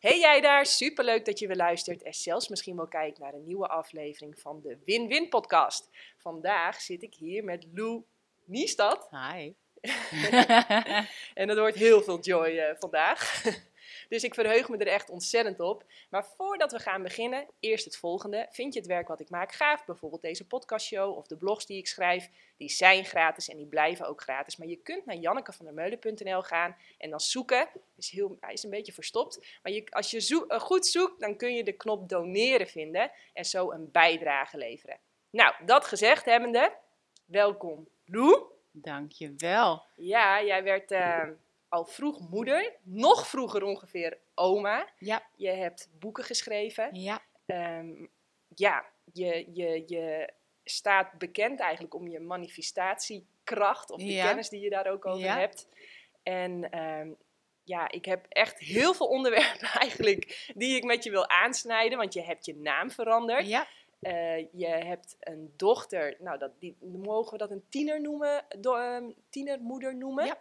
Hey jij daar, superleuk dat je weer luistert en zelfs misschien wel kijkt naar een nieuwe aflevering van de Win-Win podcast. Vandaag zit ik hier met Lou Niestad Hi. en dat wordt heel veel joy eh, vandaag. Dus ik verheug me er echt ontzettend op. Maar voordat we gaan beginnen, eerst het volgende. Vind je het werk wat ik maak gaaf? Bijvoorbeeld deze podcastshow of de blogs die ik schrijf. Die zijn gratis en die blijven ook gratis. Maar je kunt naar jannekevandermeulen.nl gaan en dan zoeken. Is heel, hij is een beetje verstopt. Maar je, als je zoek, uh, goed zoekt, dan kun je de knop doneren vinden. En zo een bijdrage leveren. Nou, dat gezegd hebbende, welkom Lou. Dankjewel. Ja, jij werd... Uh, al vroeg moeder, nog vroeger ongeveer oma. Ja. Je hebt boeken geschreven. Ja. Um, ja, je, je, je staat bekend eigenlijk om je manifestatiekracht of de ja. kennis die je daar ook over Ja. hebt. En um, ja, ik heb echt heel veel onderwerpen eigenlijk die ik met je wil aansnijden, want je hebt je naam veranderd. Ja. Uh, je hebt een dochter, nou, dat, die, mogen we dat een tiener noemen, do, um, tienermoeder noemen? Ja.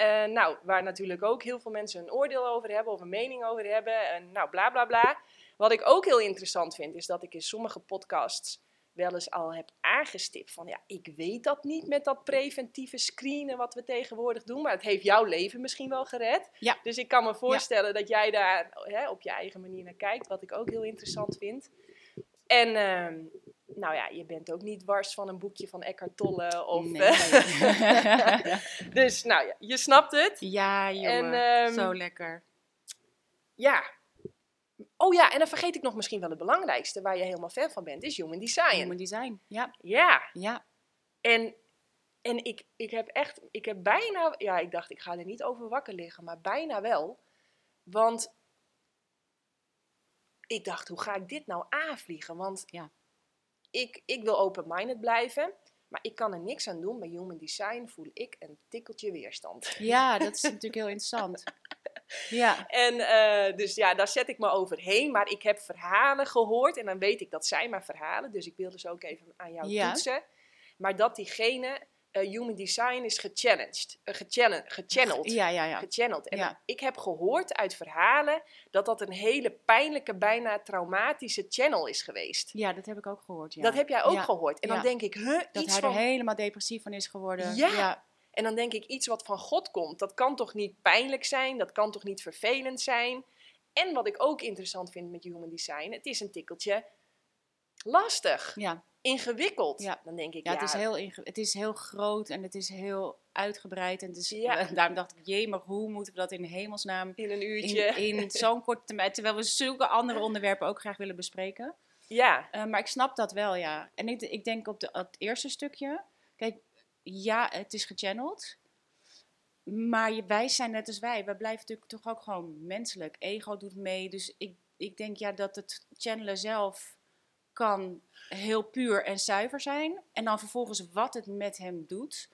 Uh, nou, waar natuurlijk ook heel veel mensen een oordeel over hebben of een mening over hebben. En nou, bla bla bla. Wat ik ook heel interessant vind, is dat ik in sommige podcasts wel eens al heb aangestipt van ja, ik weet dat niet met dat preventieve screenen wat we tegenwoordig doen, maar het heeft jouw leven misschien wel gered. Ja. Dus ik kan me voorstellen ja. dat jij daar hè, op je eigen manier naar kijkt, wat ik ook heel interessant vind. En uh, nou ja, je bent ook niet wars van een boekje van Eckhart Tolle. Of, nee. dus nou ja, je snapt het. Ja, jongen. En, um, Zo lekker. Ja. Oh ja, en dan vergeet ik nog misschien wel het belangrijkste, waar je helemaal fan van bent, is Human Design. Human Design, ja. Ja. Ja. En, en ik, ik heb echt, ik heb bijna, ja, ik dacht ik ga er niet over wakker liggen, maar bijna wel. Want ik dacht, hoe ga ik dit nou aanvliegen? Want ja ik, ik wil open-minded blijven, maar ik kan er niks aan doen. Bij Human Design voel ik een tikkeltje weerstand. Ja, dat is natuurlijk heel interessant. Ja. En uh, dus ja, daar zet ik me overheen. Maar ik heb verhalen gehoord en dan weet ik dat zijn maar verhalen. Dus ik wilde ze ook even aan jou ja. toetsen. Maar dat diegene Human Design is gechallenged, uh, gechallenged, gechanneld. Ja, ja, ja. Gechanneld. En ja. ik heb gehoord uit verhalen dat dat een hele pijnlijke, bijna traumatische channel is geweest. Ja, dat heb ik ook gehoord. Ja. Dat heb jij ook ja. gehoord. En dan denk ik, huh, dat iets hij van... er helemaal depressief van is geworden. Ja. ja. En dan denk ik, iets wat van God komt, dat kan toch niet pijnlijk zijn? Dat kan toch niet vervelend zijn? En wat ik ook interessant vind met Human Design, het is een tikkeltje lastig. Ja ingewikkeld. Ja. Dan denk ik, ja, ja, het, is heel het is heel groot en het is heel uitgebreid. En het is, ja. daarom dacht ik, jee, maar hoe moeten we dat in hemelsnaam... In een uurtje. In, in zo'n korte termijn, terwijl we zulke andere onderwerpen ook graag willen bespreken. Ja. Uh, maar ik snap dat wel, ja. En ik, ik denk op, de, het eerste stukje, kijk, ja, het is gechanneld. Maar je, wij zijn net als wij. Wij blijven natuurlijk toch ook gewoon menselijk. Ego doet mee. Dus ik, ik denk ja dat het channelen zelf kan heel puur en zuiver zijn. En dan vervolgens wat het met hem doet,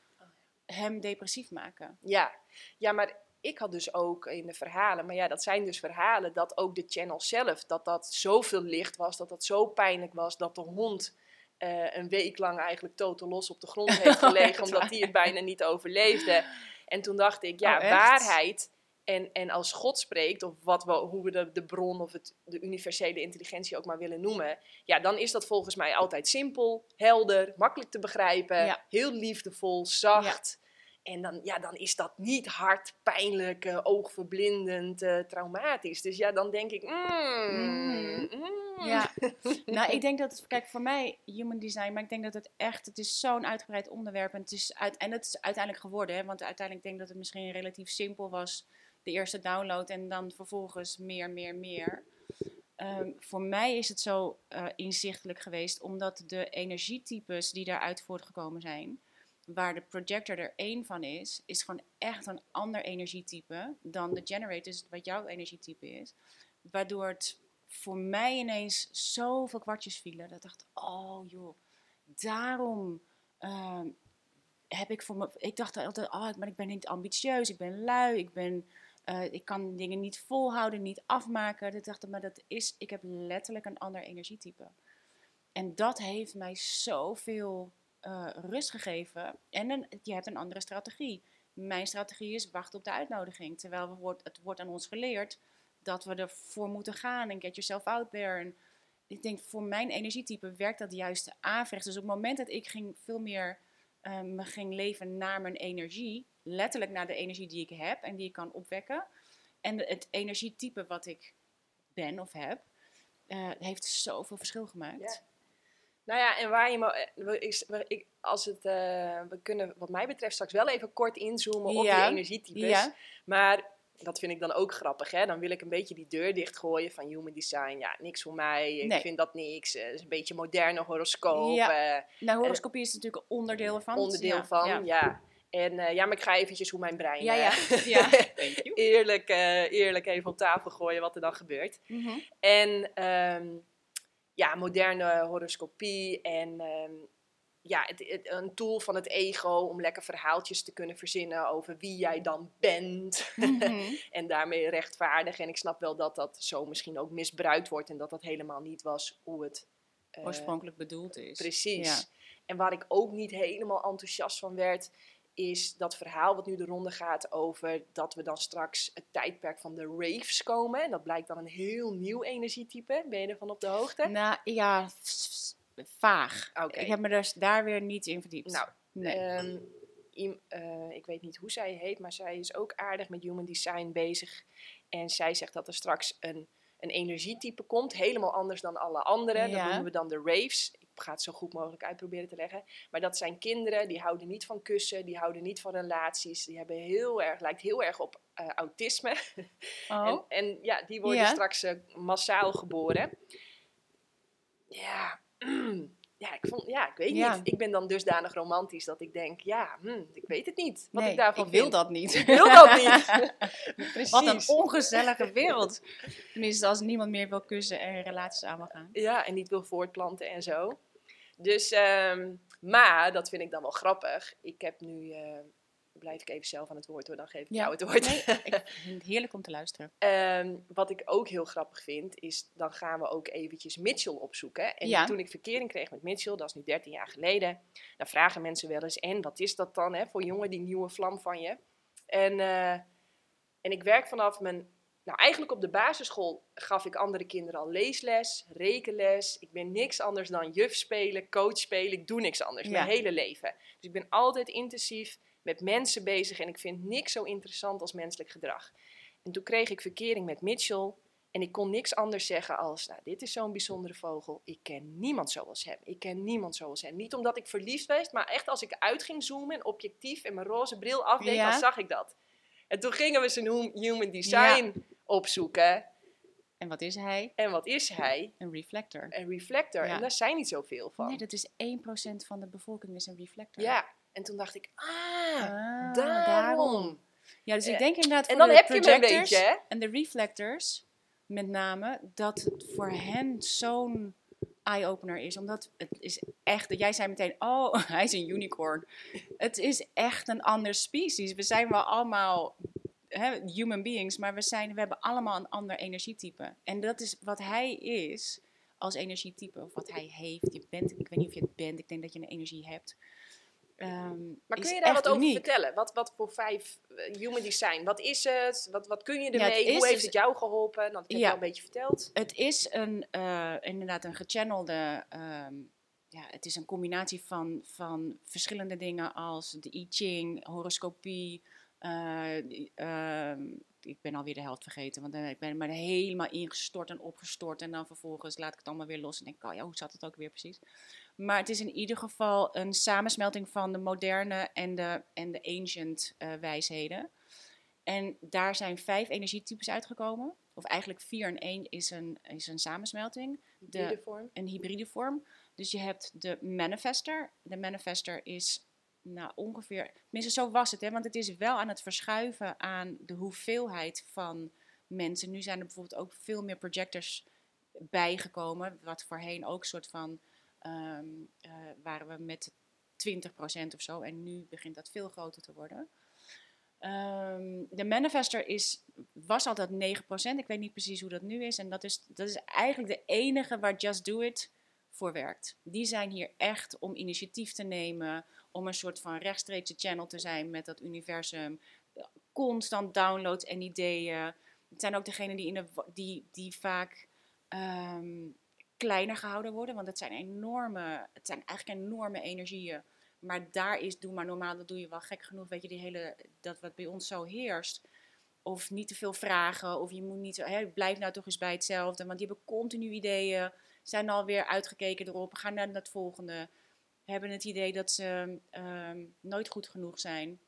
hem depressief maken. Ja, ja maar ik had dus ook in de verhalen, maar ja, dat zijn dus verhalen dat ook de channel zelf, dat dat zoveel licht was, dat dat zo pijnlijk was, dat de hond uh, een week lang eigenlijk totaal los op de grond heeft gelegen, omdat hij het bijna niet overleefde. En toen dacht ik, ja, oh, waarheid en, en als God spreekt, of wat we, hoe we de, de bron of het, de universele intelligentie ook maar willen noemen, ja, dan is dat volgens mij altijd simpel, helder, makkelijk te begrijpen, ja. heel liefdevol, zacht. Ja. En dan, ja, dan is dat niet hard, pijnlijk, uh, oogverblindend, uh, traumatisch. Dus ja, dan denk ik, mm, mm. Mm. Ja, nou, ik denk dat het, kijk, voor mij human design, maar ik denk dat het echt, het is zo'n uitgebreid onderwerp en het is, uit, en het is uiteindelijk geworden, hè, want uiteindelijk denk ik dat het misschien relatief simpel was, de eerste download en dan vervolgens meer, meer, meer. Um, voor mij is het zo uh, inzichtelijk geweest, omdat de energietypes die daaruit voortgekomen zijn, waar de projector er één van is, is gewoon echt een ander energietype dan de generator, dus wat jouw energietype is. Waardoor het voor mij ineens zoveel kwartjes vielen. Dat ik dacht, oh joh, daarom uh, heb ik voor me... Ik dacht altijd, oh, maar ik ben niet ambitieus, ik ben lui, ik ben... Uh, ik kan dingen niet volhouden, niet afmaken. Ik dacht, maar dat is... Ik heb letterlijk een ander energietype. En dat heeft mij zoveel uh, rust gegeven. En je hebt een andere strategie. Mijn strategie is wachten op de uitnodiging. Terwijl we het wordt aan ons geleerd dat we ervoor moeten gaan en get yourself out there. En ik denk voor mijn energietype werkt dat juist averechts. Dus op het moment dat ik ging veel meer uh, me ging leven naar mijn energie, letterlijk naar de energie die ik heb en die ik kan opwekken. En het energietype wat ik ben of heb, uh, heeft zoveel verschil gemaakt. Nou ja, en waar je me, ik, als het, uh, we kunnen wat mij betreft straks wel even kort inzoomen op ja. die energietypes. Ja. Maar dat vind ik dan ook grappig. Hè? Dan wil ik een beetje die deur dichtgooien van human design. Ja, niks voor mij. Ik vind dat niks. Het is een beetje moderne horoscoop. Ja. nou, horoscopie is natuurlijk een onderdeel van. Onderdeel van, ja. En uh, ja, maar ik ga eventjes hoe mijn brein... Ja, ja. ja. eerlijk, uh, eerlijk even op tafel gooien wat er dan gebeurt. Mm -hmm. En um, ja, moderne horoscopie en... Um, ja, het, het, een tool van het ego om lekker verhaaltjes te kunnen verzinnen over wie jij dan bent. Mm -hmm. en daarmee rechtvaardigen. En ik snap wel dat dat zo misschien ook misbruikt wordt en dat dat helemaal niet was hoe het uh, oorspronkelijk bedoeld is. Precies. Ja. En waar ik ook niet helemaal enthousiast van werd, is dat verhaal wat nu de ronde gaat over dat we dan straks het tijdperk van de raves komen. En dat blijkt dan een heel nieuw energietype. Ben je ervan op de hoogte? Nou ja, vaag. Okay. Ik heb me dus daar weer niet in verdiept. Nou, nee. Um, uh, ik weet niet hoe zij heet, maar zij is ook aardig met human design bezig. En zij zegt dat er straks een, een energietype komt, helemaal anders dan alle anderen. Ja. Dat noemen we dan de raves. Ik ga het zo goed mogelijk uitproberen te leggen. Maar dat zijn kinderen die houden niet van kussen, die houden niet van relaties. Die hebben heel erg, lijkt heel erg op uh, autisme. Oh. en, en, ja, die worden ja. straks uh, massaal geboren. Ja, ja, ik, vond, ja, ik weet ja. niet. Ik ben dan dusdanig romantisch dat ik denk, ja, hm, ik weet het niet. Wat nee, ik daarvan ik wil vind. dat niet. Ik wil dat niet. Precies. Wat een ongezellige wereld. Tenminste, als niemand meer wil kussen en relaties aan wil gaan. Ja, en niet wil voortplanten en zo. Dus, um, maar, dat vind ik dan wel grappig. Ik heb nu... Uh, blijf ik even zelf aan het woord hoor, dan geef ik ja. jou het woord. Nee, ik vind het heerlijk om te luisteren. Um, wat ik ook heel grappig vind, is dan gaan we ook eventjes Mitchell opzoeken. En ja. toen ik verkering kreeg met Mitchell, dat is nu 13 jaar geleden, dan vragen mensen wel eens, en wat is dat dan hè, voor jongen, die nieuwe vlam van je? En, uh, en ik werk vanaf mijn, nou eigenlijk op de basisschool gaf ik andere kinderen al leesles, rekenles. Ik ben niks anders dan juf spelen, coach spelen, ik doe niks anders, ja. mijn hele leven. Dus ik ben altijd intensief met mensen bezig en ik vind niks zo interessant als menselijk gedrag. En toen kreeg ik verkering met Mitchell en ik kon niks anders zeggen als, nou, dit is zo'n bijzondere vogel. Ik ken niemand zoals hem. Ik ken niemand zoals hem. Niet omdat ik verliefd was, maar echt als ik uit ging zoomen en objectief en mijn roze bril afdeed, ja. dan zag ik dat. En toen gingen we zijn human design ja. opzoeken. En wat is hij? En wat is hij? Een reflector. Een reflector. Ja. En daar zijn niet zoveel van. Nee, dat is 1% van de bevolking is een reflector. Ja, en toen dacht ik, ah, ah daarom. daarom. Ja, dus ik denk inderdaad en dan heb je een beetje, hè? en de reflectors, met name, dat het voor hen zo'n eye-opener is. Omdat het is echt, jij zei meteen, oh, hij is een unicorn. Het is echt een ander species. We zijn wel allemaal hè, human beings, maar we, zijn, we hebben allemaal een ander energietype. En dat is wat hij is als energietype, of wat hij heeft. Je bent, ik weet niet of je het bent, ik denk dat je een energie hebt. Um, maar kun je daar wat over uniek. vertellen? Wat, wat voor vijf uh, human design? Wat is het? Wat, wat kun je ermee? Ja, Hoe heeft dus, het jou geholpen? Dat heb je ja, al een beetje verteld. Het is een, uh, inderdaad een gechannelde... Um, ja, het is een combinatie van, van verschillende dingen als de I Ching, horoscopie. Uh, ik ben alweer de helft vergeten, want ik ben maar helemaal ingestort en opgestort. En dan vervolgens laat ik het allemaal weer los en denk, oh ja, hoe zat het ook weer precies? Maar het is in ieder geval een samensmelting van de moderne en de, en de ancient uh, wijsheden. En daar zijn vijf energietypes uitgekomen. Of eigenlijk vier en één is een, is een samensmelting. Hybride vorm. Een hybride vorm. Dus je hebt de manifester. De manifester is nou, ongeveer... Tenminste, zo was het. Hè, want het is wel aan het verschuiven aan de hoeveelheid van mensen. Nu zijn er bijvoorbeeld ook veel meer projectors bijgekomen. Wat voorheen ook een soort van um, uh, waren we met 20% of zo. En nu begint dat veel groter te worden. Um, de manifester is, was altijd 9%. Ik weet niet precies hoe dat nu is. En dat is, dat is eigenlijk de enige waar Just Do It voor werkt. Die zijn hier echt om initiatief te nemen. Om een soort van rechtstreekse channel te zijn met dat universum. Constant downloads en ideeën. Het zijn ook degenen die, in de, die, die vaak ehm, kleiner gehouden worden. Want het zijn enorme, het zijn eigenlijk enorme energieën. Maar daar is, doe maar normaal, dat doe je wel gek genoeg. Weet je, die hele, dat wat bij ons zo heerst. Of niet te veel vragen, of je moet niet, hè, blijf nou toch eens bij hetzelfde. Want die hebben continu ideeën, zijn alweer uitgekeken erop, gaan naar het volgende. Hebben het idee dat ze ehm, nooit goed genoeg zijn,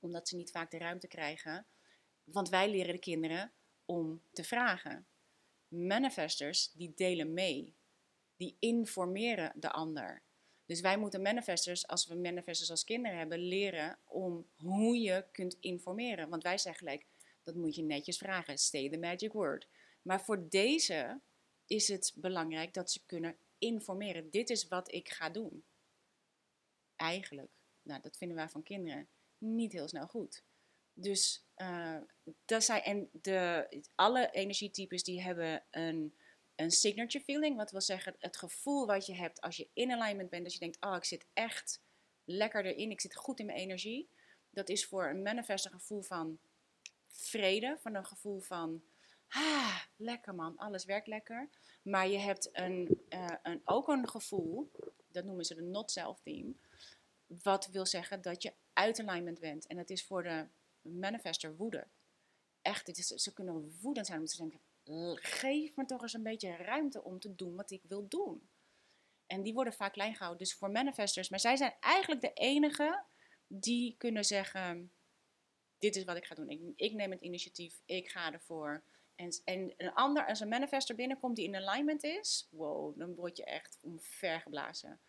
omdat ze niet vaak de ruimte krijgen. Want wij leren de kinderen om te vragen. Manifestors, die delen mee. Die informeren de ander. Dus wij moeten manifestors, als we manifestors als kinderen hebben, leren om hoe je kunt informeren. Want wij zeggen gelijk, dat moet je netjes vragen. Stay the magic word. Maar voor deze is het belangrijk dat ze kunnen informeren. Dit is wat ik ga doen. Eigenlijk, nou, dat vinden wij van kinderen niet heel snel goed. Dus uh, dat zijn, en de, alle energietypes die hebben een, een signature feeling. Wat wil zeggen, het gevoel wat je hebt als je in alignment bent. Dat je denkt, oh, ik zit echt lekker erin. Ik zit goed in mijn energie. Dat is voor een manifest een gevoel van vrede. Van een gevoel van, ah, lekker man, alles werkt lekker. Maar je hebt een, uh, een, ook een gevoel, dat noemen ze de not-self theme. Wat wil zeggen dat je uit alignment bent. En dat is voor de manifester woede. Echt, is, ze kunnen woedend zijn omdat ze denken, geef me toch eens een beetje ruimte om te doen wat ik wil doen. En die worden vaak klein gehouden. Dus voor manifestors, maar zij zijn eigenlijk de enige die kunnen zeggen, dit is wat ik ga doen. Ik, ik neem het initiatief, ik ga ervoor. En, en een ander, als een manifester binnenkomt die in alignment is, wow, dan word je echt omvergeblazen.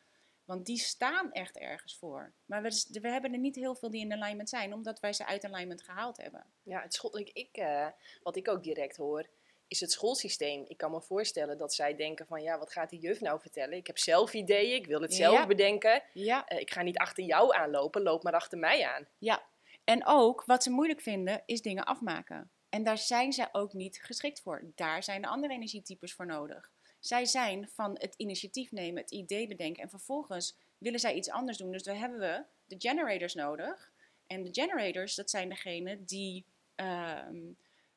Want die staan echt ergens voor. Maar we, we, hebben er niet heel veel die in alignment zijn, omdat wij ze uit alignment gehaald hebben. Ja, het school, ik, ik uh, wat ik ook direct hoor, is het schoolsysteem. Ik kan me voorstellen dat zij denken van, ja, wat gaat die juf nou vertellen? Ik heb zelf ideeën, ik wil het zelf bedenken. Ja. Uh, ik ga niet achter jou aanlopen, loop maar achter mij aan. Ja, en ook wat ze moeilijk vinden, is dingen afmaken. En daar zijn ze ook niet geschikt voor. Daar zijn de andere energietypes voor nodig. Zij zijn van het initiatief nemen, het idee bedenken en vervolgens willen zij iets anders doen. Dus dan hebben we de generators nodig. En de generators, dat zijn degenen die ehm,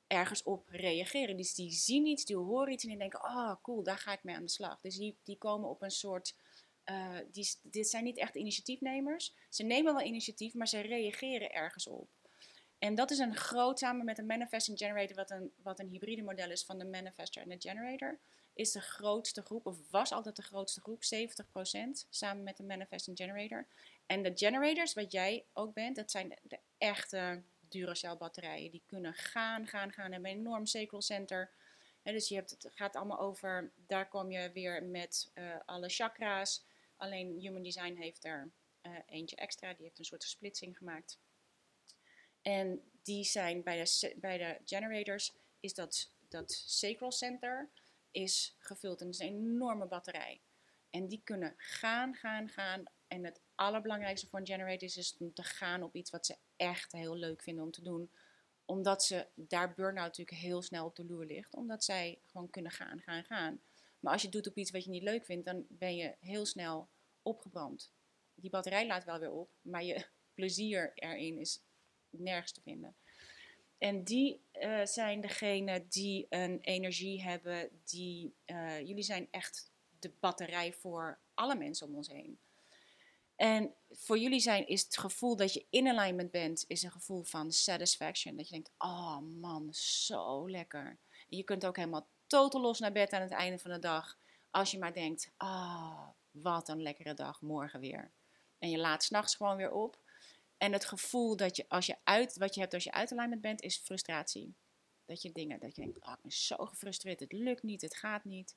ergens op reageren. Dus die zien iets, die horen iets en die denken, oh cool, daar ga ik mee aan de slag. Dus die, die komen op een soort, uh, die, dit zijn niet echt initiatiefnemers. Ze nemen wel initiatief, maar ze reageren ergens op. En dat is een groot, samen met een manifesting generator, wat een, wat een hybride model is van de manifester en de generator is de grootste groep, of was altijd de grootste groep, 70% samen met de Manifesting Generator. En de generators, wat jij ook bent, dat zijn de, echte Duracell batterijen. Die kunnen gaan, gaan, gaan. Hebben een enorm sacral center. dus je hebt, het gaat allemaal over, daar kom je weer met uh, alle chakra's. Alleen Human Design heeft er uh, eentje extra, die heeft een soort splitsing gemaakt. En die zijn bij de, bij de generators, is dat, dat sacral center is gevuld. En het is een enorme batterij. En die kunnen gaan, gaan, gaan. En het allerbelangrijkste voor een generator is, is om te gaan op iets wat ze echt heel leuk vinden om te doen. Omdat ze daar burn-out natuurlijk heel snel op de loer ligt. Omdat zij gewoon kunnen gaan, gaan, gaan. Maar als je doet op iets wat je niet leuk vindt, dan ben je heel snel opgebrand. Die batterij laat wel weer op, maar je plezier erin is nergens te vinden. En die uh, zijn degene die een energie hebben, die, uh, jullie zijn echt de batterij voor alle mensen om ons heen. En voor jullie zijn is het gevoel dat je in alignment bent, is een gevoel van satisfaction. Dat je denkt, oh man, zo lekker. Je kunt ook helemaal totaal los naar bed aan het einde van de dag. Als je maar denkt, ah, wat een lekkere dag, morgen weer. En je laat s'nachts gewoon weer op. En het gevoel dat je, als je uit, wat je hebt als je uit alignment bent, is frustratie. Dat je dingen, dat je denkt, oh, ik ben zo gefrustreerd, het lukt niet, het gaat niet.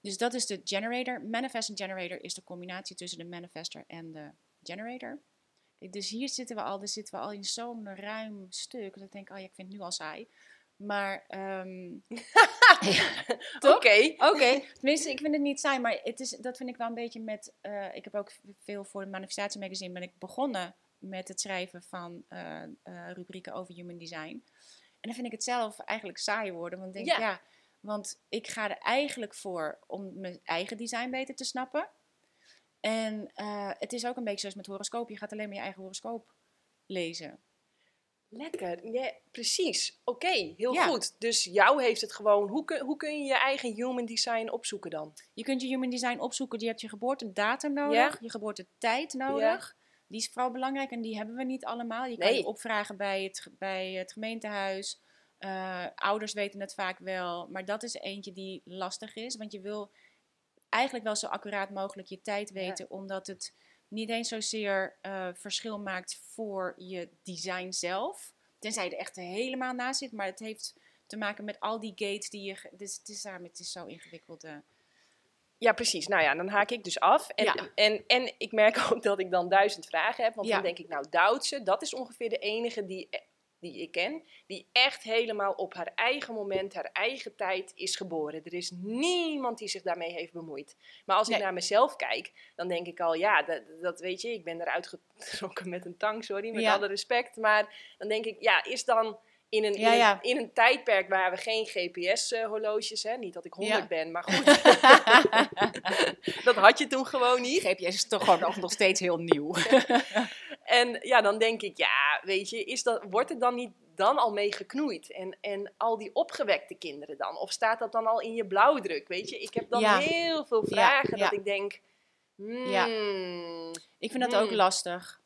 Dus dat is de generator. Manifesting generator is de combinatie tussen de manifester en de generator. Dus hier zitten we al, dus zitten we al in zo'n ruim stuk. Dat ik denk, oh ja, ik vind het nu al saai. Maar, um, Oké. Oké, tenminste, ik vind het niet saai, maar het is, dat vind ik wel een beetje met, uh, ik heb ook veel voor de manifestatie magazine ben ik begonnen met het schrijven van uh, uh, rubrieken over human design. En dan vind ik het zelf eigenlijk saai worden. Want ik denk, ja. want ik ga er eigenlijk voor om mijn eigen design beter te snappen. En uh, het is ook een beetje zoals met horoscoop. Je gaat alleen maar je eigen horoscoop lezen. Lekker, ja, precies. Oké, heel Ja. goed. Dus jou heeft het gewoon. Hoe kun, hoe kun je je eigen human design opzoeken dan? Je kunt je human design opzoeken. Je hebt je geboortedatum nodig, je geboortetijd nodig. Die is vooral belangrijk en die hebben we niet allemaal. Je kan Nee. je opvragen bij het, bij het gemeentehuis. Eh, ouders weten het vaak wel, maar dat is eentje die lastig is. Want je wil eigenlijk wel zo accuraat mogelijk je tijd weten, omdat het niet eens zozeer eh, verschil maakt voor je design zelf. Tenzij je er echt helemaal naast zit, maar het heeft te maken met al die gates die je. Dus het is, daarom, het is zo ingewikkeld. eh. Ja, precies. Nou ja, dan haak ik dus af. En, Ja. en, en ik merk ook dat ik dan duizend vragen heb. Want Ja. dan denk ik, nou, Duitse, dat is ongeveer de enige die, die ik ken. Die echt helemaal op haar eigen moment, haar eigen tijd is geboren. Er is niemand die zich daarmee heeft bemoeid. Maar als ik naar mezelf kijk, dan denk ik al, ja, dat, dat weet je, ik ben eruit getrokken met een tang, sorry, met Ja. alle respect. Maar dan denk ik, ja, is dan in een, in, Ja. Een, in een tijdperk waar we geen GPS-horloges, hè, niet dat ik 100 Ja. ben, maar goed. dat had je toen gewoon niet. GPS is toch gewoon nog, steeds heel nieuw. En ja, dan denk ik, ja, weet je, is dat, wordt het dan niet dan al mee geknoeid? En, en al die opgewekte kinderen dan? Of staat dat dan al in je blauwdruk, weet je? Ik heb dan heel veel vragen dat ik denk, hmm, Ja. Ik vind dat ook Hmm. lastig.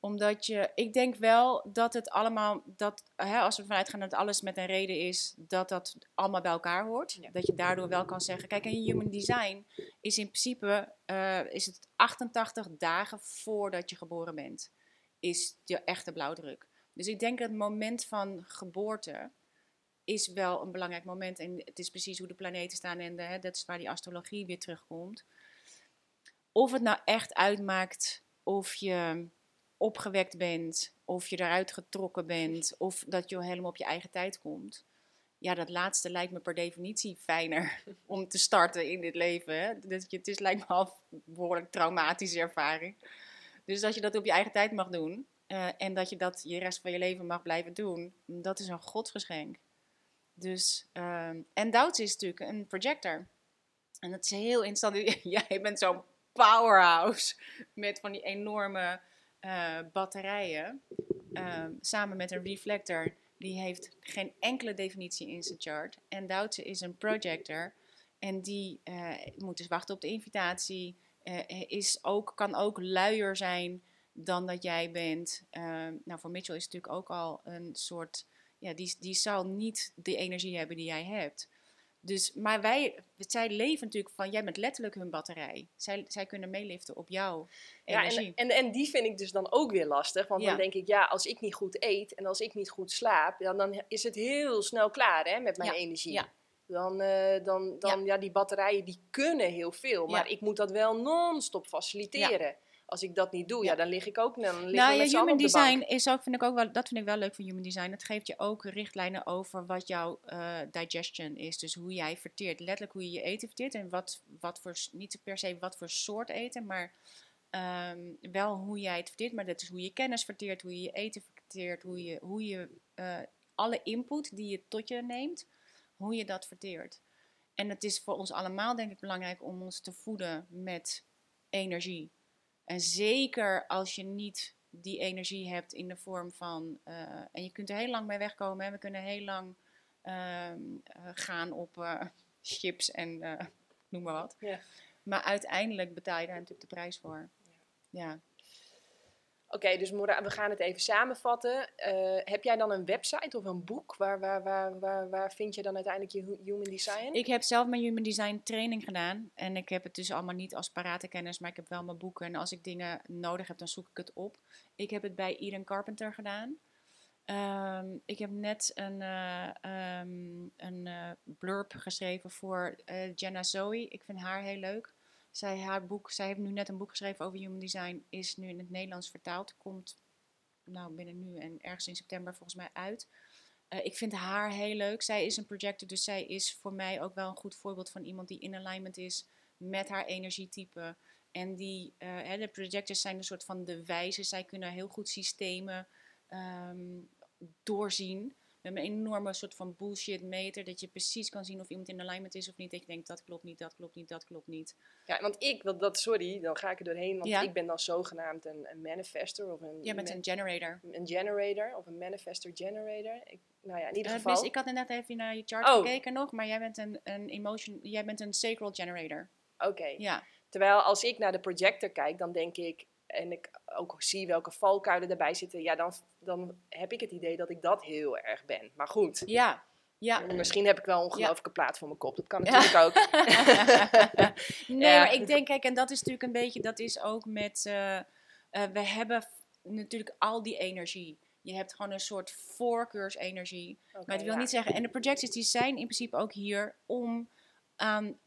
Omdat je, ik denk wel dat het allemaal, dat, hè, als we vanuit gaan dat alles met een reden is, dat dat allemaal bij elkaar hoort. Ja. Dat je daardoor wel kan zeggen, kijk, en human design is in principe, eh, is het 88 dagen voordat je geboren bent, is je echte blauwdruk. Dus ik denk dat het moment van geboorte is wel een belangrijk moment. En het is precies hoe de planeten staan en de, hè, dat is waar die astrologie weer terugkomt. Of het nou echt uitmaakt of je opgewekt bent, of je eruit getrokken bent, of dat je helemaal op je eigen tijd komt. Ja, dat laatste lijkt me per definitie fijner om te starten in dit leven. Hè? Dus het is lijkt me al behoorlijk traumatische ervaring. Dus dat je dat op je eigen tijd mag doen eh, en dat je dat je rest van je leven mag blijven doen, dat is een godsgeschenk. Dus, ehm, en Douds is natuurlijk een projector. En dat is heel interessant. Jij bent zo'n powerhouse met van die enorme eh, batterijen. ehm, samen met een reflector. Die heeft geen enkele definitie in zijn chart. En Doutse is een projector. En die eh, moet dus wachten op de invitatie. eh, is ook, kan ook luier zijn dan dat jij bent. Ehm, nou, voor Mitchell is het natuurlijk ook al een soort... Ja, die, die zal niet de energie hebben die jij hebt. Dus, maar wij, zij leven natuurlijk van, jij bent letterlijk hun batterij. Zij, zij kunnen meeliften op jouw Ja, energie. en, en, en die vind ik dus dan ook weer lastig. Want Ja. dan denk ik, ja, als ik niet goed eet en als ik niet goed slaap, dan, dan is het heel snel klaar hè, met mijn Ja, energie. ja. Dan, eh, dan, dan ja. die batterijen die kunnen heel veel. Maar ik moet dat wel non-stop faciliteren. Als ik dat niet doe, ja. Dan lig ik ook dan liggen Nou ja, human de design is ook, vind ik ook wel, dat vind ik wel leuk van human design. Het geeft je ook richtlijnen over wat jouw eh, digestion is. Dus hoe jij verteert. Letterlijk hoe je je eten verteert. En wat, wat voor, niet per se wat voor soort eten, maar ehm, wel hoe jij het verteert. Maar dat is hoe je kennis verteert, hoe je je eten verteert, hoe je, hoe je eh, alle input die je tot je neemt, hoe je dat verteert. En het is voor ons allemaal denk ik belangrijk om ons te voeden met energie. En zeker als je niet die energie hebt in de vorm van. eh, en je kunt er heel lang mee wegkomen. Hè? We kunnen heel lang ehm, eh, gaan op eh, chips en noem maar wat. Ja. Maar uiteindelijk betaal je daar natuurlijk de prijs voor. Ja. Oké, dus Mora, we gaan het even samenvatten. Eh, heb jij dan een website of een boek? Waar, waar, waar, waar, waar vind je dan uiteindelijk je hu- human design? Ik heb zelf mijn human design training gedaan. En ik heb het dus allemaal niet als parate kennis, maar ik heb wel mijn boeken. En als ik dingen nodig heb, dan zoek ik het op. Ik heb het bij Eden Carpenter gedaan. Ehm, ik heb net een, ehm, een eh, blurb geschreven voor Jenna Zoe. Ik vind haar heel leuk. Zij, haar boek, zij heeft nu net een boek geschreven over human design. Is nu in het Nederlands vertaald. Komt nou, binnen nu en ergens in september volgens mij uit. Eh, ik vind haar heel leuk. Zij is een projector, dus zij is voor mij ook wel een goed voorbeeld van iemand die in alignment is met haar energietype. En die, eh, hè, de projectors zijn een soort van de wijze. Zij kunnen heel goed systemen ehm, doorzien. We hebben een enorme soort van bullshit meter. Dat je precies kan zien of iemand in alignment is of niet. Dat je denkt, dat klopt niet, dat klopt niet, dat klopt niet. Ja, want ik, dat, dat, sorry, dan ga ik er doorheen. Want Ja. ik ben dan zogenaamd een, een manifester of een, Jij bent een generator. een generator of een manifester generator. Ik, nou ja, in ieder Eh, geval. Miss, ik had net even naar je chart Oh. gekeken nog, maar jij bent een, een emotion, jij bent een sacral generator. Oké. Ja, Terwijl als ik naar de projector kijk, dan denk ik, en ik ook zie welke valkuilen erbij zitten, ja, dan, dan heb ik het idee dat ik dat heel erg ben. Maar goed, ja, ja. misschien heb ik wel een ongelooflijke plaat voor mijn kop. Dat kan Ja. natuurlijk ook. nee, Ja. maar ik denk, kijk, en dat is natuurlijk een beetje, dat is ook met, eh, eh, we hebben natuurlijk al die energie. Je hebt gewoon een soort voorkeursenergie. Maar het wil niet zeggen, en de projecties die zijn in principe ook hier om aan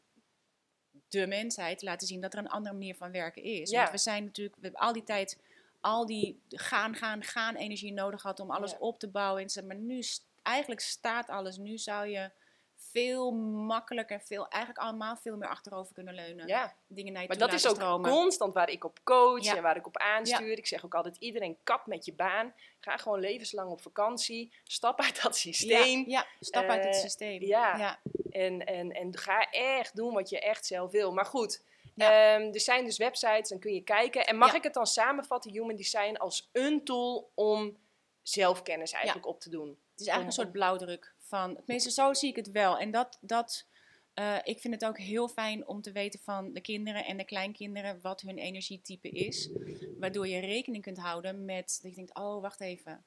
de mensheid te laten zien dat er een andere manier van werken is. Ja. Want we zijn natuurlijk, we hebben al die tijd al die gaan, gaan, gaan energie nodig gehad om alles Ja. op te bouwen. En zo, maar nu, eigenlijk staat alles. Nu zou je veel makkelijker, veel, eigenlijk allemaal veel meer achterover kunnen leunen. Ja, Dingen naar je maar dat is ook stromen. constant waar ik op coach Ja. en waar ik op aanstuur. Ik zeg ook altijd, iedereen kap met je baan. Ga gewoon levenslang op vakantie. Stap uit dat systeem. Ja, ja, stap uit het Eh, systeem. ja. En, en, en ga echt doen wat je echt zelf wil. Maar goed, Ja. ehm, er zijn dus websites, dan kun je kijken. En mag Ja. ik het dan samenvatten, Human Design, als een tool om zelfkennis eigenlijk op te doen? Het is eigenlijk een soort blauwdruk van. Tenminste, zo zie ik het wel. En dat, dat eh, ik vind het ook heel fijn om te weten van de kinderen en de kleinkinderen wat hun energietype is. Waardoor je rekening kunt houden met dat je denkt, oh, wacht even.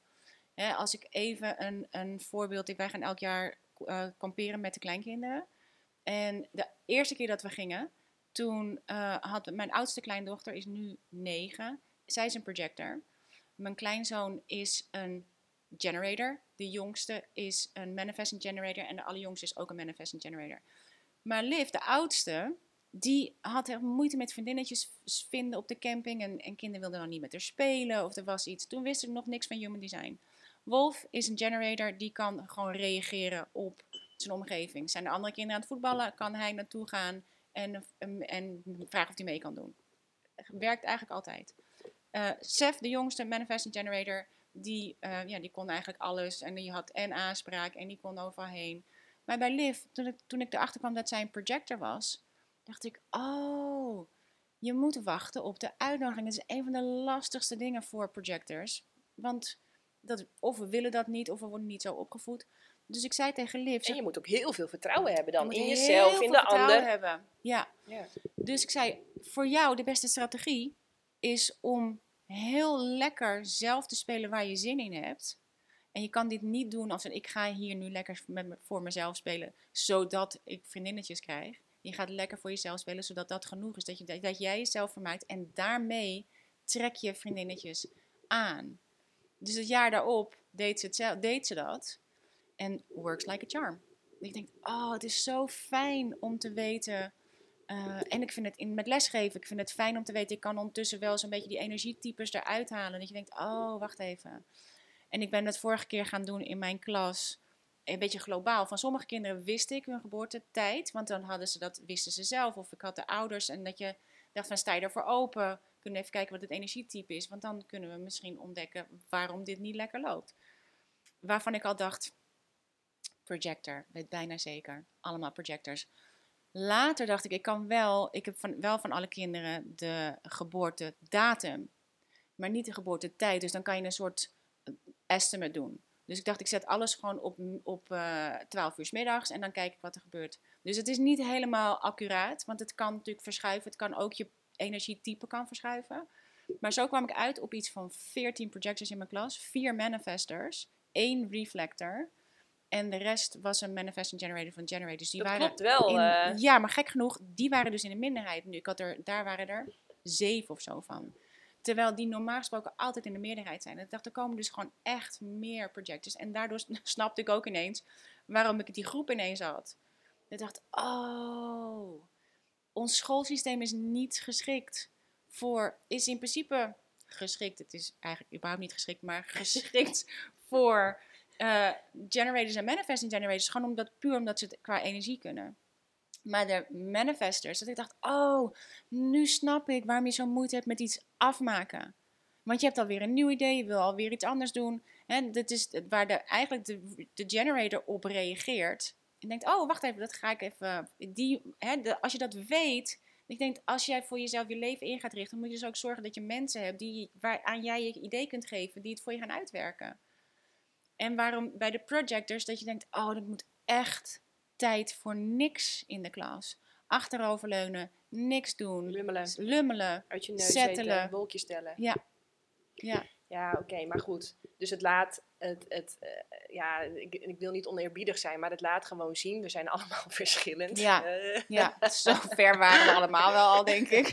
Hè, als ik even een, een voorbeeld, ik, wij gaan elk jaar eh, kamperen met de kleinkinderen. En de eerste keer dat we gingen, toen eh, had mijn oudste kleindochter, is nu negen. Zij is een projector. Mijn kleinzoon is een generator. De jongste is een manifesting generator. En de allerjongste is ook een manifesting generator. Maar Liv, de oudste, die had echt moeite met vriendinnetjes vinden op de camping. En, en kinderen wilden dan niet met haar spelen of er was iets. Toen wist ik nog niks van human design. Wolf is een generator, die kan gewoon reageren op zijn omgeving. Zijn er andere kinderen aan het voetballen, kan hij naartoe gaan en, en, en vragen of hij mee kan doen. Werkt eigenlijk altijd. Eh Seth, de jongste manifesting generator, die, eh, ja, die kon eigenlijk alles. En die had en aanspraak en die kon overal heen. Maar bij Liv, toen ik, toen ik erachter kwam dat zij een projector was, dacht ik, oh, je moet wachten op de uitnodiging. Dat is een van de lastigste dingen voor projectors. Want dat, of we willen dat niet, of we worden niet zo opgevoed. Dus ik zei tegen Liv, En je moet ook heel veel vertrouwen hebben dan in jezelf, in de ander. hebben. Ja, Ja. dus ik zei, voor jou de beste strategie is om heel lekker zelf te spelen waar je zin in hebt. En je kan dit niet doen als een, ik ga hier nu lekker met me- voor mezelf spelen, zodat ik vriendinnetjes krijg. Je gaat lekker voor jezelf spelen, zodat dat genoeg is. Dat, je, dat, dat jij jezelf vermaakt en daarmee trek je vriendinnetjes aan. Dus het jaar daarop deed ze, deed ze dat. En works like a charm. Ik denk, oh, het is zo fijn om te weten. eh, en ik vind het in, met lesgeven, ik vind het fijn om te weten, ik kan ondertussen wel zo'n beetje die energietypes eruit halen. Dat je denkt, oh, wacht even. En ik ben het vorige keer gaan doen in mijn klas, een beetje globaal. Van sommige kinderen wist ik hun geboortetijd, want dan hadden ze dat, wisten ze zelf. Of ik had de ouders en dat je dacht van, sta je ervoor open? Kunnen even kijken wat het energietype is, want dan kunnen we misschien ontdekken waarom dit niet lekker loopt. Waarvan ik al dacht, projector, weet bijna zeker. Allemaal projectors. Later dacht ik, ik kan wel, ik heb van, wel van alle kinderen de geboortedatum, maar niet de geboortetijd. Dus dan kan je een soort eh, estimate doen. Dus ik dacht, ik zet alles gewoon op, op eh 12 uur 's middags en dan kijk ik wat er gebeurt. Dus het is niet helemaal accuraat, want het kan natuurlijk verschuiven. Het kan ook je energietype kan verschuiven. Maar zo kwam ik uit op iets van 14 projectors in mijn klas, 4 manifestors, 1 reflector. En de rest was een manifesting generator van generators. Die Dat waren klopt wel. in- eh. ja, maar gek genoeg, die waren dus in de minderheid nu. Ik had er, daar waren er zeven of zo van. Terwijl die normaal gesproken altijd in de meerderheid zijn. En ik dacht, er komen dus gewoon echt meer projectors. En daardoor snapte ik ook ineens waarom ik die groep ineens had. Ik dacht, oh, ons schoolsysteem is niet geschikt voor, is in principe geschikt. Het is eigenlijk überhaupt niet geschikt, maar geschikt voor eh, generators en manifesting generators. Gewoon omdat, puur omdat ze het qua energie kunnen. Maar de manifestors, dat ik dacht, oh, nu snap ik waarom je zo moeite hebt met iets afmaken. Want je hebt alweer een nieuw idee, je wil alweer iets anders doen. En dat is waar de, eigenlijk de, de generator op reageert. En denkt, oh, wacht even, dat ga ik even... Die, hè, de, als je dat weet... Ik denk, als jij voor jezelf je leven in gaat richten... moet je dus ook zorgen dat je mensen hebt... Die, waaraan jij je idee kunt geven, die het voor je gaan uitwerken. En waarom bij de projectors dat je denkt, oh, dat moet echt tijd voor niks in de klas. Achteroverleunen, niks doen, Lummelen, lummelen. uit je neus eten, wolkjes stellen. Ja. Ja, Ja, oké, maar goed. Dus het laat, het, het, eh, ja, ik, ik wil niet oneerbiedig zijn, maar het laat gewoon zien, we zijn allemaal verschillend. Ja. Eh, ja, zo ver waren we allemaal wel al, denk ik.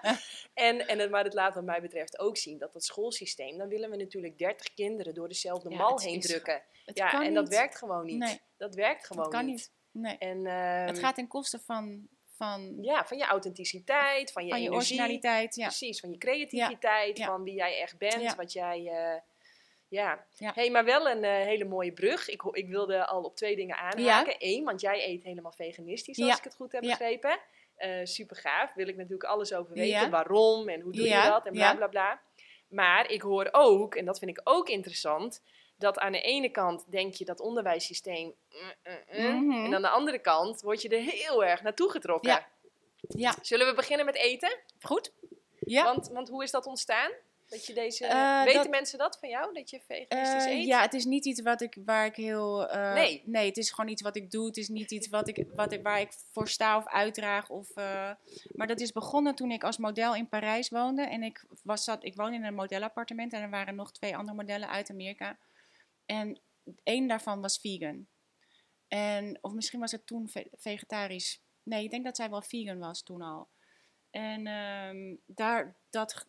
en, en het, maar het laat wat mij betreft ook zien dat dat schoolsysteem, dan willen we natuurlijk 30 kinderen door dezelfde Ja, mal heen is- drukken. Ja, en dat werkt gewoon niet. Nee, Dat werkt gewoon het kan niet. niet. Nee. En, ehm, het gaat ten koste van, van, ja, van je authenticiteit, van je, van je energie. originaliteit. Ja. Precies, van je creativiteit, Ja. van wie jij echt bent, Ja. wat jij... eh, ja. Hey, maar wel een eh, hele mooie brug. Ik, ik wilde al op twee dingen aanhaken. Eén, want jij eet helemaal veganistisch, als ik het goed heb begrepen. Eh super gaaf. Wil ik natuurlijk alles over weten. Waarom en hoe doe je dat en bla bla bla. Maar ik hoor ook, en dat vind ik ook interessant, dat aan de ene kant denk je dat onderwijssysteem. mm, mm, mm, Mhm. En aan de andere kant word je er heel erg naartoe getrokken. Ja. Ja. Zullen we beginnen met eten? Goed? Ja. Want, want hoe is dat ontstaan? Dat je deze, Eh, weten dat- mensen dat van jou? Dat je veganistisch Eh, eet? ja, het is niet iets wat ik, waar ik heel... eh, Nee. Nee, het is gewoon iets wat ik doe. Het is niet iets wat ik, wat ik, waar ik voor sta of uitdraag. Of, eh, maar dat is begonnen toen ik als model in Parijs woonde. En ik, was, zat, ik woonde in een modellenappartement. En er waren nog twee andere modellen uit Amerika. En één daarvan was vegan. En, of misschien was het toen ve- vegetarisch. Nee, ik denk dat zij wel vegan was toen al. En ehm, daar, dat,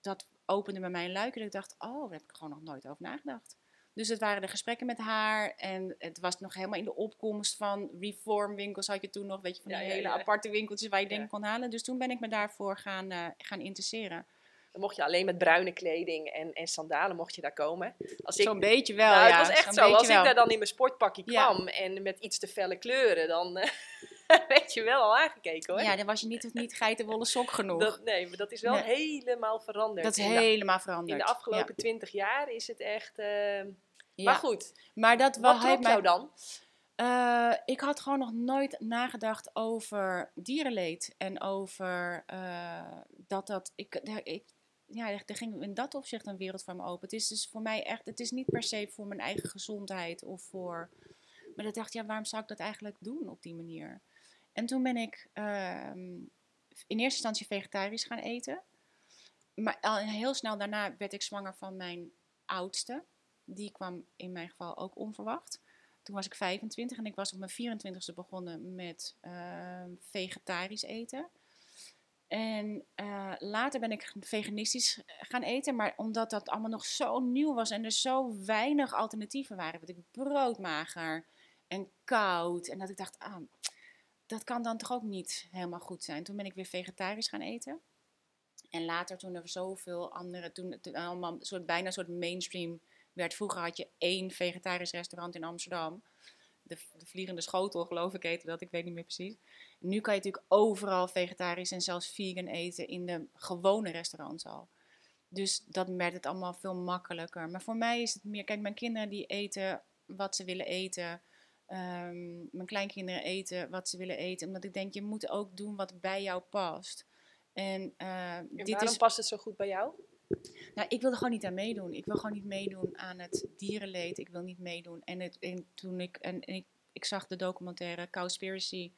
dat opende bij mij een luik. En ik dacht, oh, daar heb ik gewoon nog nooit over nagedacht. Dus het waren de gesprekken met haar. En het was nog helemaal in de opkomst van reformwinkels. Had je toen nog, weet je, van die ja, hele ja. aparte winkeltjes waar je dingen kon halen. Dus toen ben ik me daarvoor gaan, eh, gaan interesseren. Dan mocht je alleen met bruine kleding en, en sandalen mocht je daar komen. Zo'n beetje wel, nou, ja. het was echt zo. Als ik daar dan in mijn sportpakje Ja. kwam en met iets te felle kleuren, dan eh, werd je wel al aangekeken hoor. Ja, dan was je niet, niet geitenwolle sok genoeg. dat, nee, maar dat is wel Nee. helemaal veranderd. dat is helemaal veranderd. In de afgelopen twintig jaar is het echt... eh, Ja. Maar Ja. goed, Maar dat wat wa- trok jou dan? Eh, ik had gewoon nog nooit nagedacht over dierenleed. En over dat dat. Ik, ik, ja, er ging in dat opzicht een wereld van me open. Het is dus voor mij echt. Het is niet per se voor mijn eigen gezondheid of voor. Maar ik dacht, ja, waarom zou ik dat eigenlijk doen op die manier? En toen ben ik ehm, in eerste instantie vegetarisch gaan eten. Maar al heel snel daarna werd ik zwanger van mijn oudste. Die kwam in mijn geval ook onverwacht. Toen was ik 25 en ik was op mijn 24ste begonnen met ehm, vegetarisch eten. En eh, later ben ik veganistisch gaan eten, maar omdat dat allemaal nog zo nieuw was en er zo weinig alternatieven waren, werd ik broodmager en koud. En dat ik dacht, ah, dat kan dan toch ook niet helemaal goed zijn. Toen ben ik weer vegetarisch gaan eten. En later, toen er zoveel andere, toen het allemaal soort, bijna een soort mainstream werd. Vroeger had je één vegetarisch restaurant in Amsterdam. De, de Vliegende Schotel, geloof ik, heette dat. Ik weet niet meer precies. Nu kan je natuurlijk overal vegetarisch en zelfs vegan eten in de gewone restaurants al. Dus dat werd het allemaal veel makkelijker. Maar voor mij is het meer, kijk, mijn kinderen die eten wat ze willen eten. Ehm, mijn kleinkinderen eten wat ze willen eten. Omdat ik denk, je moet ook doen wat bij jou past. En, eh, En dit waarom is past het zo goed bij jou? Nou, ik wil er gewoon niet aan meedoen. Ik wil gewoon niet meedoen aan het dierenleed. Ik wil niet meedoen. En, en toen ik, en, ik, ik zag de documentaire Cowspiracy,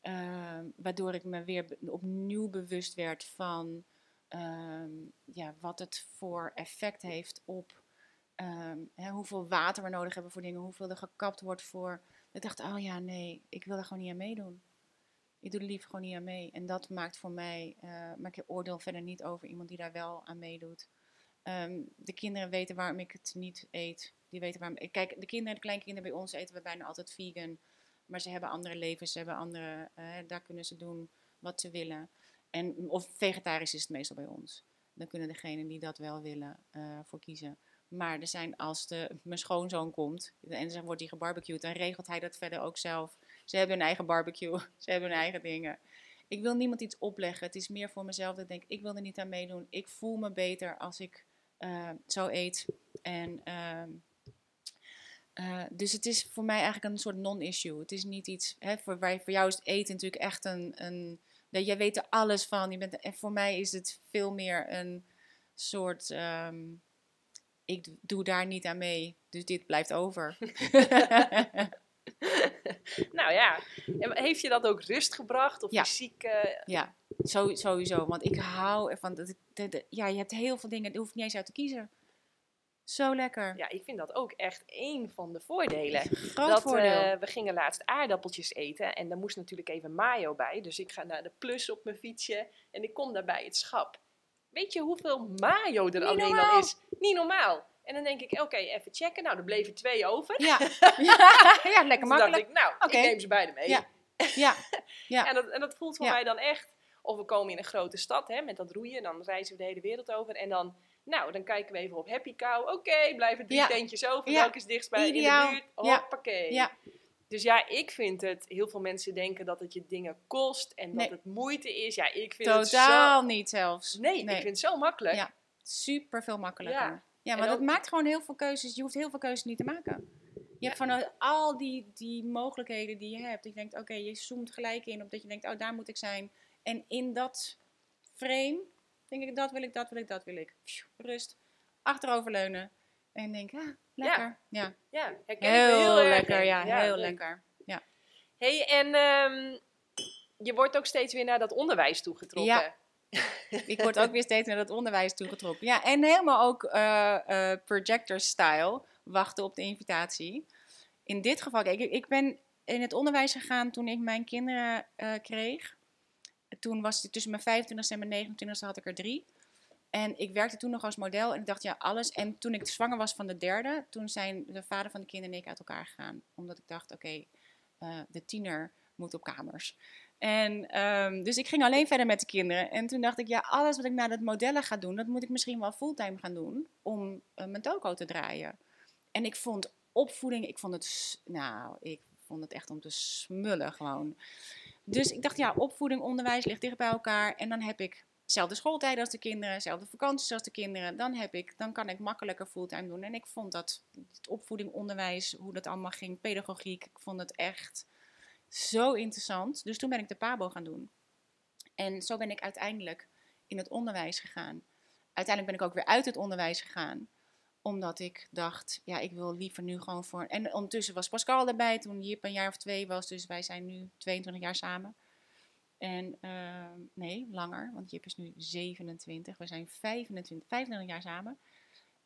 ehm, waardoor ik me weer opnieuw bewust werd van ehm, ja, wat het voor effect heeft op ehm, hè, hoeveel water we nodig hebben voor dingen, hoeveel er gekapt wordt voor. Ik dacht, oh ja, nee, ik wil er gewoon niet aan meedoen. Ik doe er liever gewoon niet aan mee. En dat maakt voor mij, eh maar ik oordeel verder niet over iemand die daar wel aan meedoet. Ehm, de kinderen weten waarom ik het niet eet. Die weten waarom. ik- Kijk, de kinderen, de kleinkinderen bij ons eten we bijna altijd vegan. Maar ze hebben andere levens, ze hebben andere, eh, daar kunnen ze doen wat ze willen. En, of vegetarisch is het meestal bij ons. Dan kunnen degenen die dat wel willen eh, voor kiezen. Maar er zijn, als de, mijn schoonzoon komt en dan wordt hij gebarbecued, dan regelt hij dat verder ook zelf. Ze hebben hun eigen barbecue, ze hebben hun eigen dingen. Ik wil niemand iets opleggen. Het is meer voor mezelf dat ik denk, ik wil er niet aan meedoen. Ik voel me beter als ik eh, zo eet. En, ehm, eh, dus het is voor mij eigenlijk een soort non-issue. Het is niet iets, hè, voor, wij, voor jou is eten natuurlijk echt een, een dat jij weet er alles van. Je bent, en voor mij is het veel meer een soort, ehm, ik doe daar niet aan mee, dus dit blijft over. nou ja, En heeft je dat ook rust gebracht? Of Ja. fysiek? eh, Ja, zo- sowieso. Want ik hou ervan. Dat, ik- de- de- ja, je hebt heel veel dingen, daar hoef je niet eens uit te kiezen. Zo lekker. ja, ik vind dat ook echt één van de voordelen. Groot dat, voordeel. eh, we gingen laatst aardappeltjes eten en daar moest natuurlijk even mayo bij. Dus ik ga naar de plus op mijn fietsje en ik kom daar bij het schap. Weet je hoeveel mayo er alleen normaal. al is? Niet normaal. En dan denk ik, oké, even checken. Nou, er bleven twee over. ja. ja, ja, lekker Toen dacht makkelijk. ik, nou, ik neem ze beide mee. Ja. Ja, ja. En, dat, en dat voelt voor mij dan echt. Of we komen in een grote stad hè, met dat roeien. Dan reizen we de hele wereld over. En dan, nou, dan kijken we even op Happy Cow. Oké, blijven drie tentjes over. Ja. Welke is dichtstbij Ideaal. in de buurt? Ja. Hoppakee. Ja. Dus ja, ik vind het... Heel veel mensen denken dat het je dingen kost. En dat Nee. het moeite is. Ja, ik vind het Totaal zo... niet zelfs. Nee, ik vind het zo makkelijk. Ja. Super veel makkelijker. Ja. Ja, het ook- maakt gewoon heel veel keuzes. Je hoeft heel veel keuzes niet te maken. Je hebt van al die, die mogelijkheden die je hebt. Je denkt, oké, je zoomt gelijk in op dat je denkt, oh, daar moet ik zijn. En in dat frame denk ik, dat wil ik, dat wil ik, dat wil ik. Rust, achteroverleunen. En denk, ah, lekker. Ja, Ja, herken ik me heel, heel erg lekker. in. Ja, heel leuk. lekker. Ja. hey, en ehm, je wordt ook steeds weer naar dat onderwijs toegetrokken. Ja. Ik word ook weer steeds naar het onderwijs toegetrokken. Ja, en helemaal ook eh, eh, projector-style. Wachten op de invitatie. In dit geval, kijk, ik, ben in het onderwijs gegaan toen ik mijn kinderen eh, kreeg. Toen was het tussen mijn 25e en mijn 29e had ik er drie. En ik werkte toen nog als model en ik dacht, ja, alles. En toen ik zwanger was van de derde, toen zijn de vader van de kinderen en ik uit elkaar gegaan. Omdat ik dacht, oké, de tiener moet op kamers. En ehm, dus ik ging alleen verder met de kinderen. En toen dacht ik, ja, alles wat ik na dat modellen ga doen, dat moet ik misschien wel fulltime gaan doen om eh, mijn toko te draaien. En ik vond opvoeding, ik vond het, nou, ik vond het echt om te smullen gewoon. Dus ik dacht, ja, opvoeding, onderwijs ligt dicht bij elkaar. En dan heb ik dezelfde schooltijden als de kinderen, dezelfde vakanties als de kinderen. Dan, heb ik, dan kan ik makkelijker fulltime doen. En ik vond dat opvoeding, onderwijs, hoe dat allemaal ging, pedagogiek, ik vond het echt zo interessant. Dus toen ben ik de PABO gaan doen. En zo ben ik uiteindelijk in het onderwijs gegaan. Uiteindelijk ben ik ook weer uit het onderwijs gegaan. Omdat ik dacht, ja, ik wil liever nu gewoon voor... En ondertussen was Pascal erbij toen Jip een jaar of twee was. Dus wij zijn nu 22 jaar samen. En ehm, nee, langer, want Jip is nu 27. We zijn 25, 25 jaar samen.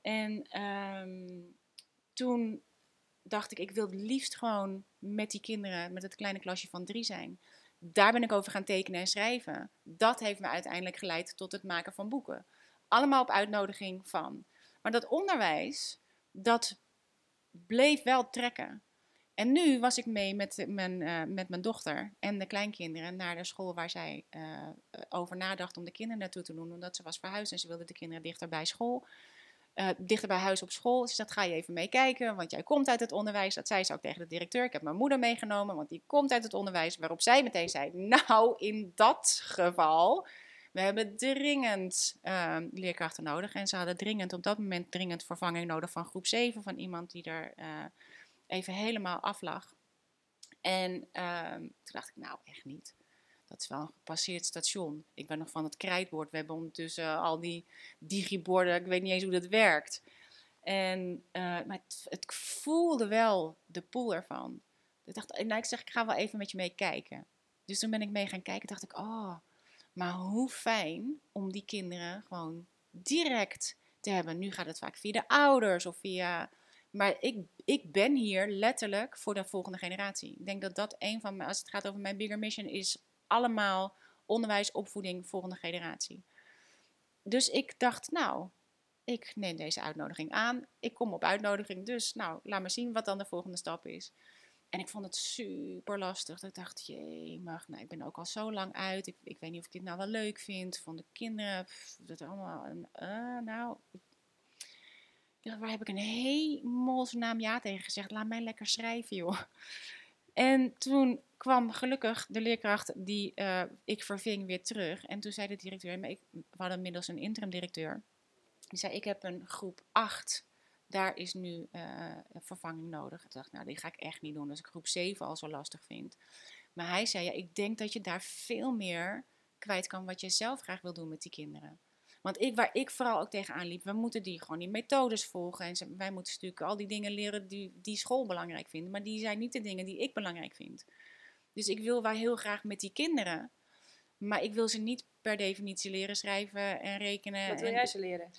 En ehm, toen dacht ik, ik wil het liefst gewoon met die kinderen, met het kleine klasje van drie zijn. Daar ben ik over gaan tekenen en schrijven. Dat heeft me uiteindelijk geleid tot het maken van boeken. Allemaal op uitnodiging van. Maar dat onderwijs, dat bleef wel trekken. En nu was ik mee met mijn, eh, met mijn dochter en de kleinkinderen naar de school waar zij eh, over nadacht om de kinderen naartoe te doen. Omdat ze was verhuisd en ze wilde de kinderen dichter bij school. Eh, dichter bij huis op school. Ze zei, ga je even meekijken, want jij komt uit het onderwijs. Dat zei ze ook tegen de directeur. Ik heb mijn moeder meegenomen, want die komt uit het onderwijs. Waarop zij meteen zei, nou, in dat geval, we hebben dringend eh, leerkrachten nodig. En ze hadden dringend, op dat moment dringend vervanging nodig van groep 7, van iemand die er eh, even helemaal af lag. En ehm, toen dacht ik, nou, echt niet. Dat is wel een gepasseerd station. Ik ben nog van het krijtbord. We hebben ondertussen al die digiborden. Ik weet niet eens hoe dat werkt. En, eh, maar het, het voelde wel de pool ervan. Ik dacht, nou, ik zeg, ik ga wel even met je mee kijken. Dus toen ben ik mee gaan kijken. dacht ik, oh, maar hoe fijn om die kinderen gewoon direct te hebben. Nu gaat het vaak via de ouders of via... Maar ik, ik ben hier letterlijk voor de volgende generatie. Ik denk dat dat een van mijn, als het gaat over mijn bigger mission, is allemaal onderwijs, opvoeding, volgende generatie. Dus ik dacht, nou, ik neem deze uitnodiging aan. Ik kom op uitnodiging, dus nou, laat me zien wat dan de volgende stap is. En ik vond het super lastig. Ik dacht, jee, mag, nou, ik ben ook al zo lang uit. Ik, ik weet niet of ik dit nou wel leuk vind. Van de kinderen, dat allemaal. een, eh, nou, waar heb ik een hemelsnaam ja tegen gezegd? Laat mij lekker schrijven, joh. En toen kwam gelukkig de leerkracht die eh, ik verving weer terug. En toen zei de directeur, maar ik, we hadden inmiddels een interim directeur. Die zei, ik heb een groep 8. Daar is nu een vervanging nodig. Ik dacht, nou, die ga ik echt niet doen als ik groep 7 al zo lastig vind. Maar hij zei, ja, ik denk dat je daar veel meer kwijt kan wat je zelf graag wil doen met die kinderen. Want ik, waar ik vooral ook tegenaan liep, we moeten die gewoon die methodes volgen. En wij moeten natuurlijk al die dingen leren die, die school belangrijk vindt. Maar die zijn niet de dingen die ik belangrijk vind. Dus ik wil wel heel graag met die kinderen. Maar ik wil ze niet per definitie leren schrijven en rekenen. Wat wil en, jij ze leren?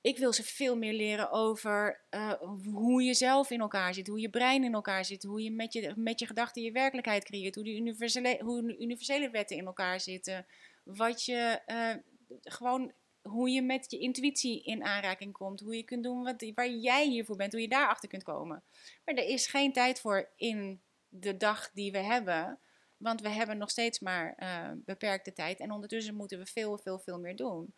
Ik wil ze veel meer leren over uh, hoe je zelf in elkaar zit, hoe je brein in elkaar zit, hoe je met je, met je gedachten je werkelijkheid creëert, hoe de universele, hoe universele wetten in elkaar zitten. Wat je uh, gewoon hoe je met je intuïtie in aanraking komt. Hoe je kunt doen wat, waar jij hiervoor bent. Hoe je daarachter kunt komen. Maar er is geen tijd voor in de dag die we hebben. Want we hebben nog steeds maar uh, beperkte tijd. En ondertussen moeten we veel, veel, veel meer doen.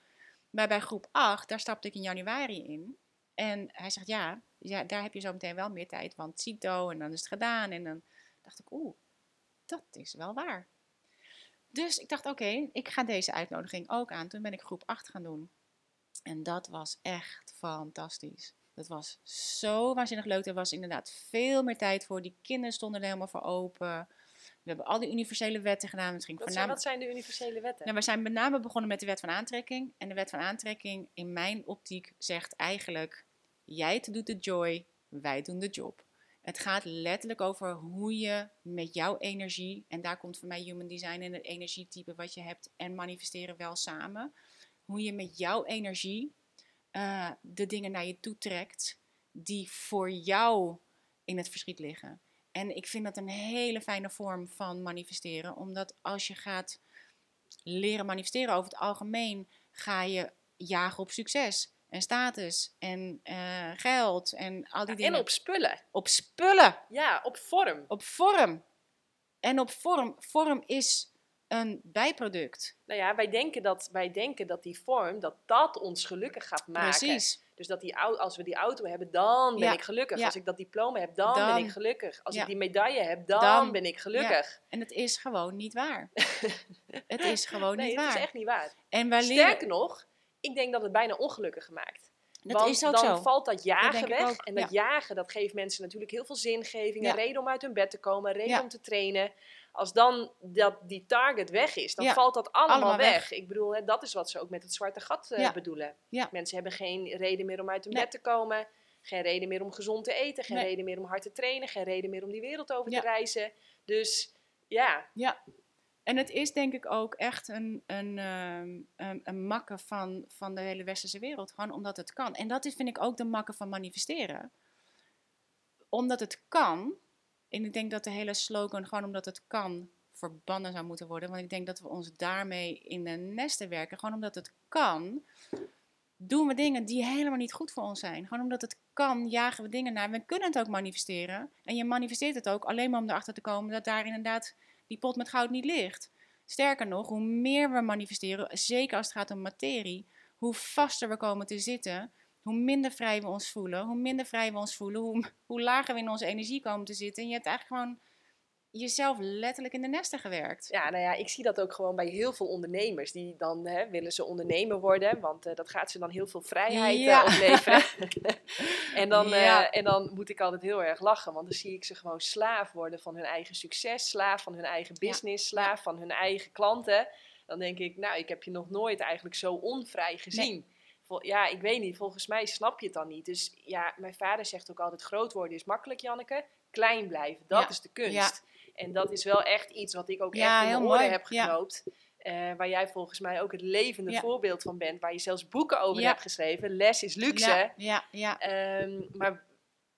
Maar bij groep 8, daar stapte ik in januari in. En hij zegt, ja, ja daar heb je zo meteen wel meer tijd. Want CITO en dan is het gedaan. En dan dacht ik, oeh, dat is wel waar. Dus ik dacht, oké, ik ga deze uitnodiging ook aan. Toen ben ik groep 8 gaan doen. En dat was echt fantastisch. Dat was zo waanzinnig leuk. Er was inderdaad veel meer tijd voor. Die kinderen stonden er helemaal voor open. We hebben al die universele wetten gedaan. Wat, zijn, wat zijn de universele wetten? Nou, we zijn met name begonnen met de wet van aantrekking. En de wet van aantrekking, in mijn optiek, zegt eigenlijk: jij doet de joy, wij doen de job. Het gaat letterlijk over hoe je met jouw energie, en daar komt voor mij human design en het energietype wat je hebt en manifesteren wel samen. Hoe je met jouw energie uh, de dingen naar je toe trekt die voor jou in het verschiet liggen. En ik vind dat een hele fijne vorm van manifesteren, omdat als je gaat leren manifesteren over het algemeen, ga je jagen op succes en status en uh, geld en al die ja, dingen. En op spullen. Op spullen. Ja, op vorm. Op vorm. En op vorm. Vorm is een bijproduct. Nou ja, wij denken dat, wij denken dat die vorm, dat dat ons gelukkig gaat maken. Precies. Dus dat die, als we die auto hebben, dan ben Ja, ik gelukkig. ja. Als ik dat diploma heb, dan, Dan. ben ik gelukkig. Als ik die medaille heb, dan, Dan. ben ik gelukkig. En het is gewoon niet waar. het is gewoon nee, niet het waar. is echt niet waar. En wij. Sterker nog, ik denk dat het bijna ongelukkig maakt. Dat Want is ook dan zo. valt dat jagen weg. En dat jagen, dat geeft mensen natuurlijk heel veel zingeving. Ja. Een reden om uit hun bed te komen, een reden Ja. om te trainen. Als dan dat, die target weg is, dan valt dat allemaal, Allemaal weg. weg. Ik bedoel, hè, dat is wat ze ook met het zwarte gat eh, bedoelen. Mensen hebben geen reden meer om uit hun Nee. bed te komen. Geen reden meer om gezond te eten. Geen Nee. reden meer om hard te trainen. Geen reden meer om die wereld over te reizen. Dus ja, Ja. En het is denk ik ook echt een, een, ehm, een, een van, van de hele westerse wereld. Gewoon omdat het kan. En dat is, vind ik ook de makke van manifesteren. Omdat het kan. En ik denk dat de hele slogan gewoon omdat het kan verbannen zou moeten worden. Want ik denk dat we ons daarmee in de nesten werken. Gewoon omdat het kan. Doen we dingen die helemaal niet goed voor ons zijn. Gewoon omdat het kan, jagen we dingen naar. We kunnen het ook manifesteren. En je manifesteert het ook alleen maar om erachter te komen dat daar inderdaad die pot met goud niet ligt. Sterker nog, hoe meer we manifesteren, zeker als het gaat om materie, hoe vaster we komen te zitten, hoe minder vrij we ons voelen. Hoe minder vrij we ons voelen, hoe, hoe lager we in onze energie komen te zitten. En je hebt eigenlijk gewoon jezelf letterlijk in de nesten gewerkt. Ja, nou ja, ik zie dat ook gewoon bij heel veel ondernemers. Die dan hè, willen ze ondernemer worden, want eh, dat gaat ze dan heel veel vrijheid eh, Ja. opleveren. en, dan, eh, en dan moet ik altijd heel erg lachen, want dan zie ik ze gewoon slaaf worden van hun eigen succes, slaaf van hun eigen Ja. business, slaaf van hun eigen klanten. Dan denk ik, nou, ik heb je nog nooit eigenlijk zo onvrij gezien. Ja, ik weet niet, volgens mij snap je het dan niet. Dus ja, mijn vader zegt ook altijd, groot worden is makkelijk, Janneke. Klein blijven, dat Ja. is de kunst. Ja. En dat is wel echt iets wat ik ook Ja, echt in heel mijn oren mooi. heb geknoopt. Eh, waar jij volgens mij ook het levende Ja. voorbeeld van bent. Waar je zelfs boeken over Ja. hebt geschreven. Les is luxe. Ja, ja, ja. Ehm, maar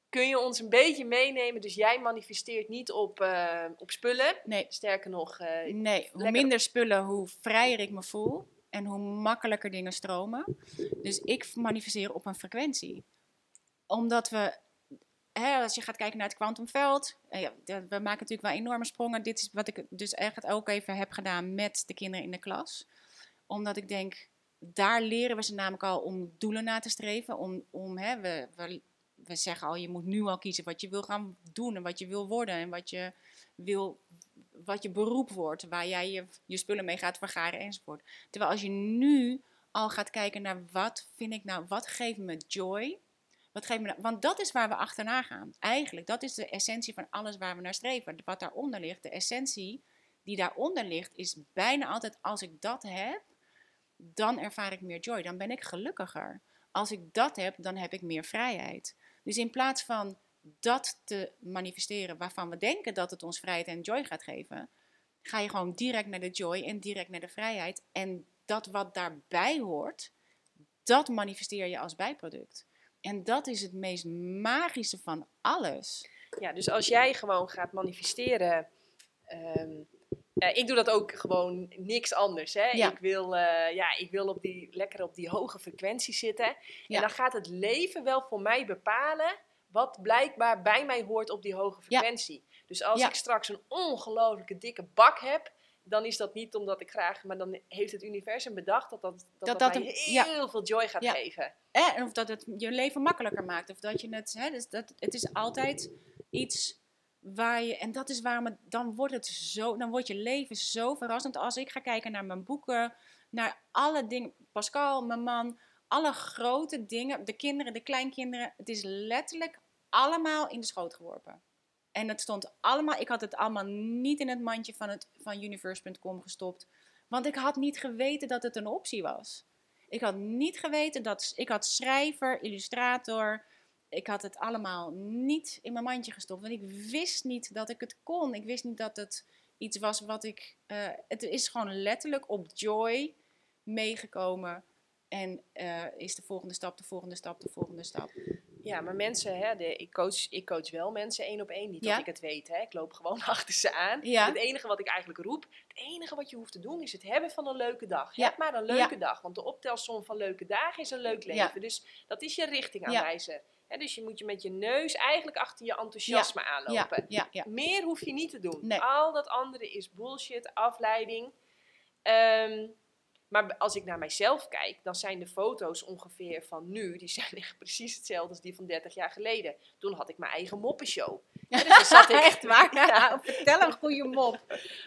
kun je ons een beetje meenemen? Dus jij manifesteert niet op, eh, op spullen. Nee, Sterker nog, eh, nee. hoe minder spullen, hoe vrijer ik me voel. En hoe makkelijker dingen stromen. Dus ik manifesteer op een frequentie. Omdat we, hè, als je gaat kijken naar het kwantumveld. eh, ja, we maken natuurlijk wel enorme sprongen. Dit is wat ik dus echt ook even heb gedaan met de kinderen in de klas. Omdat ik denk, daar leren we ze namelijk al om doelen na te streven. Om, om, hè, we, we, we zeggen al, je moet nu al kiezen wat je wil gaan doen en wat je wil worden en wat je wil, wat je beroep wordt, waar jij je, je spullen mee gaat vergaren enzovoort. Terwijl als je nu al gaat kijken naar wat vind ik nou, wat geeft me joy? Want dat is waar we achterna gaan. Eigenlijk, dat is de essentie van alles waar we naar streven. Wat daaronder ligt, de essentie die daaronder ligt, is bijna altijd als ik dat heb, dan ervaar ik meer joy. Dan ben ik gelukkiger. Als ik dat heb, dan heb ik meer vrijheid. Dus in plaats van dat te manifesteren waarvan we denken dat het ons vrijheid en joy gaat geven, ga je gewoon direct naar de joy en direct naar de vrijheid. En dat wat daarbij hoort, dat manifesteer je als bijproduct. En dat is het meest magische van alles. Ja, dus als jij gewoon gaat manifesteren. ehm, eh, ik doe dat ook gewoon niks anders. Hè? Ja. Ik, wil, eh, ja, ik wil op die, lekker op die hoge frequentie zitten. Ja. En dan gaat het leven wel voor mij bepalen wat blijkbaar bij mij hoort op die hoge frequentie. Dus als ik straks een ongelooflijke dikke bak heb, dan is dat niet omdat ik graag, maar dan heeft het universum bedacht dat dat, dat, Dat dat, dat mij een- ja. heel veel joy gaat Ja. geven. En of dat het je leven makkelijker maakt. Of dat je het. Hè, dus dat, het is altijd iets waar je. En dat is waarom het. Dan wordt het zo. Dan wordt je leven zo verrassend. Als ik ga kijken naar mijn boeken. Naar alle dingen. Pascal, mijn man. Alle grote dingen. De kinderen, de kleinkinderen. Het is letterlijk allemaal in de schoot geworpen. En het stond allemaal. Ik had het allemaal niet in het mandje van, het, van universe.com gestopt. Want ik had niet geweten dat het een optie was. Ik had niet geweten dat. Ik had schrijver, illustrator. Ik had het allemaal niet in mijn mandje gestopt. Want ik wist niet dat ik het kon. Ik wist niet dat het iets was wat ik. eh, het is gewoon letterlijk op Joy meegekomen. En eh, is de volgende stap, de volgende stap, de volgende stap. Ja, maar mensen, hè, de, ik, coach, ik coach wel mensen één op één. Niet Ja. dat ik het weet, hè. ik loop gewoon achter ze aan. Ja. Het enige wat ik eigenlijk roep, het enige wat je hoeft te doen is het hebben van een leuke dag. Ja. Heb maar een leuke dag, want de optelsom van leuke dagen is een leuk leven. Dus dat is je richting aanwijzen. Hè, dus je moet je met je neus eigenlijk achter je enthousiasme aanlopen. Meer hoef je niet te doen. Nee. Al dat andere is bullshit, afleiding. Ehm, maar als ik naar mijzelf kijk, dan zijn de foto's ongeveer van nu, die zijn echt precies hetzelfde als die van 30 jaar geleden. Toen had ik mijn eigen moppenshow. Ja, dus zat ik, Echt waar? Ja. Vertel een goede mop.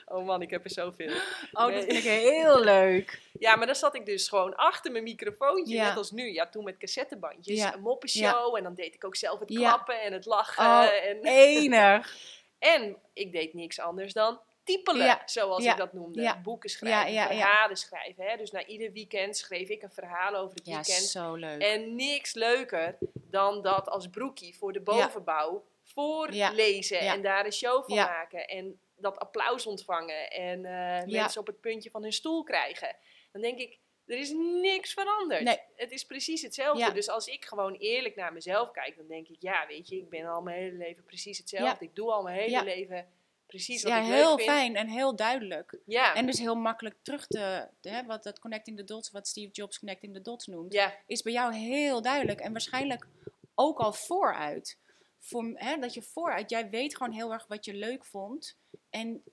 Oh man, ik heb er zoveel. Oh, Nee. dat vind ik heel leuk. Ja, maar dan zat ik dus gewoon achter mijn microfoontje, Ja. net als nu. Ja, toen met cassettebandjes, Ja. een moppenshow. En dan deed ik ook zelf het klappen en het lachen. Oh, en, Enig. en ik deed niks anders dan typelen, Ja. zoals Ja. ik dat noemde. Ja. Boeken schrijven, verhalen schrijven. Hè? Dus na ieder weekend schreef ik een verhaal over het Ja, weekend. zo leuk. En niks leuker dan dat als broekie voor de bovenbouw voorlezen en daar een show van maken. En dat applaus ontvangen en eh, mensen op het puntje van hun stoel krijgen. Dan denk ik, er is niks veranderd. Nee. Het is precies hetzelfde. Ja. Dus als ik gewoon eerlijk naar mezelf kijk, dan denk ik, ja, weet je, ik ben al mijn hele leven precies hetzelfde. Ja. Ik doe al mijn hele Ja. leven precies wat Ja, ik heel vind. fijn en heel duidelijk. Ja. En dus heel makkelijk terug te, hè, wat dat connecting the dots, wat Steve Jobs connecting the dots noemt, ja, is bij jou heel duidelijk en waarschijnlijk ook al vooruit. Voor, hè, dat je vooruit, jij weet gewoon heel erg wat je leuk vond en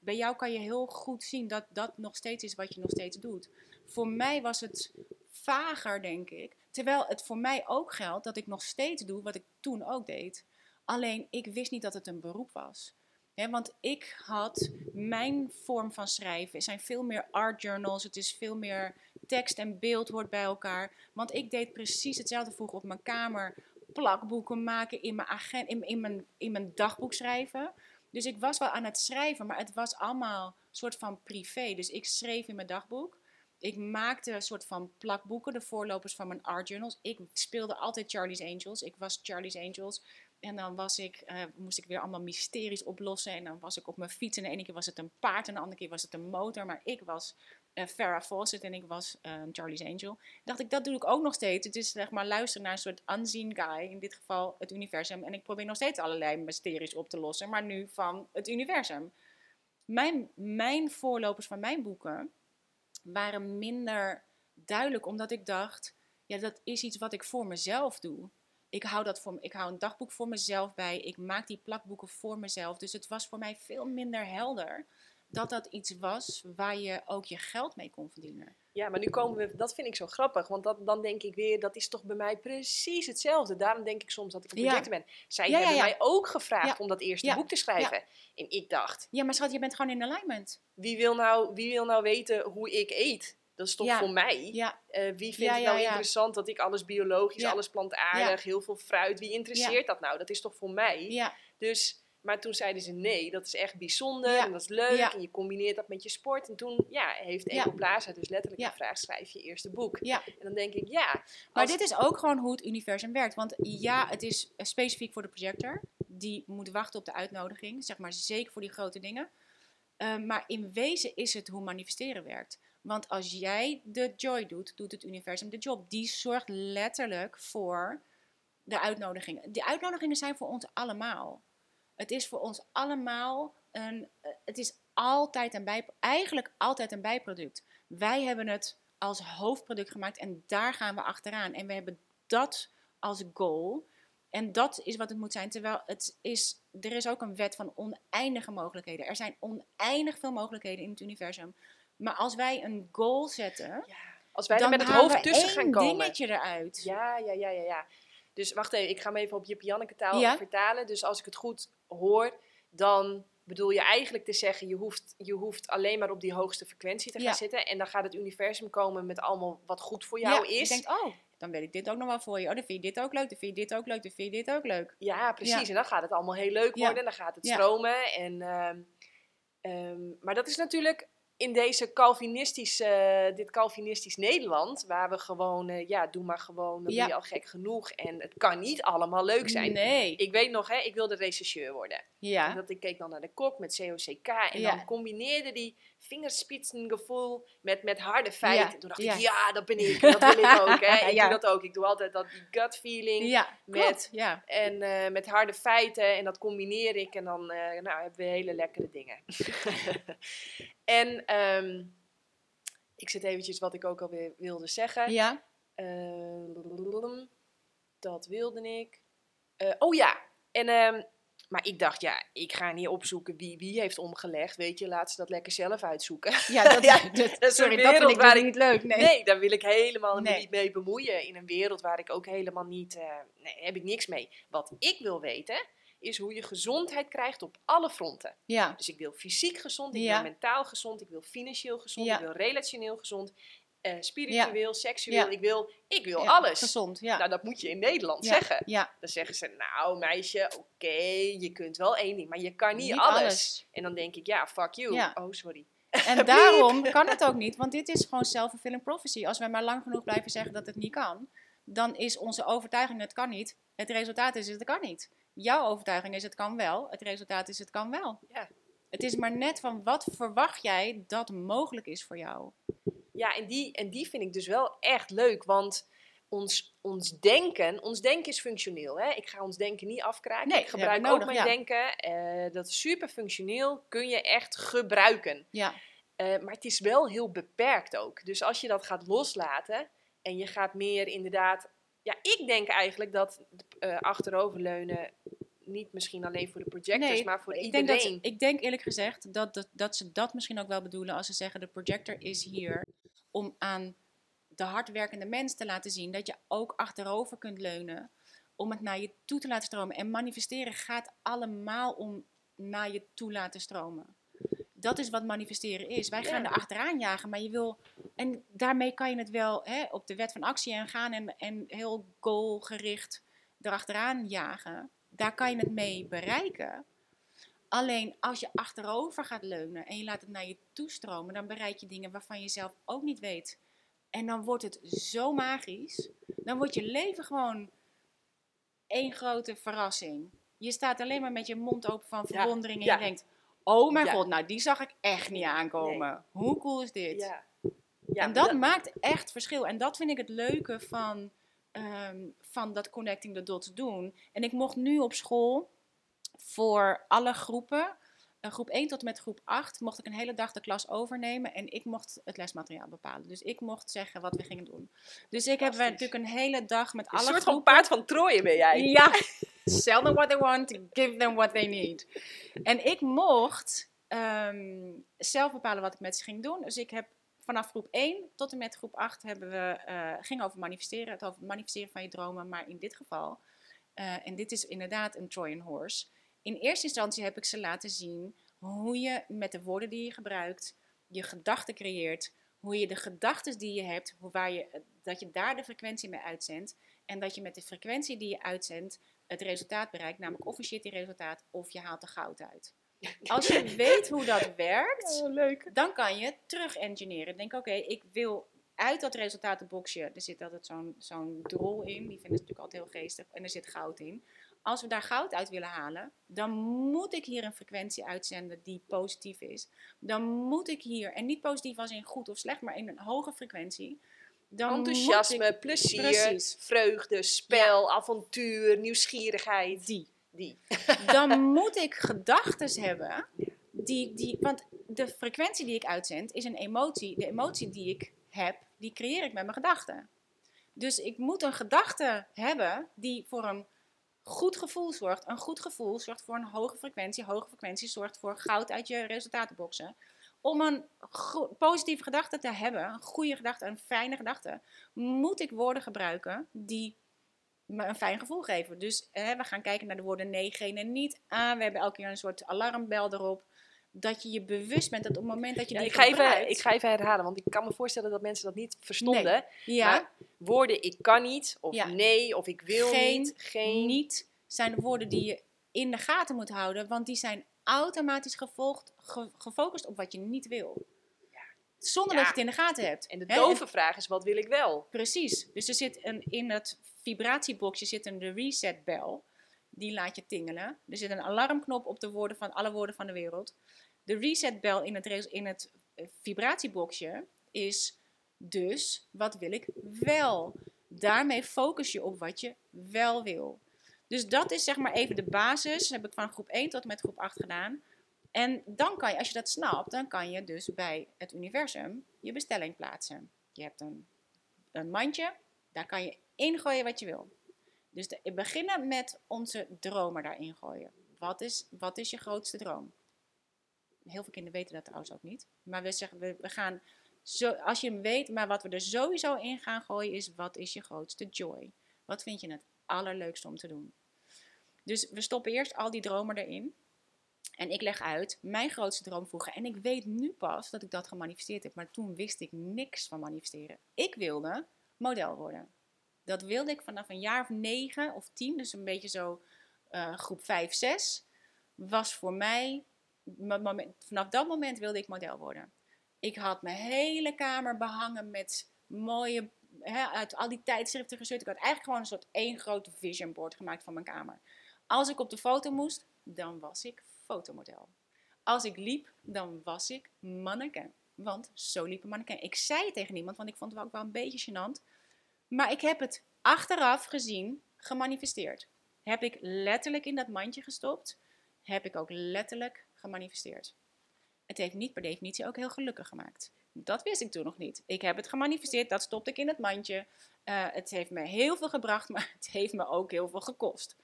bij jou kan je heel goed zien dat dat nog steeds is wat je nog steeds doet. Voor mij was het vager, denk ik. Terwijl het voor mij ook geldt dat ik nog steeds doe wat ik toen ook deed. Alleen ik wist niet dat het een beroep was. Want ik had mijn vorm van schrijven, zijn veel meer art journals, het is veel meer tekst en beeld hoort bij elkaar. Want ik deed precies hetzelfde vroeger op mijn kamer, plakboeken maken, in mijn, agent, in, in, mijn, in mijn dagboek schrijven. Dus ik was wel aan het schrijven, maar het was allemaal soort van privé. Dus ik schreef in mijn dagboek. Ik maakte een soort van plakboeken, de voorlopers van mijn art journals. Ik speelde altijd Charlie's Angels. Ik was Charlie's Angels. En dan was ik, eh, moest ik weer allemaal mysteries oplossen. En dan was ik op mijn fiets. En de ene keer was het een paard en de andere keer was het een motor. Maar ik was eh, Farrah Fawcett en ik was eh, Charlie's Angel. Dacht ik, dat doe ik ook nog steeds. Het is zeg maar luisteren naar een soort unseen guy. In dit geval het universum. En ik probeer nog steeds allerlei mysteries op te lossen. Maar nu van het universum. Mijn, mijn voorlopers van mijn boeken waren minder duidelijk. Omdat ik dacht, ja, dat is iets wat ik voor mezelf doe. Ik hou, dat voor, ik hou een dagboek voor mezelf bij. Ik maak die plakboeken voor mezelf. Dus het was voor mij veel minder helder dat dat iets was waar je ook je geld mee kon verdienen. Ja, maar nu komen we, dat vind ik zo grappig, want dat, dan denk ik weer, dat is toch bij mij precies hetzelfde. Daarom denk ik soms dat ik een Ja. projector ben. Zij Ja, ja, hebben ja. mij ook gevraagd Ja. om dat eerste Ja. boek te schrijven. En ik dacht, Ja, maar schat, je bent gewoon in alignment. wie wil, nou, wie wil nou weten hoe ik eet? Dat is toch Ja. voor mij? Ja, Eh, wie vindt het nou interessant dat ik alles biologisch, alles plantaardig, heel veel fruit, wie interesseert dat nou? Dat is toch voor mij? Dus, maar toen zeiden ze nee, dat is echt bijzonder en dat is leuk en je combineert dat met je sport. En toen ja, heeft Ja. Ecoplaza dus letterlijk Ja. gevraagd, schrijf je eerste boek. ja. En dan denk ik, ja. Maar dit is ook gewoon hoe het universum werkt. Want ja, het is eh, specifiek voor de projector. Die moet wachten op de uitnodiging. Zeg maar zeker voor die grote dingen. Eh, maar in wezen is het hoe manifesteren werkt. Want als jij de joy doet, doet het universum de job. Die zorgt letterlijk voor de uitnodigingen. Die uitnodigingen zijn voor ons allemaal. Het is voor ons allemaal een. eh, Het is altijd een bij, eigenlijk altijd een bijproduct. Wij hebben het als hoofdproduct gemaakt en daar gaan we achteraan. En we hebben dat als goal. En dat is wat het moet zijn. Terwijl het is, er is ook een wet van oneindige mogelijkheden. Er zijn oneindig veel mogelijkheden in het universum. Maar als wij een goal zetten, ja, als wij er dan met het hoofd tussen gaan komen. dingetje eruit. Ja, ja, ja, ja, ja. Dus wacht even, ik ga hem even op Jip Janneke taal Ja. vertalen. Dus als ik het goed hoor, dan bedoel je eigenlijk te zeggen, je hoeft, je hoeft alleen maar op die hoogste frequentie te gaan Ja. zitten. En dan gaat het universum komen met allemaal wat goed voor jou ja, is. Je denkt, oh, dan weet ik dit ook nog wel voor je. Oh, dan vind je dit ook leuk, dan vind je dit ook leuk, dan vind je dit ook leuk. Ja, precies. Ja. En dan gaat het allemaal heel leuk worden. En dan gaat het stromen. En, ehm, ehm, maar dat is natuurlijk in deze Calvinistische, dit Calvinistisch Nederland, waar we gewoon, eh, ja, doe maar gewoon, dan ben je al gek genoeg. En het kan niet allemaal leuk zijn. Nee. Ik weet nog, hè, ik wilde rechercheur worden. En Ja. dat ik keek dan naar de kok met COCK en dan combineerde die vingerspitsengevoel met, met harde feiten. Ja, Toen dacht ja. ik, ja, dat ben ik. Dat wil ik ook. Hè. Ik Ja. doe dat ook. Ik doe altijd dat die gut feeling. Ja, met-. En eh, met harde feiten. En dat combineer ik. En dan eh, nou, hebben we hele lekkere dingen. en ehm, ik zit eventjes wat ik ook alweer wilde zeggen. Ja. Eh, dat wilde ik. Eh, oh ja, en, ehm, maar ik dacht, ja, ik ga niet opzoeken wie wie heeft omgelegd. Weet je, laat ze dat lekker zelf uitzoeken. Ja, dat, Ja, dat- dat is een sorry, dat vind ik waar dus ik- niet leuk. Nee. Nee, daar wil ik helemaal Nee. niet mee bemoeien. In een wereld waar ik ook helemaal niet. eh, nee, heb ik niks mee. Wat ik wil weten, is hoe je gezondheid krijgt op alle fronten. Ja. Dus ik wil fysiek gezond, ik Ja. wil mentaal gezond, ik wil financieel gezond, Ja. ik wil relationeel gezond, eh, spiritueel, seksueel. Ja. Ik wil, ik wil Ja, alles. Gezond, ja. Nou, dat moet je in Nederland zeggen. Ja, Dan zeggen ze, nou meisje, oké, je kunt wel één ding, maar je kan niet, Niet alles. alles. En dan denk ik, ja, fuck you. Oh, sorry. En daarom kan het ook niet, want dit is gewoon self-fulfilling prophecy. Als wij maar lang genoeg blijven zeggen dat het niet kan, dan is onze overtuiging het kan niet. Het resultaat is het kan niet. Jouw overtuiging is het kan wel, het resultaat is het kan wel. Ja. Het is maar net van wat verwacht jij dat mogelijk is voor jou. Ja, en die, en die vind ik dus wel echt leuk, want ons, ons denken, ons denken is functioneel. Hè? Ik ga ons denken niet afkraken. Nee, ik gebruik ook mijn ja. denken. eh, dat is super functioneel, kun je echt gebruiken. Ja, Eh, maar het is wel heel beperkt ook. Dus als je dat gaat loslaten en je gaat meer inderdaad. Ja, ik denk eigenlijk dat eh achteroverleunen niet misschien alleen voor de projectors, Nee, maar voor ik iedereen. denk, dat, ik denk eerlijk gezegd dat, dat, dat ze dat misschien ook wel bedoelen als ze zeggen de projector is hier om aan de hardwerkende mens te laten zien dat je ook achterover kunt leunen om het naar je toe te laten stromen. En manifesteren gaat allemaal om naar je toe laten stromen. Dat is wat manifesteren is. Wij gaan Ja. er achteraan jagen, maar je wil. En daarmee kan je het wel hè, op de wet van actie en gaan en, en heel goalgericht erachteraan jagen. Daar kan je het mee bereiken. Alleen als je achterover gaat leunen en je laat het naar je toestromen, dan bereik je dingen waarvan je zelf ook niet weet. En dan wordt het zo magisch. Dan wordt je leven gewoon één grote verrassing. Je staat alleen maar met je mond open van Ja, verwondering en je denkt: Oh mijn Ja. god, nou die zag ik echt niet aankomen. Hoe cool is dit? Ja. Ja, en dat maakt echt verschil. En dat vind ik het leuke van, ehm, van dat Connecting the Dots doen. En ik mocht nu op school voor alle groepen, eh, groep 1 tot en met groep 8, mocht ik een hele dag de klas overnemen. En ik mocht het lesmateriaal bepalen. Dus ik mocht zeggen wat we gingen doen. Dus ik heb natuurlijk een hele dag met Een alle soort van groepen... paard van Troje ben jij. Ja, sell them what they want, give them what they need. En ik mocht ehm, zelf bepalen wat ik met ze ging doen. Dus ik heb vanaf groep 1 tot en met groep 8 hebben we, eh ging over manifesteren. Het over manifesteren van je dromen. Maar in dit geval, eh, en dit is inderdaad een Trojan horse. In eerste instantie heb ik ze laten zien hoe je met de woorden die je gebruikt, je gedachten creëert. hoe je de gedachten die je hebt, hoe waar je, dat je daar de frequentie mee uitzendt. En dat je met de frequentie die je uitzendt het resultaat bereikt. Namelijk of een shitty resultaat of je haalt er goud uit. Als je weet hoe dat werkt, Oh, leuk. dan kan je terug engineeren. Denk, oké, ik wil uit dat resultatenboxje, er zit altijd zo'n zo'n drol in, die vinden ze natuurlijk altijd heel geestig, en er zit goud in. Als we daar goud uit willen halen, dan moet ik hier een frequentie uitzenden die positief is. Dan moet ik hier, en niet positief als in goed of slecht, maar in een hoge frequentie. Dan Enthousiasme, ik plezier, Precies. vreugde, spel, avontuur, nieuwsgierigheid. die. Die. dan moet ik gedachten hebben. Die, die, want de frequentie die ik uitzend is een emotie. De emotie die ik heb, die creëer ik met mijn gedachten. Dus ik moet een gedachte hebben die voor een goed gevoel zorgt. Een goed gevoel zorgt voor een hoge frequentie. Hoge frequentie zorgt voor goud uit je resultatenboxen. Om een positieve gedachte te hebben, een goede gedachte, een fijne gedachte, moet ik woorden gebruiken die me een fijn gevoel geven. Dus we gaan kijken naar de woorden nee, geen en niet. Ah, we hebben elke keer een soort alarmbel erop. Dat je je bewust bent dat op het moment dat je Ja, die ik, ga even, gebruikt... ik ga even herhalen, want ik kan me voorstellen dat mensen dat niet verstonden. Ja, Maar woorden ik kan niet, of Ja. nee, of ik wil Geen, niet, geen... niet zijn de woorden die je in de gaten moet houden. Want die zijn automatisch gevolgd, ge- gefocust op wat je niet wil. Zonder dat je het in de gaten hebt. En de dove vraag is, wat wil ik wel? Precies. Dus er zit een, in het vibratieboxje zit een de resetbel. Die laat je tingelen. Er zit een alarmknop op de woorden van alle woorden van de wereld. De resetbel in het, in het eh, vibratieboxje is dus, wat wil ik wel? Daarmee focus je op wat je wel wil. Dus dat is zeg maar even de basis. Dat heb ik van groep 1 tot en met groep 8 gedaan. En dan kan je, als je dat snapt, dan kan je dus bij het universum je bestelling plaatsen. Je hebt een, een mandje, daar kan je ingooien wat je wil. Dus de, beginnen met onze dromen daarin gooien. Wat is, wat is je grootste droom? Heel veel kinderen weten dat trouwens ook niet. Maar we zeggen, we, we gaan, zo, als je hem weet, maar wat we er sowieso in gaan gooien is, wat is je grootste joy? Wat vind je het allerleukste om te doen? Dus we stoppen eerst al die dromen erin. En ik leg uit mijn grootste droom vroeger. En ik weet nu pas dat ik dat gemanifesteerd heb. Maar toen wist ik niks van manifesteren. Ik wilde model worden. Dat wilde ik vanaf een jaar of negen of tien. Dus een beetje zo eh, groep vijf, zes. Was voor mij... Vanaf dat moment wilde ik model worden. Ik had mijn hele kamer behangen met mooie... Uit al die tijdschriften gezeurd. Ik had eigenlijk gewoon een soort één groot vision board gemaakt van mijn kamer. Als ik op de foto moest, dan was ik fotomodel. Als ik liep, dan was ik mannequin. Want zo liep een mannequin. Ik zei het tegen niemand, want ik vond het ook wel een beetje gênant. Maar ik heb het achteraf gezien gemanifesteerd. Heb ik letterlijk in dat mandje gestopt. Heb ik ook letterlijk gemanifesteerd. Het heeft niet per definitie ook heel gelukkig gemaakt. Dat wist ik toen nog niet. Ik heb het gemanifesteerd, dat stopte ik in het mandje. Eh, het heeft me heel veel gebracht, maar het heeft me ook heel veel gekost.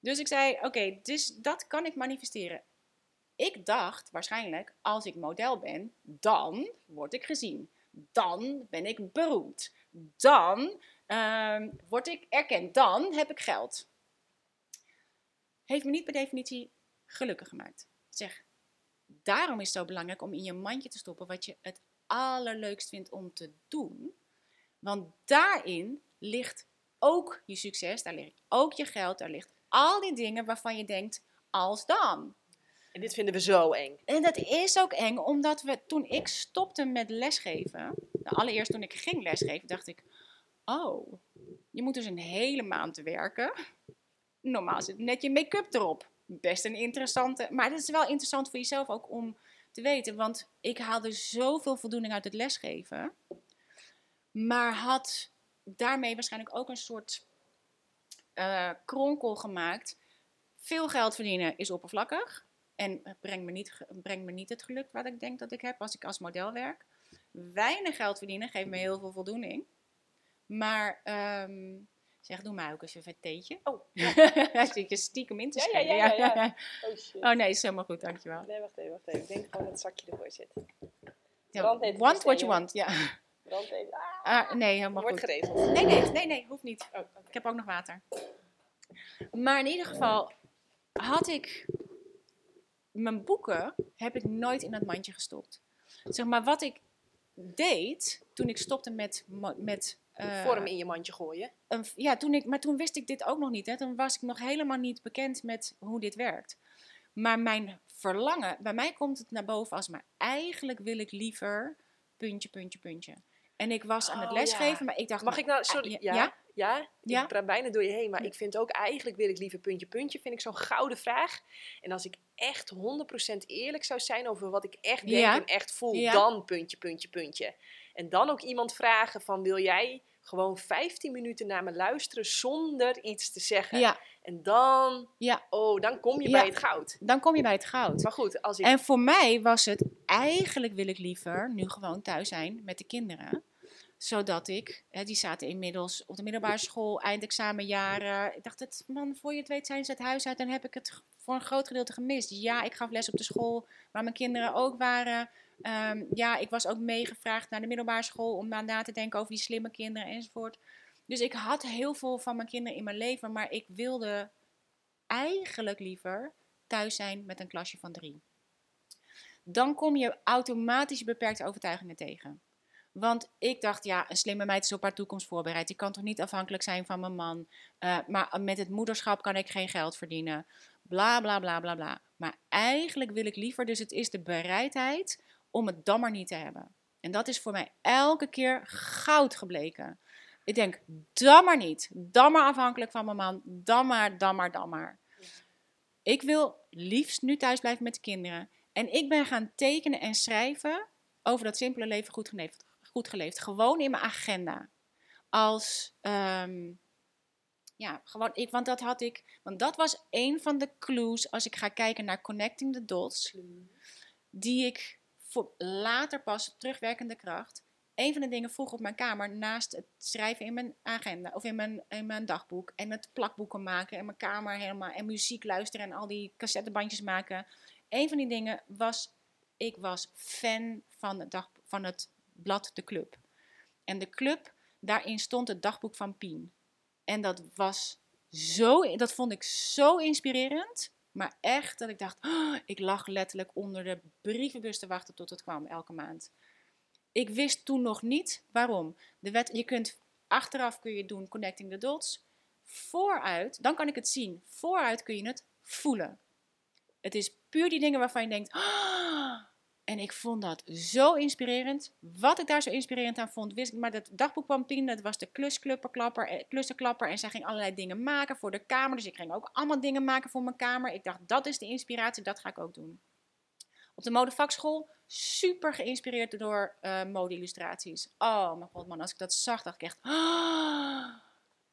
Dus ik zei, oké, dus dat kan ik manifesteren. Ik dacht waarschijnlijk, als ik model ben, dan word ik gezien. Dan ben ik beroemd. Dan ehm, word ik erkend. Dan heb ik geld. Heeft me niet per definitie gelukkig gemaakt. Zeg, daarom is het zo belangrijk om in je mandje te stoppen wat je het allerleukst vindt om te doen. Want daarin ligt ook je succes, daar ligt ook je geld, daar ligt al die dingen waarvan je denkt, als dan. En dit vinden we zo eng. En dat is ook eng, omdat we toen ik stopte met lesgeven, allereerst toen ik ging lesgeven, dacht ik, oh, je moet dus een hele maand werken. Normaal zit net je make-up erop. Best een interessante, maar het is wel interessant voor jezelf ook om te weten, want ik haalde zoveel voldoening uit het lesgeven, maar had daarmee waarschijnlijk ook een soort eh, kronkel gemaakt. Veel geld verdienen is oppervlakkig. En brengt me, niet, brengt me niet het geluk wat ik denk dat ik heb als ik als model werk. Weinig geld verdienen geeft me heel veel voldoening. Maar ehm, zeg, doe mij ook eens even een theetje. Oh, Hij zit je stiekem in te Ja, ja, ja, ja. Oh shit. Oh nee, is helemaal goed, dankjewel. Nee, wacht even, wacht even. Ik denk gewoon dat het zakje ervoor zit. Want what besteden. you want, ja. Brand even. Ah, Ah, nee, helemaal wordt goed. geregeld. Nee, nee, nee, nee, hoeft niet. Oh. Ik heb ook nog water. Maar in ieder geval had ik mijn boeken heb ik nooit in dat mandje gestopt. Zeg maar wat ik deed toen ik stopte met, met eh, Vorm in je mandje gooien. een, ja, toen ik, maar toen wist ik dit ook nog niet. Hè. Toen was ik nog helemaal niet bekend met hoe dit werkt. Maar mijn verlangen, bij mij komt het naar boven als, maar eigenlijk wil ik liever puntje, puntje, puntje. En ik was aan het Oh, lesgeven, ja. maar ik dacht... Mag ik nou, sorry, ja, ja, ja? ja, Ja? ik praat bijna door je heen, maar ik vind ook eigenlijk wil ik liever puntje, puntje, vind ik zo'n gouden vraag. En als ik echt 100% eerlijk zou zijn over wat ik echt denk Ja. en echt voel, Ja. dan puntje, puntje, puntje. En dan ook iemand vragen van, wil jij gewoon 15 minuten naar me luisteren zonder iets te zeggen? Ja, En dan, ja, oh, dan kom je Ja. bij het goud. dan kom je bij het goud. Maar goed, als ik... En voor mij was het, eigenlijk wil ik liever nu gewoon thuis zijn met de kinderen. Zodat ik, hè, die zaten inmiddels op de middelbare school, eindexamenjaren. Ik dacht, het, man, voor je het weet zijn ze het huis uit en heb ik het voor een groot gedeelte gemist. Ja, ik gaf les op de school waar mijn kinderen ook waren. Ehm, ja, ik was ook meegevraagd naar de middelbare school om na na te denken over die slimme kinderen enzovoort. Dus ik had heel veel van mijn kinderen in mijn leven, maar ik wilde eigenlijk liever thuis zijn met een klasje van drie. Dan kom je automatisch beperkte overtuigingen tegen. Want ik dacht, ja, een slimme meid is op haar toekomst voorbereid. Die kan toch niet afhankelijk zijn van mijn man. Eh, maar met het moederschap kan ik geen geld verdienen. Bla, bla, bla, bla, bla. Maar eigenlijk wil ik liever, dus het is de bereidheid om het dan maar niet te hebben. En dat is voor mij elke keer goud gebleken. Ik denk, dan maar niet. Dan maar afhankelijk van mijn man. Dan maar, dan maar, dan maar. Ik wil liefst nu thuis blijven met de kinderen. En ik ben gaan tekenen en schrijven over dat simpele leven goed geleefd. Goed geleefd. Gewoon in mijn agenda. Als, ehm, ja, gewoon, ik, want dat had ik, want dat was een van de clues als ik ga kijken naar Connecting the Dots die ik voor later pas terugwerkende kracht. Een van de dingen vroeg op mijn kamer, naast het schrijven in mijn agenda of in mijn, in mijn dagboek en het plakboeken maken en mijn kamer helemaal en muziek luisteren en al die cassettebandjes maken. Een van die dingen was, ik was fan van het, dag, van het blad De Club. En de club, daarin stond het dagboek van Pien. En dat was zo, dat vond ik zo inspirerend. Maar echt dat ik dacht, "Oh, ik lag letterlijk onder de brievenbus te wachten tot het kwam elke maand. Ik wist toen nog niet waarom. De wet, je kunt achteraf kun je doen connecting the dots. Vooruit, dan kan ik het zien. Vooruit kun je het voelen. Het is puur die dingen waarvan je denkt, "Ah." En ik vond dat zo inspirerend. Wat ik daar zo inspirerend aan vond, wist ik. Maar dat dagboek van Pien, dat was de klusklapper, eh. En zij ging allerlei dingen maken voor de kamer. Dus ik ging ook allemaal dingen maken voor mijn kamer. Ik dacht, dat is de inspiratie, dat ga ik ook doen. Op de modevakschool, super geïnspireerd door eh mode-illustraties. Oh mijn god man, als ik dat zag, dacht ik echt... "Ah."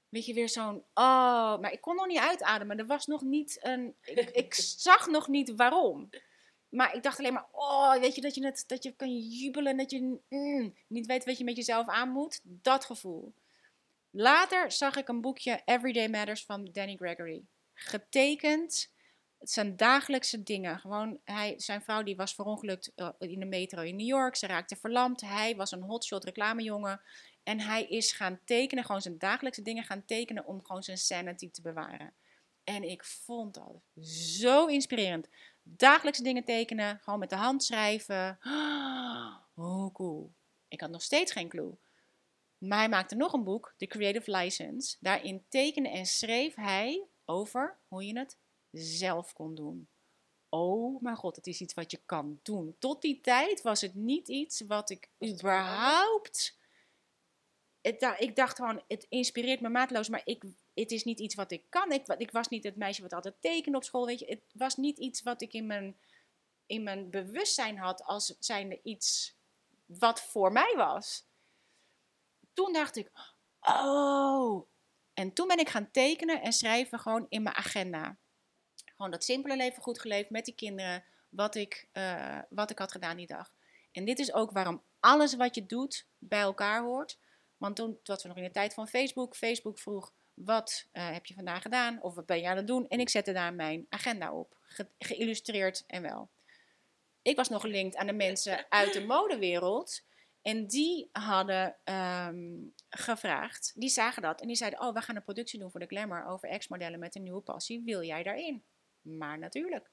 Weet je, weer zo'n... Oh, maar ik kon nog niet uitademen. Er was nog niet een... Ik zag nog niet waarom. Maar ik dacht alleen maar, oh, weet je, dat je, het, dat je kan jubelen, dat je mm, niet weet wat je met jezelf aan moet. Dat gevoel. Later zag ik een boekje Everyday Matters van Danny Gregory. Getekend. Het zijn dagelijkse dingen. Gewoon, hij, zijn vrouw die was verongelukt eh, in de metro in New York. Ze raakte verlamd. Hij was een hotshot reclamejongen. En hij is gaan tekenen, gewoon zijn dagelijkse dingen gaan tekenen om gewoon zijn sanity te bewaren. En ik vond dat zo inspirerend. Dagelijkse dingen tekenen, gewoon met de hand schrijven. Hoe cool. Ik had nog steeds geen clue. Maar hij maakte nog een boek, The Creative License. Daarin tekende en schreef hij over hoe je het zelf kon doen. Oh mijn god, het is iets wat je kan doen. Tot die tijd was het niet iets wat ik überhaupt. Ik dacht gewoon, het inspireert me maatloos, maar ik, het is niet iets wat ik kan. Ik was niet het meisje wat altijd tekende op school. Weet je. Het was niet iets wat ik in mijn, in mijn bewustzijn had als zijnde iets wat voor mij was. Toen dacht ik, oh. En toen ben ik gaan tekenen en schrijven gewoon in mijn agenda. Gewoon dat simpele leven goed geleefd met die kinderen. Wat ik, eh, wat ik had gedaan die dag. En dit is ook waarom alles wat je doet bij elkaar hoort. Want toen dat we nog in de tijd van Facebook. Facebook vroeg, wat eh, heb je vandaag gedaan? Of wat ben je aan het doen? En ik zette daar mijn agenda op. Ge- geïllustreerd en wel. Ik was nog gelinkt aan de mensen uit de modewereld. En die hadden ehm, gevraagd, die zagen dat en die zeiden: Oh, we gaan een productie doen voor de Glamour over ex-modellen met een nieuwe passie. Wil jij daarin? Maar natuurlijk.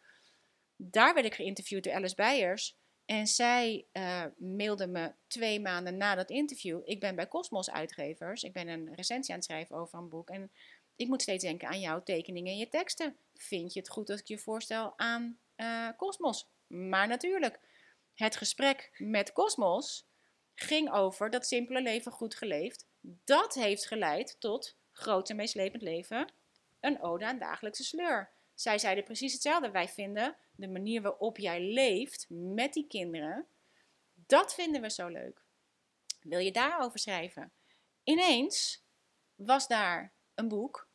Daar werd ik geïnterviewd door Alice Beijers. En zij uh, mailde me twee maanden na dat interview. Ik ben bij Cosmos Uitgevers. Ik ben een recensie aan het schrijven over een boek. En ik moet steeds denken aan jouw tekeningen en je teksten. Vind je het goed als ik je voorstel aan uh, Cosmos? Maar natuurlijk, het gesprek met Cosmos ging over dat simpele leven goed geleefd. Dat heeft geleid tot groot en meeslepend leven. Een ode aan dagelijkse sleur. Zij zeiden precies hetzelfde. Wij vinden de manier waarop jij leeft met die kinderen, dat vinden we zo leuk. Wil je daarover schrijven? Ineens was daar een boek,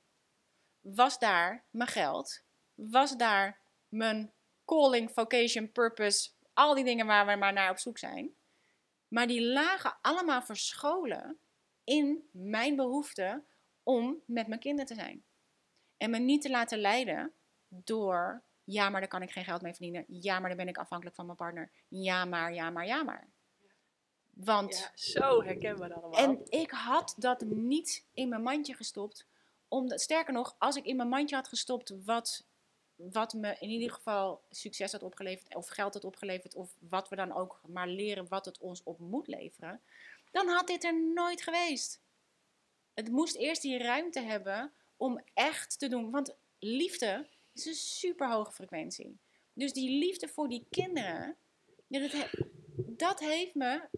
was daar mijn geld, was daar mijn calling, vocation, purpose, al die dingen waar we maar naar op zoek zijn. Maar die lagen allemaal verscholen in mijn behoefte om met mijn kinderen te zijn. En me niet te laten leiden door, ja, maar daar kan ik geen geld mee verdienen. Ja, maar dan ben ik afhankelijk van mijn partner. Ja, maar, ja, maar, ja, maar. Want. Ja, zo herkenbaar allemaal. En ik had dat niet in mijn mandje gestopt. Omdat, sterker nog, als ik in mijn mandje had gestopt wat, wat me in ieder geval succes had opgeleverd, of geld had opgeleverd, of wat we dan ook maar leren wat het ons op moet leveren, dan had dit er nooit geweest. Het moest eerst die ruimte hebben om echt te doen. Want liefde is een super hoge frequentie. Dus die liefde voor die kinderen, dat, dat heeft me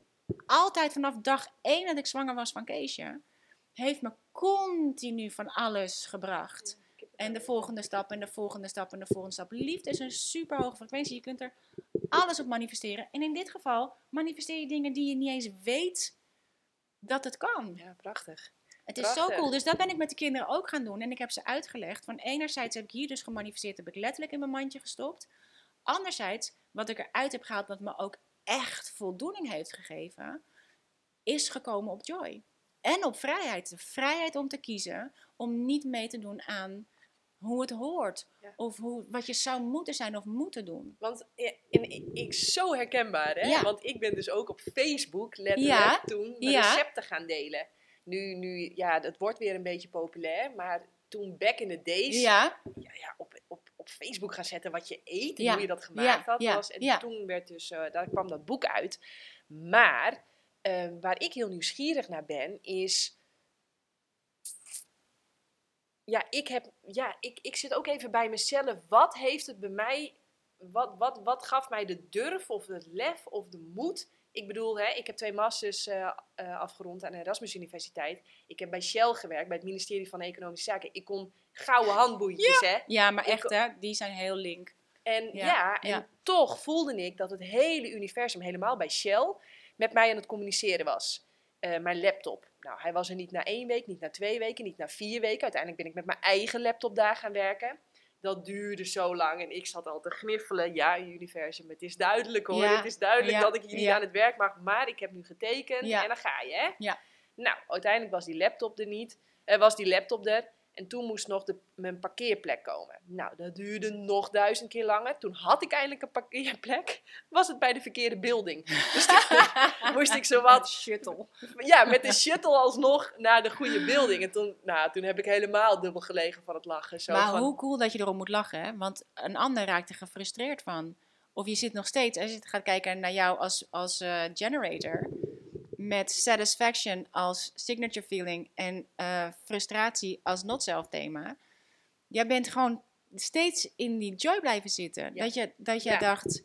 altijd vanaf dag één dat ik zwanger was van Keesje, heeft me continu van alles gebracht. En de volgende stap en de volgende stap en de volgende stap. Liefde is een super hoge frequentie. Je kunt er alles op manifesteren. En in dit geval manifesteer je dingen die je niet eens weet dat het kan. Ja, prachtig. Het is zo cool. Dus dat ben ik met de kinderen ook gaan doen. En ik heb ze uitgelegd. Van enerzijds heb ik hier dus gemanifesteerd, heb ik letterlijk in mijn mandje gestopt. Anderzijds, wat ik eruit heb gehaald, wat me ook echt voldoening heeft gegeven, is gekomen op joy. En op vrijheid. De vrijheid om te kiezen, om niet mee te doen aan hoe het hoort. Of hoe, wat je zou moeten zijn of moeten doen. Want in, ik, zo herkenbaar, hè? Want ik ben dus ook op Facebook letterlijk toen recepten gaan delen. Nu, nu, ja, dat wordt weer een beetje populair, maar toen back in the days, ja. Ja, ja, op, op, op Facebook gaan zetten wat je eet en hoe je dat gemaakt had. Was, en toen werd dus, uh, daar kwam dat boek uit. Maar uh, waar ik heel nieuwsgierig naar ben, is. Ja, ik, heb, ja ik, ik zit ook even bij mezelf. Wat heeft het bij mij. Wat, wat, wat gaf mij de durf of het lef of de moed ik bedoel, hè, ik heb twee masters uh, uh, afgerond aan de Erasmus Universiteit. Ik heb bij Shell gewerkt, bij het ministerie van Economische Zaken. Ik kon gouden handboeitjes, ja. hè. Ja, maar echt, hè, die zijn heel link. En ja, en toch voelde ik dat het hele universum, helemaal bij Shell, met mij aan het communiceren was. Uh, mijn laptop. Nou, hij was er niet na één week, niet na twee weken, niet na vier weken. Uiteindelijk ben ik met mijn eigen laptop daar gaan werken dat duurde zo lang en ik zat al te gniffelen. Ja, universum, het is duidelijk hoor. het is duidelijk dat ik hier niet aan het werk mag, maar ik heb nu getekend en dan ga je, hè? Ja. Nou, uiteindelijk was die laptop er niet. Er was die laptop er. En toen moest nog de, mijn parkeerplek komen. Nou, dat duurde nog duizend keer langer. Toen had ik eindelijk een parkeerplek. Was het bij de verkeerde building. Dus toen moest ik zo wat... Shuttle. Ja, met de shuttle alsnog naar de goede building. En toen, nou, toen heb ik helemaal dubbel gelegen van het lachen. Zo maar hoe cool dat je erom moet lachen. Hè? Want een ander raakt er gefrustreerd van. Of je zit nog steeds, als je gaat kijken naar jou als, als uh, generator met satisfaction als signature feeling en uh, frustratie als not-self thema. Jij bent gewoon steeds in die joy blijven zitten. Dat je, dat je dacht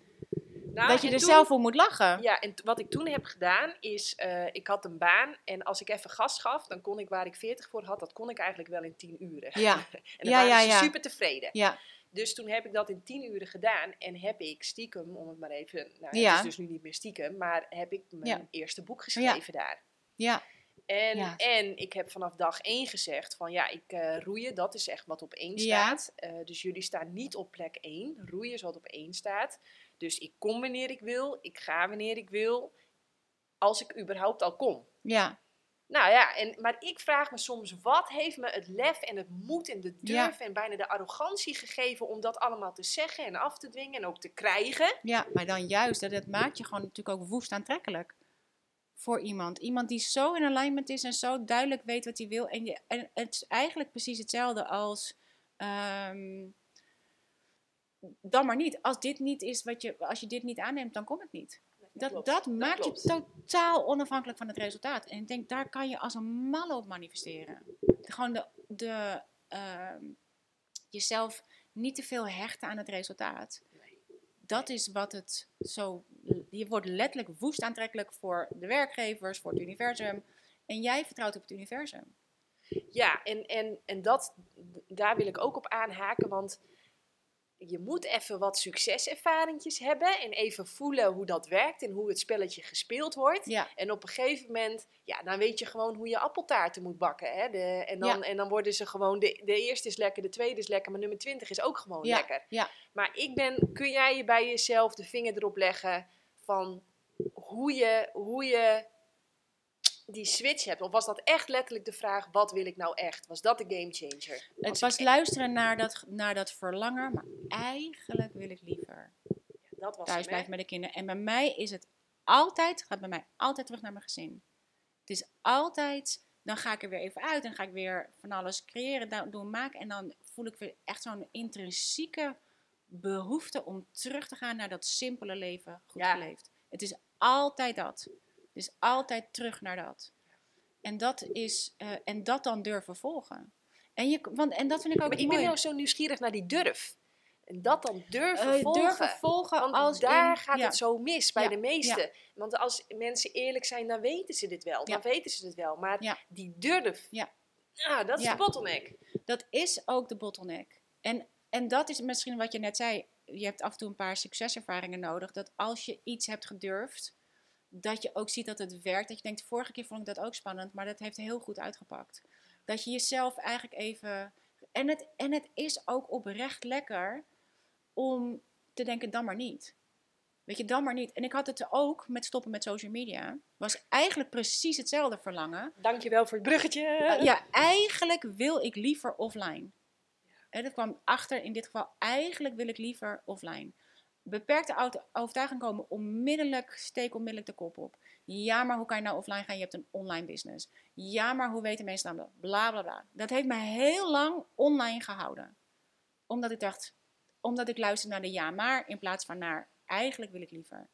nou, dat je er zelf voor moet lachen. Ja, en wat ik toen heb gedaan is, uh, ik had een baan en als ik even gas gaf, dan kon ik waar ik 40 voor had, dat kon ik eigenlijk wel in 10 uren. Ja. en dan ja, waren ze super tevreden. Ja. Dus toen heb ik dat in tien uren gedaan en heb ik stiekem, om het maar even, nou, het is dus nu niet meer stiekem, maar heb ik mijn eerste boek geschreven daar. Ja. En, en ik heb vanaf dag één gezegd van ja, ik uh, roeien, dat is echt wat op één staat. Uh, dus jullie staan niet op plek één. Roeien is wat op één staat. Dus ik kom wanneer ik wil, ik ga wanneer ik wil, als ik überhaupt al kom. Ja. Nou ja, en, maar ik vraag me soms, wat heeft me het lef en het moed en de durf en bijna de arrogantie gegeven om dat allemaal te zeggen en af te dwingen en ook te krijgen? Ja, maar dan juist, dat, dat maakt je gewoon natuurlijk ook woest aantrekkelijk voor iemand. Iemand die zo in alignment is en zo duidelijk weet wat hij wil. En, je, en het is eigenlijk precies hetzelfde als... Um, dan maar niet. Als dit niet is wat je, als je dit niet aanneemt, dan komt het niet. Dat, klopt. dat maakt klopt. je totaal onafhankelijk van het resultaat. En ik denk, daar kan je als een malle op manifesteren. Gewoon de, de, ehm, jezelf niet te veel hechten aan het resultaat. Dat is wat het zo... Je wordt letterlijk woest aantrekkelijk voor de werkgevers, voor het universum. En jij vertrouwt op het universum. Ja, en, en, en dat, daar wil ik ook op aanhaken, want je moet even wat succeservaringjes hebben en even voelen hoe dat werkt en hoe het spelletje gespeeld wordt. Ja, En op een gegeven moment, ja, dan weet je gewoon hoe je appeltaarten moet bakken. Hè? De, en, dan, Ja. en dan worden ze gewoon, de, de eerste is lekker, de tweede is lekker, maar nummer 20 is ook gewoon Ja, lekker. ja. Maar ik ben, kun jij je bij jezelf de vinger erop leggen van hoe je, hoe je die switch hebt? Of was dat echt letterlijk de vraag, wat wil ik nou echt? Was dat de game changer? het was ik- luisteren naar dat, naar dat verlangen, maar eigenlijk wil ik liever dat was thuis blijven met de kinderen. En bij mij is het altijd, gaat bij mij altijd terug naar mijn gezin. Het is altijd, dan ga ik er weer even uit en ga ik weer van alles creëren, doen, maken. En dan voel ik weer echt zo'n intrinsieke behoefte om terug te gaan naar dat simpele leven, goed Ja. geleefd. Het is altijd dat. Is altijd terug naar dat. En dat, is, eh, en dat dan durven volgen. En, je, want, en dat vind ik ook Maar het ik ben nou zo nieuwsgierig naar die durf. En dat dan durven Eh, volgen. durven volgen Want als daar in- gaat ja. het zo mis bij Ja, de meesten. Want als mensen eerlijk zijn, dan weten ze dit wel. Dan weten ze het wel. Maar die durf, Ja. ah, dat is de bottleneck. Dat is ook de bottleneck. En, en dat is misschien wat je net zei. Je hebt af en toe een paar succeservaringen nodig. Dat als je iets hebt gedurfd, dat je ook ziet dat het werkt. Dat je denkt, vorige keer vond ik dat ook spannend, maar dat heeft heel goed uitgepakt. Dat je jezelf eigenlijk even... En het, en het is ook oprecht lekker om te denken, dan maar niet. Weet je, dan maar niet. En ik had het ook met stoppen met social media. Was eigenlijk precies hetzelfde verlangen. Dankjewel voor het bruggetje. Ja, eigenlijk wil ik liever offline. En dat kwam achter in dit geval. Eigenlijk wil ik liever offline. Beperkte overtuigingen komen onmiddellijk, steken onmiddellijk de kop op. Ja, maar hoe kan je nou offline gaan? Je hebt een online business. Ja, maar hoe weten mensen dan? Bla bla bla. Dat heeft me heel lang online gehouden. Omdat ik dacht, omdat ik luisterde naar de ja, maar in plaats van naar eigenlijk wil ik liever.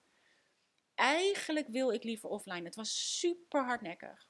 Eigenlijk wil ik liever offline. Het was super hardnekkig.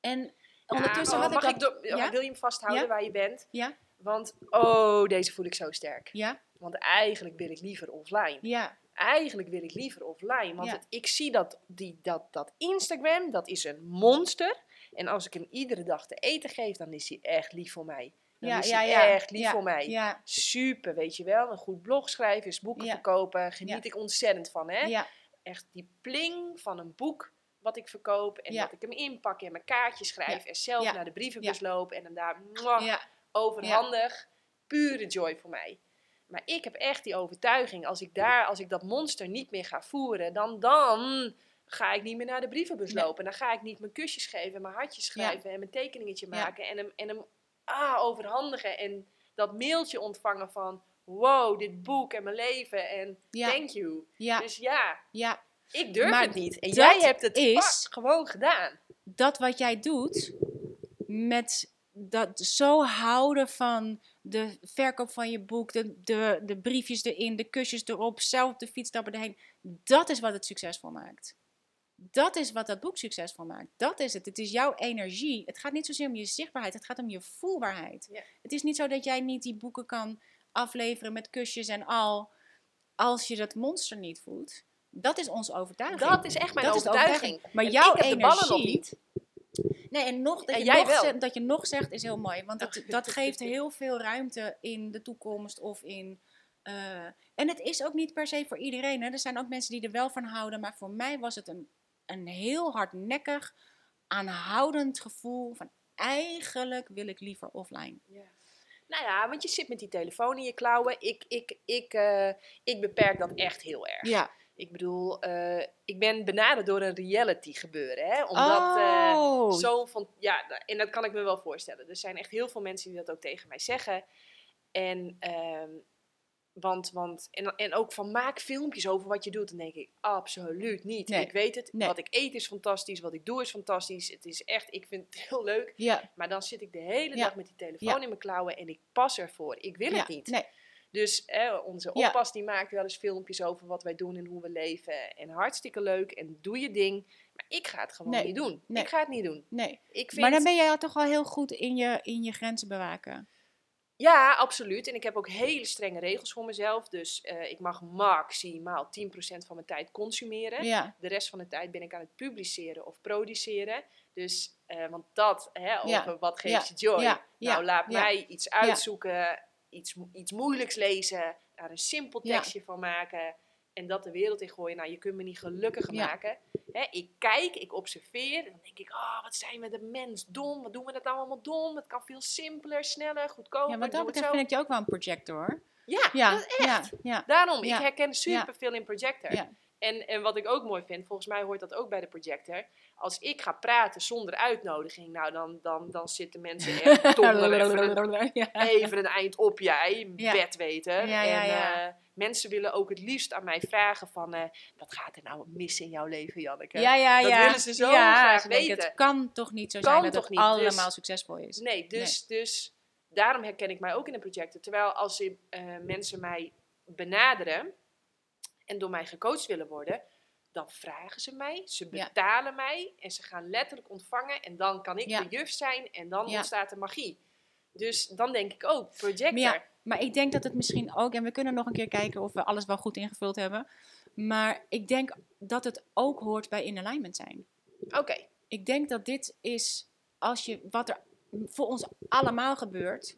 En ondertussen had ik dat... ja? Wil je hem vasthouden Ja? waar je bent? Ja, Want, oh, deze voel ik zo sterk. ja, Want eigenlijk wil ik liever offline. ja, Eigenlijk wil ik liever offline. Want Ja. het- ik zie dat, die, dat, dat Instagram, dat is een monster. En als ik hem iedere dag te eten geef, dan is hij echt lief voor mij. Dan ja, is ja, hij ja, echt lief ja, voor mij. Ja, Super, weet je wel. Een goed blog schrijven, is boeken Ja. verkopen. Geniet Ja. ik ontzettend van, hè. ja, Echt die pling van een boek wat ik verkoop. En Ja. dat ik hem inpak en mijn kaartjes schrijf. Ja. En zelf Ja. naar de brievenbus loop. En hem daar mwah, ja, overhandig. Pure joy voor mij. Maar ik heb echt die overtuiging, als ik daar, als ik dat monster niet meer ga voeren, dan, dan ga ik niet meer naar de brievenbus Nee. lopen. Dan ga ik niet mijn kusjes geven, mijn hartjes Ja. schrijven en mijn tekeningetje Ja. maken en hem, en hem ah, overhandigen. En dat mailtje ontvangen van, wow, dit boek en mijn leven en thank you. Dus ja, ja. ik durf Maar het niet. En jij hebt het is- gewoon gedaan. Dat wat jij doet met dat zo houden van de verkoop van je boek, de, de, de briefjes erin, de kusjes erop, zelf op de fiets stappen erheen. Dat is wat het succesvol maakt. Dat is wat dat boek succesvol maakt. Dat is het. Het is jouw energie. Het gaat niet zozeer om je zichtbaarheid, het gaat om je voelbaarheid. Ja. Het is niet zo dat jij niet die boeken kan afleveren met kusjes en al, als je dat monster niet voelt. Dat is onze overtuiging. Dat is echt mijn Dat overtuiging. overtuiging. Maar En jouw energie- niet. Nee, en nog, dat, En je jij nog wel. zegt, dat je nog zegt is heel mooi. Want dat, dat geeft heel veel ruimte in de toekomst of in... eh, en het is ook niet per se voor iedereen. Hè. Er zijn ook mensen die er wel van houden. Maar voor mij was het een, een heel hardnekkig, aanhoudend gevoel van... Eigenlijk wil ik liever offline. Ja. Nou ja, want je zit met die telefoon in je klauwen. Ik, ik, ik, eh, ik beperk dat echt heel erg. Ja. Ik bedoel, eh, ik ben benaderd door een reality gebeuren. Hè? Omdat eh, oh. zo van, ja, da- en dat kan ik me wel voorstellen. Er zijn echt heel veel mensen die dat ook tegen mij zeggen. En, ehm, want, want, en, en ook van maak filmpjes over wat je doet. Dan denk ik, absoluut niet. Nee. Ik weet het. Nee. Wat ik eet is fantastisch. Wat ik doe is fantastisch. Het is echt, ik vind het heel leuk. ja. Maar dan zit ik de hele Ja. dag met die telefoon Ja. in mijn klauwen en ik pas ervoor. Ik wil het niet. Nee. Dus onze oppas die maakt wel eens filmpjes over wat wij doen en hoe we leven. En hartstikke leuk en doe je ding. Maar ik ga het gewoon Nee, niet doen. nee. Ik ga het niet doen. Nee. Ik vind, Maar dan ben jij toch al heel goed in je, in je grenzen bewaken. Ja, absoluut. En ik heb ook hele strenge regels voor mezelf. Dus eh, ik mag maximaal 10% van mijn tijd consumeren. Ja. De rest van de tijd ben ik aan het publiceren of produceren. Dus, eh, want dat, hè, Ja, over wat geeft ja, je joy? nou, laat mij iets uitzoeken, iets, iets moeilijks lezen, daar een simpel Ja. tekstje van maken en dat de wereld in gooien. Nou, je kunt me niet gelukkiger Ja. maken. Hè, ik kijk, ik observeer en dan denk ik, oh, wat zijn we de mens dom? Wat doen we dat nou allemaal dom? Het kan veel simpeler, sneller, goedkoper. Ja, doe dat betreft vind ik je ook wel een projector. hoor. Ja, Ja, dat echt. ja, ja. Daarom, ik herken superveel in projector. En, en wat ik ook mooi vind, volgens mij hoort dat ook bij de projector. Als ik ga praten zonder uitnodiging, nou dan, dan, dan zitten mensen echt donder even, een- ja. even een eind op jij, Ja. bedweter. Ja, en eh, mensen willen ook het liefst aan mij vragen van, eh, wat gaat er nou mis in jouw leven, Janneke? Ja, ja, Dat willen ze zo graag weten. Het kan toch niet zo Kan zijn dat toch het niet, allemaal dus- succesvol is. Nee, dus, dus daarom herken ik mij ook in een projector. Terwijl als eh, mensen mij benaderen en door mij gecoacht willen worden, dan vragen ze mij, ze Ja. betalen mij en ze gaan letterlijk ontvangen en dan kan ik Ja. de juf zijn en dan Ja. ontstaat de magie. Dus dan denk ik ook, projector. Maar ja, Maar ik denk dat het misschien ook, en we kunnen nog een keer kijken of we alles wel goed ingevuld hebben. Maar ik denk dat het ook hoort bij in alignment zijn. Oké, Ik denk dat dit is, als je, wat er voor ons allemaal gebeurt,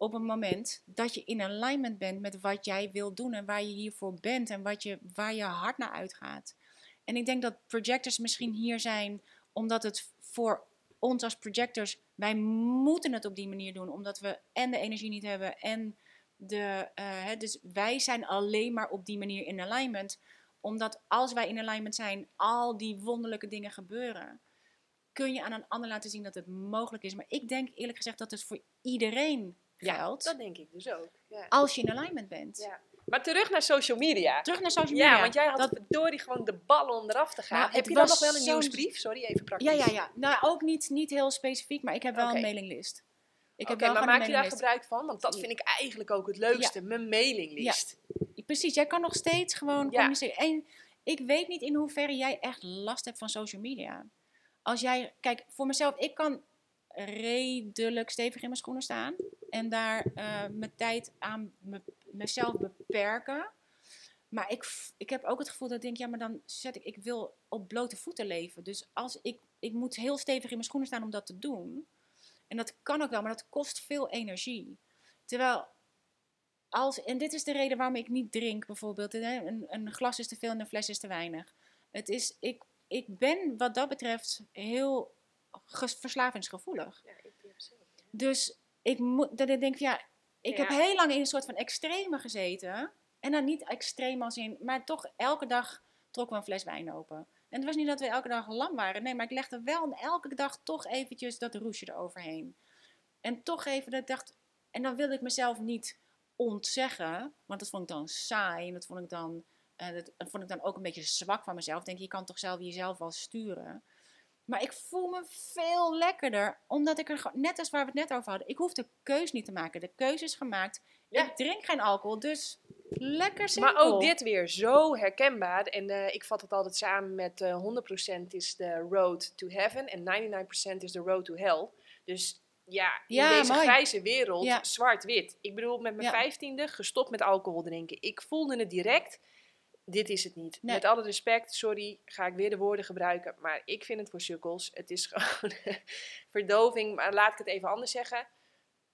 op een moment dat je in alignment bent met wat jij wil doen en waar je hiervoor bent en wat je, waar je hart naar uitgaat. En ik denk dat projectors misschien hier zijn omdat het voor ons als projectors, wij moeten het op die manier doen, omdat we en de energie niet hebben en de, hè, dus wij zijn alleen maar op die manier in alignment, omdat als wij in alignment zijn, al die wonderlijke dingen gebeuren kun je aan een ander laten zien dat het mogelijk is. Maar ik denk eerlijk gezegd dat het voor iedereen ja, dat denk ik dus ook. Ja. Als je in alignment bent. Ja. Maar terug naar social media. Terug naar social media. Ja, want jij had dat, verdorie gewoon de ballen om eraf te gaan. Nou, Heb je dan nog wel een nieuwsbrief? Sorry, even praktisch. ja, ja, ja. Nou, ook niet, niet heel specifiek, maar ik heb wel een mailinglist. Oké, maar maak je daar gebruik van? Want dat vind ik eigenlijk ook het leukste. Mijn mailinglist. Precies, jij kan nog steeds gewoon Ja. communiceren. En ik weet niet in hoeverre jij echt last hebt van social media. Als jij, kijk, voor mezelf, ik kan redelijk stevig in mijn schoenen staan. En daar eh, mijn tijd aan me- mezelf beperken. Maar ik, ik heb ook het gevoel dat ik denk, ja, maar dan zet ik, ik wil op blote voeten leven. Dus als ik, ik moet heel stevig in mijn schoenen staan om dat te doen. En dat kan ook wel, maar dat kost veel energie. Terwijl als, en dit is de reden waarom ik niet drink, bijvoorbeeld. Een, een glas is te veel en een fles is te weinig. Het is, ik, ik ben wat dat betreft heel verslavingsgevoelig. Ja, ik. Dus ik moet, dat ik denk, ja, ik heb heel lang in een soort van extreme gezeten. En dan niet extreem als in, maar toch elke dag trokken we een fles wijn open. En het was niet dat we elke dag lam waren. Nee, maar ik legde wel elke dag toch eventjes dat roesje eroverheen. En toch even dat ik dacht, en dan wilde ik mezelf niet ontzeggen, want dat vond ik dan saai en dat vond ik dan, eh, dat, dat vond ik dan ook een beetje zwak van mezelf. Ik denk, je kan toch zelf jezelf wel sturen. Maar ik voel me veel lekkerder, omdat ik er gewoon, net als waar we het net over hadden, ik hoef de keus niet te maken. De keuze is gemaakt. Ja. Ik drink geen alcohol, dus lekker simpel. Maar ook dit weer zo herkenbaar. En eh, ik vat het altijd samen met eh 100% is de road to heaven en 99% is de road to hell. Dus ja, in Ja, deze mooi. grijze wereld, Ja. zwart-wit. Ik bedoel, met mijn vijftiende gestopt met alcohol drinken. Ik voelde het direct. Dit is het niet. Nee. Met alle respect, sorry, ga ik weer de woorden gebruiken. Maar ik vind het voor sukkels. Het is gewoon verdoving. Maar laat ik het even anders zeggen.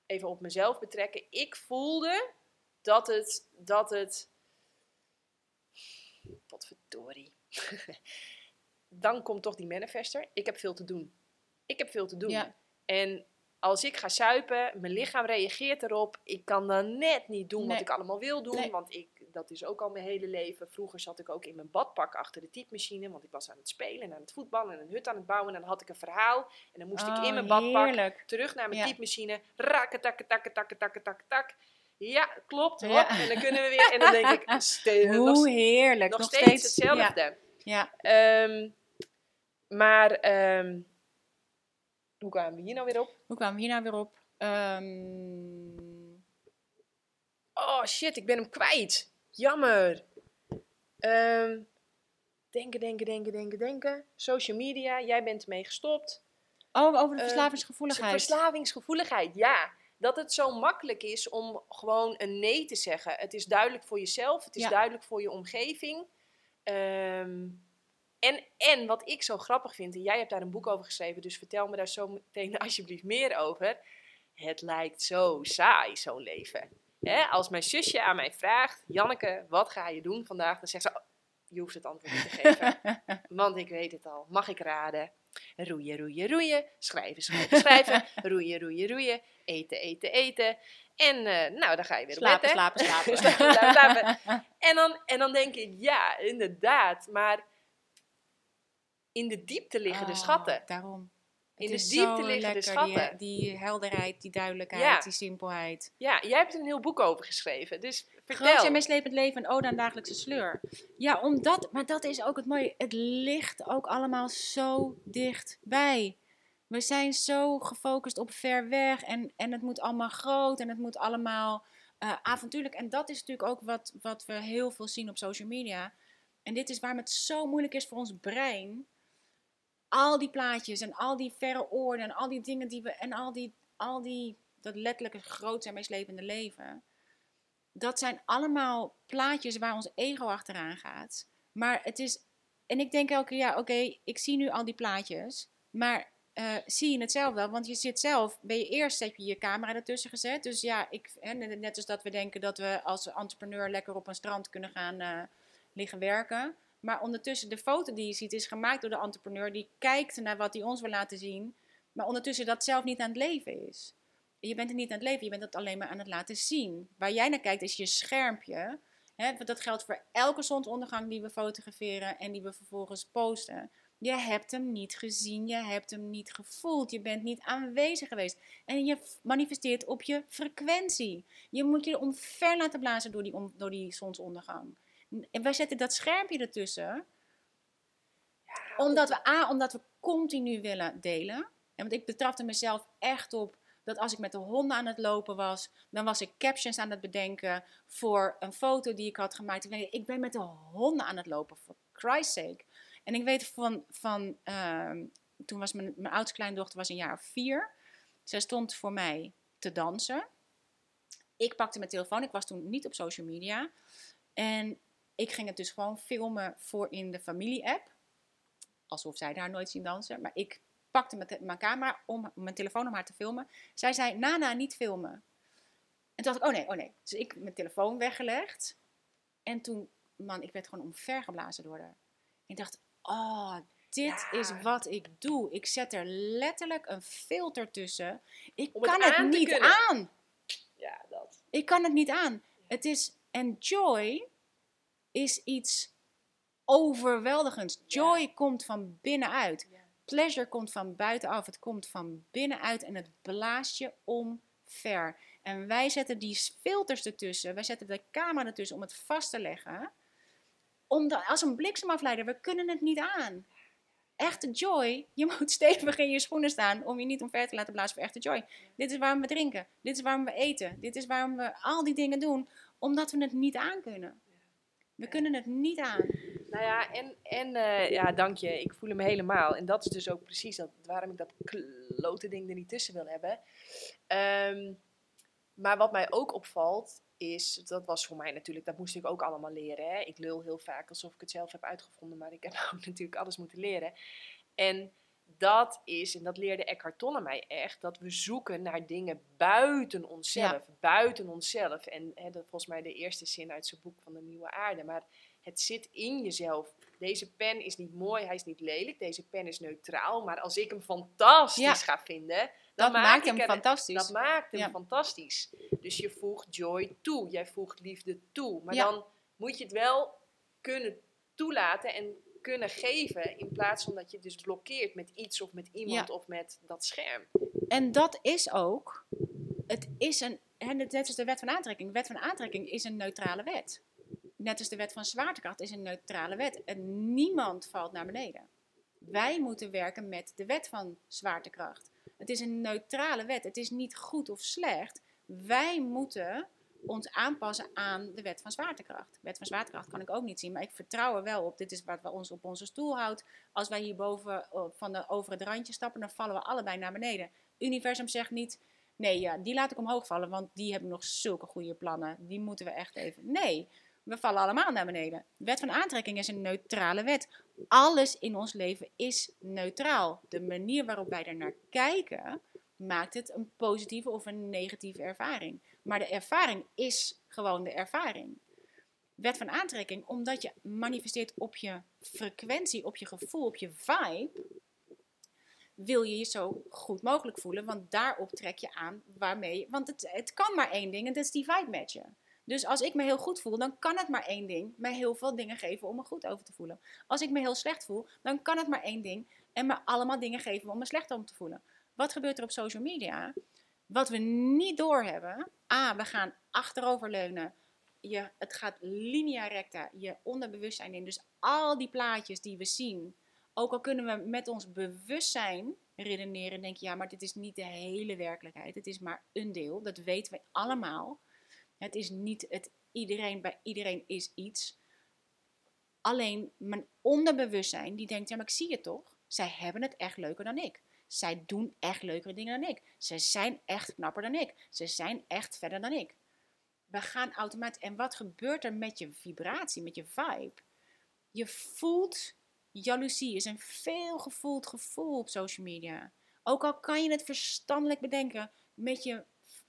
Even op mezelf betrekken. Ik voelde dat het, dat het wat verdorie. Dan komt toch die manifester. Ik heb veel te doen. Ik heb veel te doen. Ja. En als ik ga suipen, mijn lichaam reageert erop. Ik kan dan net niet doen wat ik allemaal wil doen. Nee. Want ik, dat is ook al mijn hele leven. Vroeger zat ik ook in mijn badpak achter de typemachine. Want ik was aan het spelen en aan het voetballen en een hut aan het bouwen. En dan had ik een verhaal. En dan moest ik Oh, in mijn badpak heerlijk. terug naar mijn Ja. typemachine. Rakken, takken, takken, takken, takken, takken, tak. Ja, klopt. Hop. Ja. En dan kunnen we weer. En dan denk ik, ste- nog Hoe heerlijk. nog, Nog, steeds, hetzelfde. Ja, ja. Ehm, maar ehm, hoe kwamen we hier nou weer op? Hoe kwamen we hier nou weer op? Ehm, Oh shit, ik ben hem kwijt. Jammer. Ehm, denken, denken, denken, denken, denken. Social media, jij bent ermee gestopt. Oh, over de Eh, verslavingsgevoeligheid. Verslavingsgevoeligheid, ja. Dat het zo makkelijk is om gewoon een nee te zeggen. Het is duidelijk voor jezelf, het is Ja. duidelijk voor je omgeving. Ehm, en, en wat ik zo grappig vind, en jij hebt daar een boek over geschreven, dus vertel me daar zo meteen alsjeblieft meer over. Het lijkt zo saai, zo'n leven. Hè, als mijn zusje aan mij vraagt, Janneke, wat ga je doen vandaag? Dan zegt ze, "Oh, je hoeft het antwoord niet te geven. Want ik weet het al. Mag ik raden? Roeien, roeien, roeien. Schrijven, schrijven, schrijven. roeien, roeien, roeien. Eten, eten, eten. En eh, nou, dan ga je weer slapen, op bed, slapen, slapen, Slapen, slapen, slapen. En dan, en dan denk ik, ja, inderdaad. Maar in de diepte liggen de Oh, schatten. Daarom. In de diepte liggen de schatten. Die, die helderheid, die duidelijkheid, Ja. die simpelheid. Ja, jij hebt er een heel boek over geschreven. Dus vertel. Groot en meeslepend leven, een ode aan dagelijkse sleur. Ja, omdat, maar dat is ook het mooie. Het ligt ook allemaal zo dichtbij. We zijn zo gefocust op ver weg en, en het moet allemaal groot en het moet allemaal eh, avontuurlijk. En dat is natuurlijk ook wat, wat we heel veel zien op social media. En dit is waarom het zo moeilijk is voor ons brein. Al die plaatjes en al die verre oorden en al die dingen die we. En al die, al die dat letterlijke groot en meeslepende leven dat zijn allemaal plaatjes waar ons ego achteraan gaat. Maar het is. En ik denk elke keer, ja, oké, ik zie nu al die plaatjes. Maar eh, zie je het zelf wel? Want je zit zelf. Ben je eerst heb je je camera ertussen gezet. Dus ja, ik, net als dat we denken dat we als entrepreneur lekker op een strand kunnen gaan eh, liggen werken. Maar ondertussen, de foto die je ziet is gemaakt door de entrepreneur. Die kijkt naar wat hij ons wil laten zien. Maar ondertussen dat zelf niet aan het leven is. Je bent er niet aan het leven, je bent het alleen maar aan het laten zien. Waar jij naar kijkt is je schermpje. Want dat geldt voor elke zonsondergang die we fotograferen en die we vervolgens posten. Je hebt hem niet gezien, je hebt hem niet gevoeld, je bent niet aanwezig geweest. En je manifesteert op je frequentie. Je moet je omver laten blazen door die, door die zonsondergang. En wij zetten dat schermpje ertussen, omdat we, A, omdat we continu willen delen. En want ik betrapte mezelf echt op dat als ik met de honden aan het lopen was, dan was ik captions aan het bedenken voor een foto die ik had gemaakt. Ik weet, Ik ben met de honden aan het lopen, for Christ's sake. En ik weet van, van ehm, toen was mijn, mijn oudste kleindochter was een jaar of vier. Zij stond voor mij te dansen. Ik pakte mijn telefoon, ik was toen niet op social media. En ik ging het dus gewoon filmen voor in de familie-app. Alsof zij daar nooit zien dansen. Maar ik pakte mijn, mijn camera om mijn telefoon om haar te filmen. Zij zei, Nana, niet filmen. En toen dacht ik, oh nee, oh nee. Dus ik mijn telefoon weggelegd. En toen, man, ik werd gewoon omvergeblazen door haar. Ik dacht, oh, dit Ja. is wat ik doe. Ik zet er letterlijk een filter tussen. Ik Om kan het, niet kunnen. aan. Ja, dat. Ik kan het niet aan. Het is, en joy is iets overweldigends. Joy komt van binnenuit. Ja. Pleasure komt van buitenaf. Het komt van binnenuit en het blaast je omver. En wij zetten die filters ertussen. Wij zetten de camera ertussen om het vast te leggen. Omdat, als een bliksemafleider, we kunnen het niet aan. Echte joy, je moet stevig in je schoenen staan om je niet omver te laten blazen voor echte joy. Dit is waarom we drinken. Dit is waarom we eten. Dit is waarom we al die dingen doen. Omdat we het niet aan kunnen. We kunnen het niet aan. Nou ja, en, en eh, ja, dank je. Ik voel hem helemaal. En dat is dus ook precies dat, waarom ik dat klote ding er niet tussen wil hebben. Ehm, maar wat mij ook opvalt, is, dat was voor mij natuurlijk, dat moest ik ook allemaal leren. Hè? Ik lul heel vaak alsof ik het zelf heb uitgevonden, maar ik heb ook natuurlijk alles moeten leren. En dat is, en dat leerde Eckhart Tolle mij echt, dat we zoeken naar dingen buiten onszelf. Buiten onszelf. En hè, dat volgens mij de eerste zin uit zijn boek van de Nieuwe Aarde. Maar het zit in jezelf. Deze pen is niet mooi, hij is niet lelijk. Deze pen is neutraal. Maar als ik hem fantastisch Ja. ga vinden, dan Dat maak maakt hem er- fantastisch. Dat maakt hem Ja. fantastisch. Dus je voegt joy toe. Jij voegt liefde toe. Maar dan moet je het wel kunnen toelaten en kunnen geven. In plaats van dat je dus blokkeert met iets of met iemand Ja. of met dat scherm. En dat is ook, het is een, net als de wet van aantrekking. De wet van aantrekking is een neutrale wet. Net als de wet van zwaartekracht is een neutrale wet. En niemand valt naar beneden. Wij moeten werken met de wet van zwaartekracht. Het is een neutrale wet. Het is niet goed of slecht. Wij moeten ons aanpassen aan de wet van zwaartekracht. Wet van zwaartekracht kan ik ook niet zien, maar ik vertrouw er wel op. Dit is wat we ons op onze stoel houdt. Als wij hierboven uh, van de, over het randje stappen, dan vallen we allebei naar beneden. Universum zegt niet, nee, ja, die laat ik omhoog vallen, want die hebben nog zulke goede plannen. Die moeten we echt even. Nee, we vallen allemaal naar beneden. De wet van aantrekking is een neutrale wet. Alles in ons leven is neutraal. De manier waarop wij er naar kijken, maakt het een positieve of een negatieve ervaring. Maar de ervaring is gewoon de ervaring. Wet van aantrekking, omdat je manifesteert op je frequentie, op je gevoel, op je vibe, wil je je zo goed mogelijk voelen, want daarop trek je aan waarmee. Want het, het kan maar één ding en dat is die vibe matchen. Dus als ik me heel goed voel, dan kan het maar één ding mij heel veel dingen geven om me goed over te voelen. Als ik me heel slecht voel, dan kan het maar één ding en me allemaal dingen geven om me slecht om te voelen. Wat gebeurt er op social media? Wat we niet doorhebben. A, we gaan achteroverleunen. Je, het gaat linea recta, je onderbewustzijn in. Dus al die plaatjes die we zien, ook al kunnen we met ons bewustzijn redeneren, denk je, ja, maar dit is niet de hele werkelijkheid. Het is maar een deel. Dat weten we allemaal. Het is niet het iedereen bij iedereen is iets. Alleen mijn onderbewustzijn die denkt, ja, maar ik zie het toch. Zij hebben het echt leuker dan ik. Zij doen echt leukere dingen dan ik. Ze zijn echt knapper dan ik. Ze zijn echt verder dan ik. We gaan automatisch. En wat gebeurt er met je vibratie, met je vibe? Je voelt jaloezie is een veel gevoeld gevoel op social media. Ook al kan je het verstandelijk bedenken, met je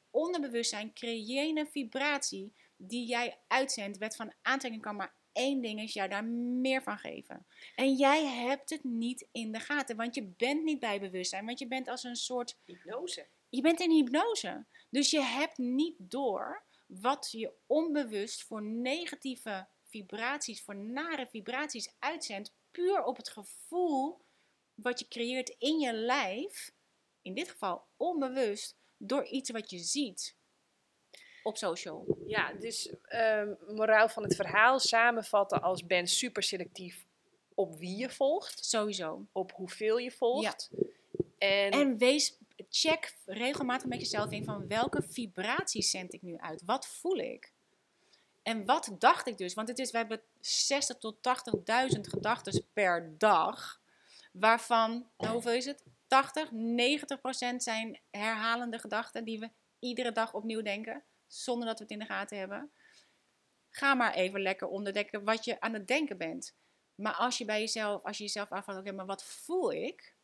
onderbewustzijn creëer je een vibratie die jij uitzendt. Wet van aantrekking kan maar één ding is jij daar meer van geven. En jij hebt het niet in de gaten, want je bent niet bij bewustzijn, want je bent als een soort... Hypnose. Je bent in hypnose. Dus je hebt niet door wat je onbewust voor negatieve vibraties, voor nare vibraties uitzendt, puur op het gevoel wat je creëert in je lijf, in dit geval onbewust, door iets wat je ziet op social. Ja, dus um, moraal van het verhaal samenvatten als ben super selectief op wie je volgt. Sowieso. Op hoeveel je volgt. Ja. En, en wees, check regelmatig met jezelf in van welke vibraties zend ik nu uit? Wat voel ik? En wat dacht ik dus? Want het is, we hebben 60 tot 80.000 gedachten per dag. Waarvan, nou, hoeveel is het? 80, 90 procent zijn herhalende gedachten die we iedere dag opnieuw denken zonder dat we het in de gaten hebben. Ga maar even lekker onderdekken wat je aan het denken bent. Maar als je bij jezelf, als je jezelf afvraagt, oké, maar wat voel ik?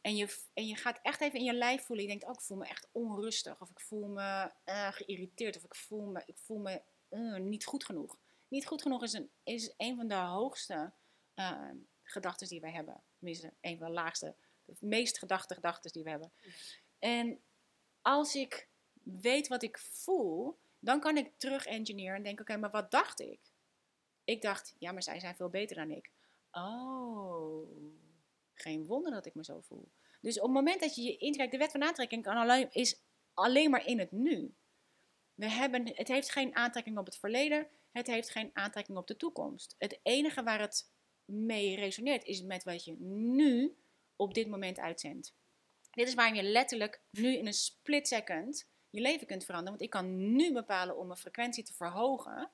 En je, en je gaat echt even in je lijf voelen. Je denkt, oh, ik voel me echt onrustig. Of ik voel me uh, geïrriteerd. Of ik voel me, ik voel me uh, niet goed genoeg. Niet goed genoeg is een, is een van de hoogste uh, gedachten die wij hebben. Tenminste, een van de laagste, de meest gedachte gedachten die we hebben. En als ik weet wat ik voel, dan kan ik terug engineeren en denken: oké, maar wat dacht ik? Ik dacht, ja, maar zij zijn veel beter dan ik. Oh, geen wonder dat ik me zo voel. Dus op het moment dat je je intrekt, de wet van aantrekking kan alleen, is alleen maar in het nu. We hebben, het heeft geen aantrekking op het verleden, het heeft geen aantrekking op de toekomst. Het enige waar het mee resoneert is met wat je nu op dit moment uitzendt. Dit is waarom je letterlijk nu in een split second je leven kunt veranderen. Want ik kan nu bepalen om mijn frequentie te verhogen.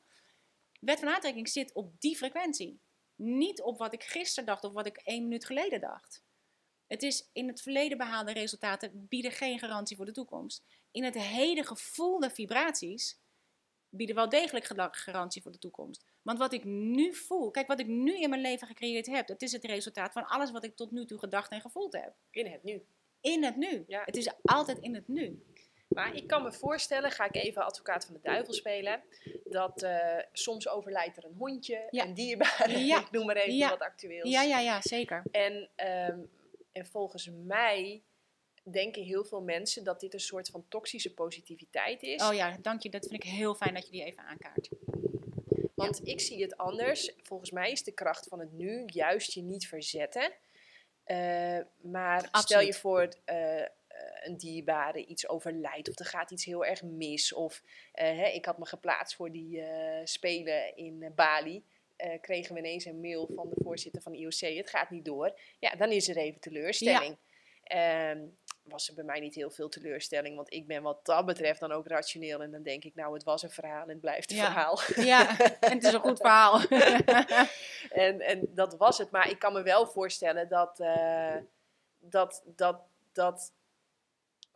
Wet van aantrekking zit op die frequentie. Niet op wat ik gisteren dacht of wat ik één minuut geleden dacht. Het is in het verleden behaalde resultaten bieden geen garantie voor de toekomst. In het heden gevoelde vibraties bieden wel degelijk garantie voor de toekomst. Want wat ik nu voel, kijk wat ik nu in mijn leven gecreëerd heb, dat is het resultaat van alles wat ik tot nu toe gedacht en gevoeld heb. In het nu. In het nu. Ja. Het is altijd in het nu. Maar ik kan me voorstellen, ga ik even advocaat van de duivel spelen, dat uh, soms overlijdt er een hondje, ja. een dierbare, ja. ik noem maar even wat actueel. Ja, ja, ja, zeker. En, um, en volgens mij denken heel veel mensen dat dit een soort van toxische positiviteit is. Oh ja, dank je. Dat vind ik heel fijn dat je die even aankaart. Want ik zie het anders. Volgens mij is de kracht van het nu juist je niet verzetten. Uh, maar Absoluut. stel je voor, uh, een dierbare iets overlijdt of er gaat iets heel erg mis. Of uh, hè, ik had me geplaatst voor die uh, spelen in Bali. Uh, kregen we ineens een mail van de voorzitter van IOC, het gaat niet door. Ja, dan is er even teleurstelling. Ja. Um, was er bij mij niet heel veel teleurstelling. Want ik ben wat dat betreft dan ook rationeel. En dan denk ik, nou, het was een verhaal en het blijft een Ja. verhaal. Ja, en het is een goed verhaal. en, en dat was het. Maar ik kan me wel voorstellen dat, eh, dat, dat, dat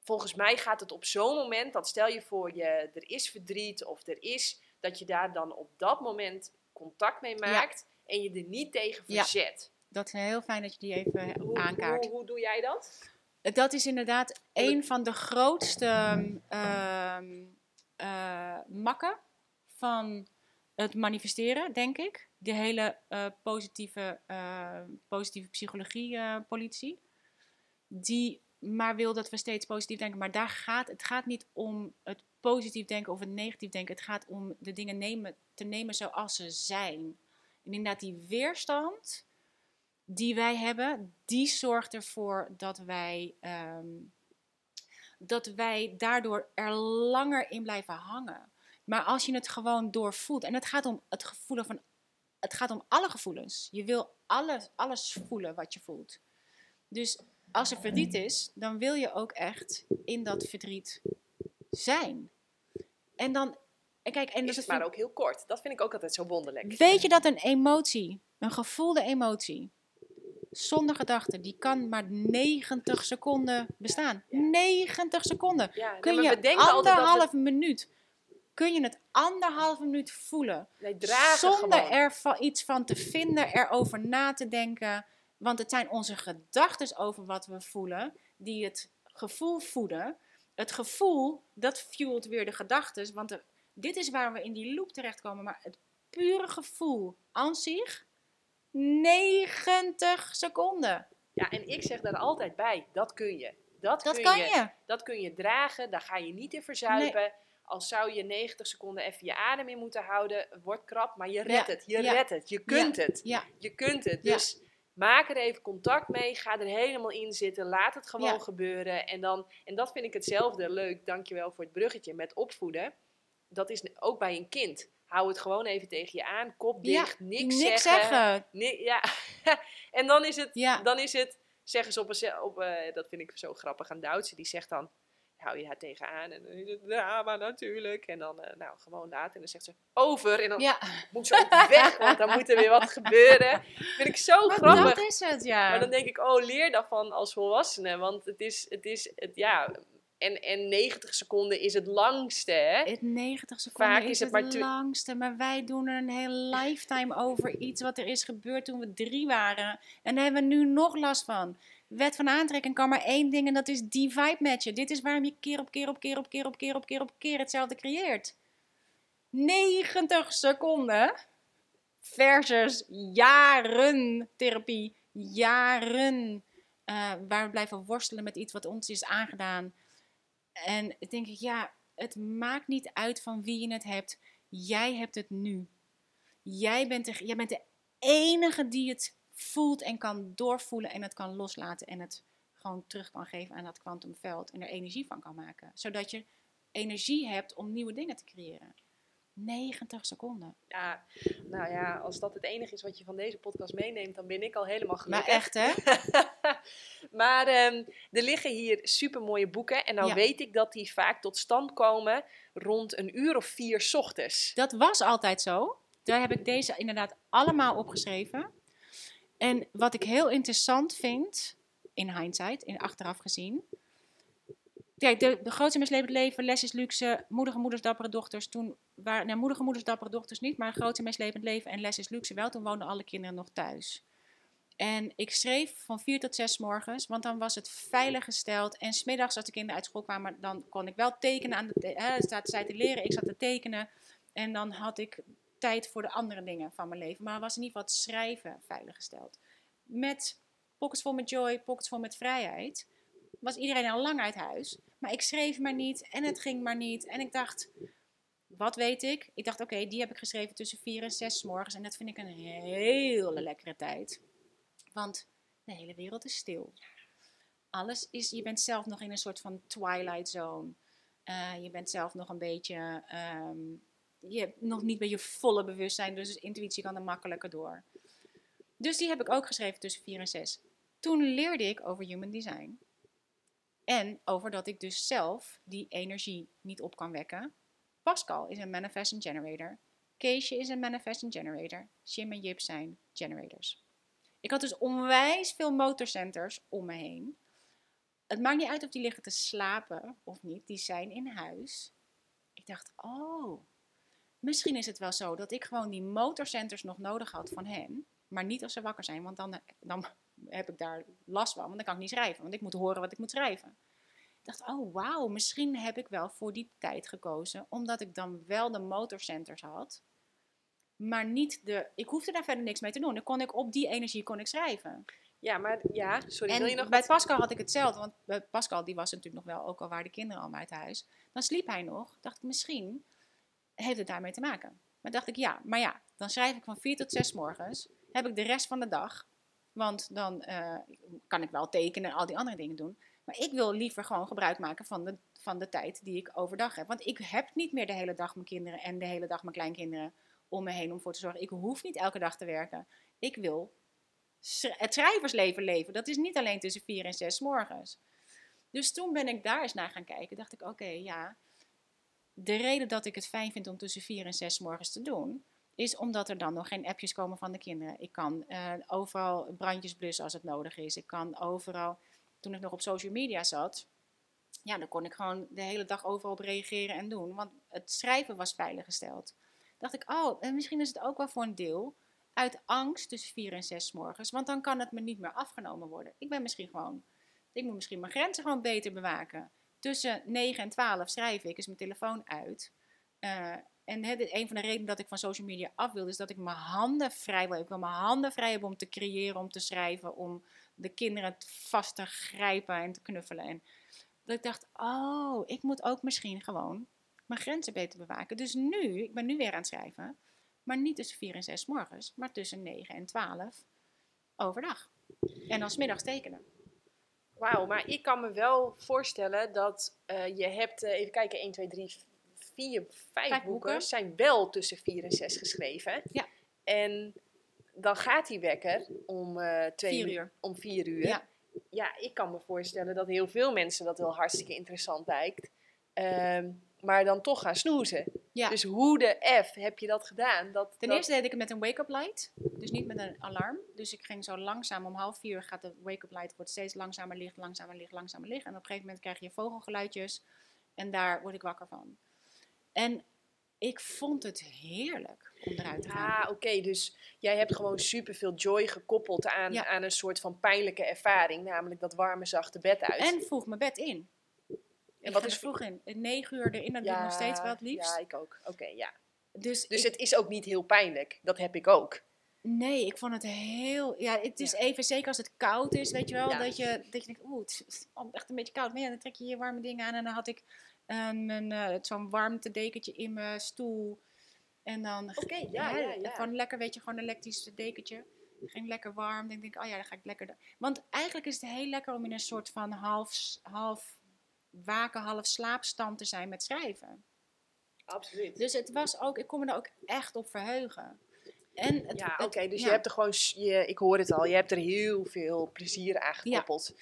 volgens mij gaat het op zo'n moment, dat stel je voor je, er is verdriet of er is, dat je daar dan op dat moment contact mee maakt en je er niet tegen Ja. verzet. Dat is heel fijn dat je die even Hoe, aankaart. hoe, hoe doe jij dat? Dat is inderdaad een van de grootste ehm, eh, makken van het manifesteren, denk ik. De hele eh, positieve, eh, positieve psychologie eh, politie. Die maar wil dat we steeds positief denken. Maar daar gaat, het gaat niet om het positief denken of het negatief denken. Het gaat om de dingen nemen, te nemen zoals ze zijn. En inderdaad die weerstand die wij hebben, die zorgt ervoor dat wij, ehm, dat wij daardoor er langer in blijven hangen. Maar als je het gewoon doorvoelt, en het gaat om het gevoelen van, het gaat om alle gevoelens. Je wil alles, alles voelen wat je voelt. Dus als er verdriet is, dan wil je ook echt in dat verdriet zijn. En dan, en kijk, en is dat het maar ook heel kort. Dat vind ik ook altijd zo wonderlijk. Weet je dat een emotie, een gevoelde emotie, zonder gedachten, die kan maar 90 seconden bestaan. 90 seconden. Ja, Kun je anderhalf we minuut, kun je het anderhalf minuut voelen. nee, dragen zonder gewoon. er va- iets van te vinden, erover na te denken. Want het zijn onze gedachten over wat we voelen, die het gevoel voeden. Het gevoel, dat fuelt weer de gedachten. Want de- dit is waar we in die loop terechtkomen. Maar het pure gevoel aan zich, 90 seconden. Ja, en ik zeg daar altijd bij, dat kun je. Dat, Dat kun kan je. je. Dat kun je dragen, daar ga je niet in verzuipen. Als zou je 90 seconden even je adem in moeten houden, het wordt krap, maar je redt Ja, het. Je ja. redt het. Je kunt het. Ja, Je kunt het. Dus maak er even contact mee. Ga er helemaal in zitten. Laat het gewoon Ja. gebeuren. En, dan, en dat vind ik hetzelfde leuk. Dankjewel voor het bruggetje met opvoeden. Dat is ook bij een kind. Hou het gewoon even tegen je aan. Kop Ja, dicht. niks, niks zeggen. zeggen. Ni- ja. en dan is het, Ja. dan is het zeggen ze op een, op, eh, dat vind ik zo grappig aan Duitse, die zegt dan, hou je haar tegenaan en dan is het drama natuurlijk. En dan, eh, nou, gewoon laten. En dan zegt ze, over. En dan Ja, moet ze ook weg, want dan moet er weer wat gebeuren. vind ik zo maar grappig. dat is het, ja. Maar dan denk ik, oh, leer daarvan als volwassene. Want het is, het is, het, ja... En, en 90 seconden is het langste, hè? Het 90 seconden Vaak is, is het, maar langste, maar wij doen er een hele lifetime over iets wat er is gebeurd toen we drie waren. En daar hebben we nu nog last van. Wet van aantrekking kan maar één ding en dat is die vibe matchen. Dit is waarom je keer op keer op keer op keer op keer op keer op keer hetzelfde creëert. 90 seconden versus jaren therapie, jaren eh, waar we blijven worstelen met iets wat ons is aangedaan. En denk ik, ja, het maakt niet uit van wie je het hebt. Jij hebt het nu. Jij bent, de, jij bent de enige die het voelt en kan doorvoelen en het kan loslaten en het gewoon terug kan geven aan dat kwantumveld en er energie van kan maken. Zodat je energie hebt om nieuwe dingen te creëren. 90 seconden. Ja, nou ja, als dat het enige is wat je van deze podcast meeneemt, dan ben ik al helemaal Maar gelukkig. echt hè? maar ehm, er liggen hier super mooie boeken. En nou Ja. weet ik dat die vaak tot stand komen rond een uur of vier 's ochtends. Dat was altijd zo. Daar heb ik deze inderdaad allemaal opgeschreven. En wat ik heel interessant vind, in hindsight, in achteraf gezien. Kijk, de, de grootste misleven leven, les is luxe, moedige moeders, dappere dochters. Toen waren, nou, moedige moeders, dappere dochters niet, maar grootste mislevend leven en les is luxe wel. Toen woonden alle kinderen nog thuis. En ik schreef van vier tot zes morgens, want dan was het veilig gesteld. En smiddags, als de kinderen uit school kwamen, dan kon ik wel tekenen aan de. Zaten zij te leren, ik zat te tekenen. En dan had ik tijd voor de andere dingen van mijn leven. Maar was in ieder geval het schrijven veiliggesteld. Met pockets vol met joy, pockets vol met vrijheid. Was iedereen al lang uit huis. Maar ik schreef maar niet en het ging maar niet. En ik dacht, wat weet ik? Ik dacht, oké, die heb ik geschreven tussen vier en zes morgens. En dat vind ik een hele lekkere tijd. Want de hele wereld is stil. Alles is, je bent zelf nog in een soort van twilight zone. Eh, je bent zelf nog een beetje, ehm, je hebt nog niet bij je volle bewustzijn, dus intuïtie kan er makkelijker door. Dus die heb ik ook geschreven tussen 4 en 6. Toen leerde ik over human design. En over dat ik dus zelf die energie niet op kan wekken. Pascal is een manifesting generator. Keesje is een manifesting generator. Jim en Jip zijn generators. Ik had dus onwijs veel motorcenters om me heen. Het maakt niet uit of die liggen te slapen of niet. Die zijn in huis. Ik dacht, oh, misschien is het wel zo dat ik gewoon die motorcenters nog nodig had van hen. Maar niet als ze wakker zijn, want dan, dan heb ik daar last van. Want dan kan ik niet schrijven, want ik moet horen wat ik moet schrijven. Ik dacht, oh wauw, misschien heb ik wel voor die tijd gekozen. Omdat ik dan wel de motorcenters had. Maar niet de, ik hoefde daar verder niks mee te doen. Dan kon ik op die energie kon ik schrijven. Ja, maar ja, sorry, En wil je nog bij wat- Pascal had ik hetzelfde. Want bij Pascal, die was natuurlijk nog wel, ook al waren de kinderen allemaal uit huis. Dan sliep hij nog. Dacht ik, misschien heeft het daarmee te maken. Maar dacht ik, ja, maar ja, dan schrijf ik van 4 tot 6 morgens. Heb ik de rest van de dag. Want dan eh, kan ik wel tekenen en al die andere dingen doen. Maar ik wil liever gewoon gebruik maken van de, van de tijd die ik overdag heb. Want ik heb niet meer de hele dag mijn kinderen en de hele dag mijn kleinkinderen om me heen om voor te zorgen. Ik hoef niet elke dag te werken. Ik wil het schrijversleven leven. Dat is niet alleen tussen 4 en 6 morgens. Dus toen ben ik daar eens naar gaan kijken. Dacht ik, oké, ja. De reden dat ik het fijn vind om tussen 4 en 6 morgens te doen, is omdat er dan nog geen appjes komen van de kinderen. Ik kan eh, overal brandjes blussen als het nodig is. Ik kan overal, toen ik nog op social media zat, ja, dan kon ik gewoon de hele dag overal op reageren en doen. Want het schrijven was veiliggesteld. Dacht ik, oh, en misschien is het ook wel voor een deel uit angst tussen 4 en 6 morgens. Want dan kan het me niet meer afgenomen worden. Ik ben misschien gewoon, ik moet misschien mijn grenzen gewoon beter bewaken. Tussen 9 en 12 schrijf ik, is mijn telefoon uit. Eh, en een van de redenen dat ik van social media af wil, is dat ik mijn handen vrij wil. Ik wil mijn handen vrij hebben om te creëren, om te schrijven, om de kinderen vast te grijpen en te knuffelen. En dat ik dacht, oh, ik moet ook misschien gewoon mijn grenzen beter bewaken. Dus nu, ik ben nu weer aan het schrijven, maar niet tussen 4 en 6 morgens, maar tussen 9 en 12 overdag. En dan middags tekenen. Wauw, maar ik kan me wel voorstellen dat eh, je hebt, eh, even kijken, 1, 2, 3, 4, 5 Vijf boeken, boeken. zijn wel tussen 4 en 6 geschreven. Ja. En dan gaat die wekker om eh 2 Vier uur. Om 4 uur. Ja. ja, ik kan me voorstellen dat heel veel mensen dat wel hartstikke interessant lijkt. Ehm, maar dan toch gaan snoezen. Ja. Dus hoe de F heb je dat gedaan? Dat, Ten dat- eerste deed ik het met een wake-up light, dus niet met een alarm. Dus ik ging zo langzaam, om half vier gaat de wake-up light, wordt steeds langzamer licht, langzamer licht, langzamer licht. En op een gegeven moment krijg je vogelgeluidjes en daar word ik wakker van. En ik vond het heerlijk om eruit te gaan. Ah, oké. Dus jij hebt gewoon superveel joy gekoppeld aan, Ja. aan een soort van pijnlijke ervaring. Namelijk dat warme, zachte bed uit. En vroeg mijn bed in. En wat wat is vroeg in? Negen uur erin, dat doe ik nog steeds wel het liefst. Ja, ik ook. Oké, ja. dus Dus ik- het is ook niet heel pijnlijk. Dat heb ik ook. Nee, ik vond het heel. Ja, het is Ja. even, zeker als het koud is, weet je wel, Ja. dat, je, dat je denkt, oeh, het is echt een beetje koud. Maar ja, dan trek je je warme dingen aan en dan had ik eh, mijn, eh, zo'n warmtedekentje in mijn stoel. En dan Oké, ja, ja, ja. gewoon lekker, weet je, gewoon een elektrisch dekentje. Ging lekker warm. Dan denk ik, oh ja, dan ga ik lekker. Want eigenlijk is het heel lekker om in een soort van half, half waken, half slaapstand te zijn met schrijven. Absoluut. Dus het was ook, ik kon me er ook echt op verheugen. En het, ja, oké. dus ja. je hebt er gewoon, je, ik hoor het al, je hebt er heel veel plezier aan gekoppeld.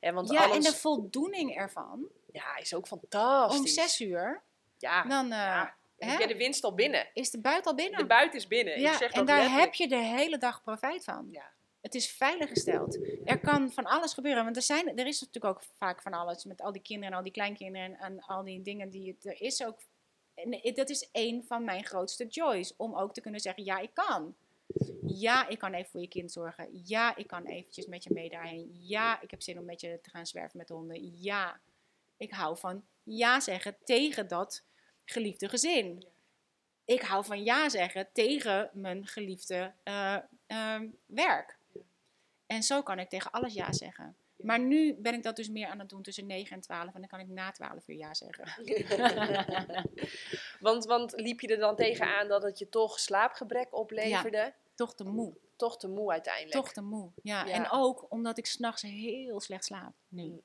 En want Ja, en de voldoening ervan. ja, is ook fantastisch. Om zes uur, Ja, dan eh, ja. Dan heb je de winst al binnen. is de buiten al binnen. De buiten is binnen. ik ja, zeg en daar letterlijk. heb je de hele dag profijt van. Ja. Het is veiliggesteld. Er kan van alles gebeuren. Want er, zijn, er is natuurlijk ook vaak van alles. Met al die kinderen en al die kleinkinderen. En, en al die dingen die het... Er is ook... En dat is een van mijn grootste joys. Om ook te kunnen zeggen, ja, ik kan. Ja, ik kan even voor je kind zorgen. Ja, ik kan eventjes met je mee daarheen. Ja, ik heb zin om met je te gaan zwerven met de honden. Ja, ik hou van ja zeggen tegen dat geliefde gezin. Ik hou van ja zeggen tegen mijn geliefde eh, ehm, werk. En zo kan ik tegen alles ja zeggen. Maar nu ben ik dat dus meer aan het doen tussen 9 en 12. En dan kan ik na 12 uur ja zeggen. want, want liep je er dan tegenaan dat het je toch slaapgebrek opleverde? Toch te moe. Toch te moe uiteindelijk. Toch te moe. Ja. Ja. En ook omdat ik s'nachts heel slecht slaap. Nu. Mm.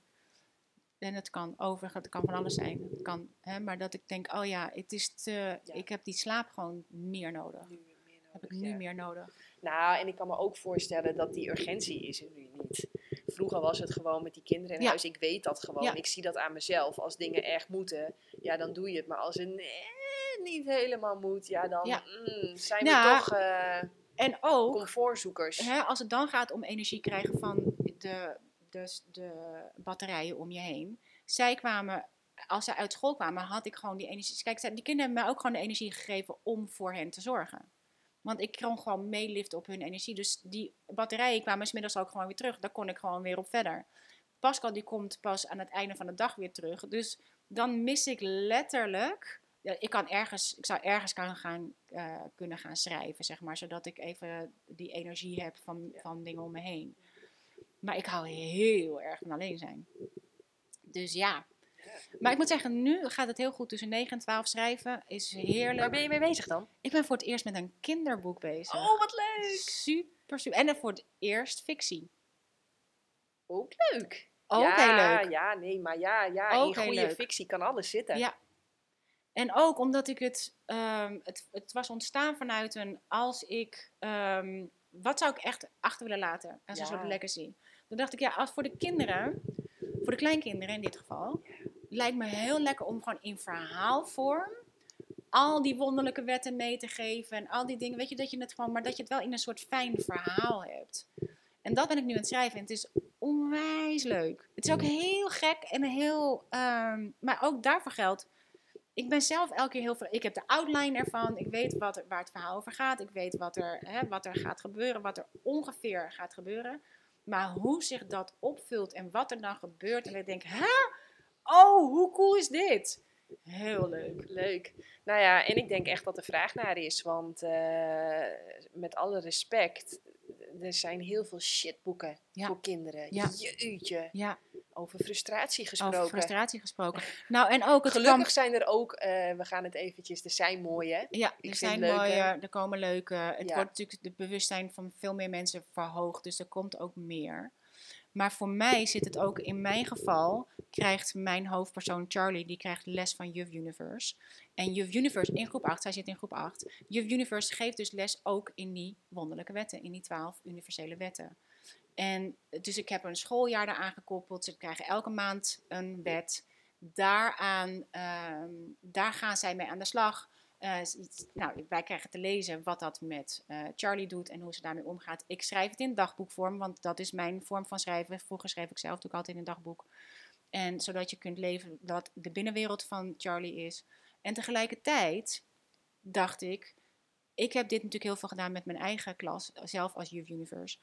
En het kan overigens, het kan van alles zijn. Het kan, hè, maar dat ik denk, oh ja, het is te, Ja. ik heb die slaap gewoon meer nodig. Nu meer Heb ik nodig, nu ja. meer nodig. Nou, en ik kan me ook voorstellen dat die urgentie is er nu niet. Vroeger was het gewoon met die kinderen in Ja. huis. Ik weet dat gewoon. Ja. Ik zie dat aan mezelf. Als dingen erg moeten, ja, dan doe je het. Maar als het eh, niet helemaal moet, ja, dan Ja. mm, zijn we toch eh, En ook, comfortzoekers. hè, als het dan gaat om energie krijgen van de, de, de batterijen om je heen. Zij kwamen, als zij uit school kwamen, had ik gewoon die energie. Kijk, die kinderen hebben mij ook gewoon de energie gegeven om voor hen te zorgen. Want ik kon gewoon meeliften op hun energie. Dus die batterijen kwamen inmiddels ook gewoon weer terug. Daar kon ik gewoon weer op verder. Pascal die komt pas aan het einde van de dag weer terug. Dus dan mis ik letterlijk. Ja, ik, kan ergens, ik zou ergens kan gaan, eh, kunnen gaan schrijven, zeg maar. Zodat ik even die energie heb van, van dingen om me heen. Maar ik hou heel erg van alleen zijn. Dus ja. Maar ik moet zeggen, nu gaat het heel goed tussen 9 en 12 schrijven. Is heerlijk. Waar ben je mee bezig dan? Ik ben voor het eerst met een kinderboek bezig. Oh, wat leuk! Super, super. En dan voor het eerst fictie. Ook leuk. Ook ja, heel leuk. Ja, nee, maar ja, ja Ook in heel goede fictie kan alles zitten. Ja. En ook omdat ik het, ehm, het, het was ontstaan vanuit een, als ik, ehm, wat zou ik echt achter willen laten als een Ja. soort legacy. Toen dacht ik, ja, als voor de kinderen, voor de kleinkinderen in dit geval, lijkt me heel lekker om gewoon in verhaalvorm al die wonderlijke wetten mee te geven en al die dingen, weet je, dat je het gewoon, maar dat je het wel in een soort fijn verhaal hebt. En dat ben ik nu aan het schrijven en het is onwijs leuk. Het is ook heel gek en heel, ehm, maar ook daarvoor geldt, ik ben zelf elke keer heel veel. Ik heb de outline ervan. Ik weet wat er, waar het verhaal over gaat. Ik weet wat er, hè, wat er gaat gebeuren. Wat er ongeveer gaat gebeuren. Maar hoe zich dat opvult en wat er dan gebeurt. En ik denk, hè? Oh, hoe cool is dit? Heel leuk. Leuk. Nou ja, en ik denk echt dat er vraag naar is. Want eh, met alle respect, er zijn heel veel shitboeken Ja. voor kinderen. Ja. Jeetje. Ja, Over frustratie gesproken. over frustratie gesproken. Nou, en ook het Gelukkig zijn er ook, eh, we gaan het eventjes, er zijn mooie. Ja, Ik er zijn leuke. mooie, er komen leuke. Het Ja. wordt natuurlijk het bewustzijn van veel meer mensen verhoogd, dus er komt ook meer. Maar voor mij zit het ook, in mijn geval, krijgt mijn hoofdpersoon Charlie, die krijgt les van Juf Universe. En Juf Universe in groep 8, zij zit in groep 8. Juf Universe geeft dus les ook in die wonderlijke wetten, in die 12 universele wetten. En dus ik heb een schooljaar daaraan gekoppeld. Ze krijgen elke maand een wet. Daaraan, ehm, daar gaan zij mee aan de slag. Eh, nou, wij krijgen te lezen wat dat met eh, Charlie doet en hoe ze daarmee omgaat. Ik schrijf het in dagboekvorm, want dat is mijn vorm van schrijven. Vroeger schreef ik zelf ook altijd in een dagboek. En zodat je kunt leven wat de binnenwereld van Charlie is. En tegelijkertijd dacht ik, ik heb dit natuurlijk heel veel gedaan met mijn eigen klas, zelf als Youth Universe.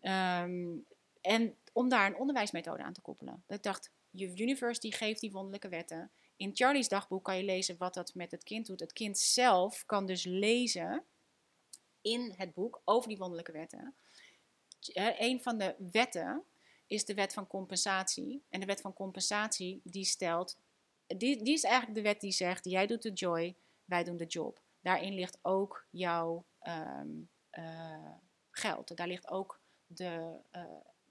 Ehm, en om daar een onderwijsmethode aan te koppelen. Ik dacht, Youth Universe die geeft die wonderlijke wetten. In Charlie's dagboek kan je lezen wat dat met het kind doet. Het kind zelf kan dus lezen in het boek over die wonderlijke wetten. Een van de wetten is de wet van compensatie. En de wet van compensatie die stelt, die, die is eigenlijk de wet die zegt, jij doet de joy, wij doen de job. Daarin ligt ook jouw ehm, eh, geld. Daar ligt ook de, eh,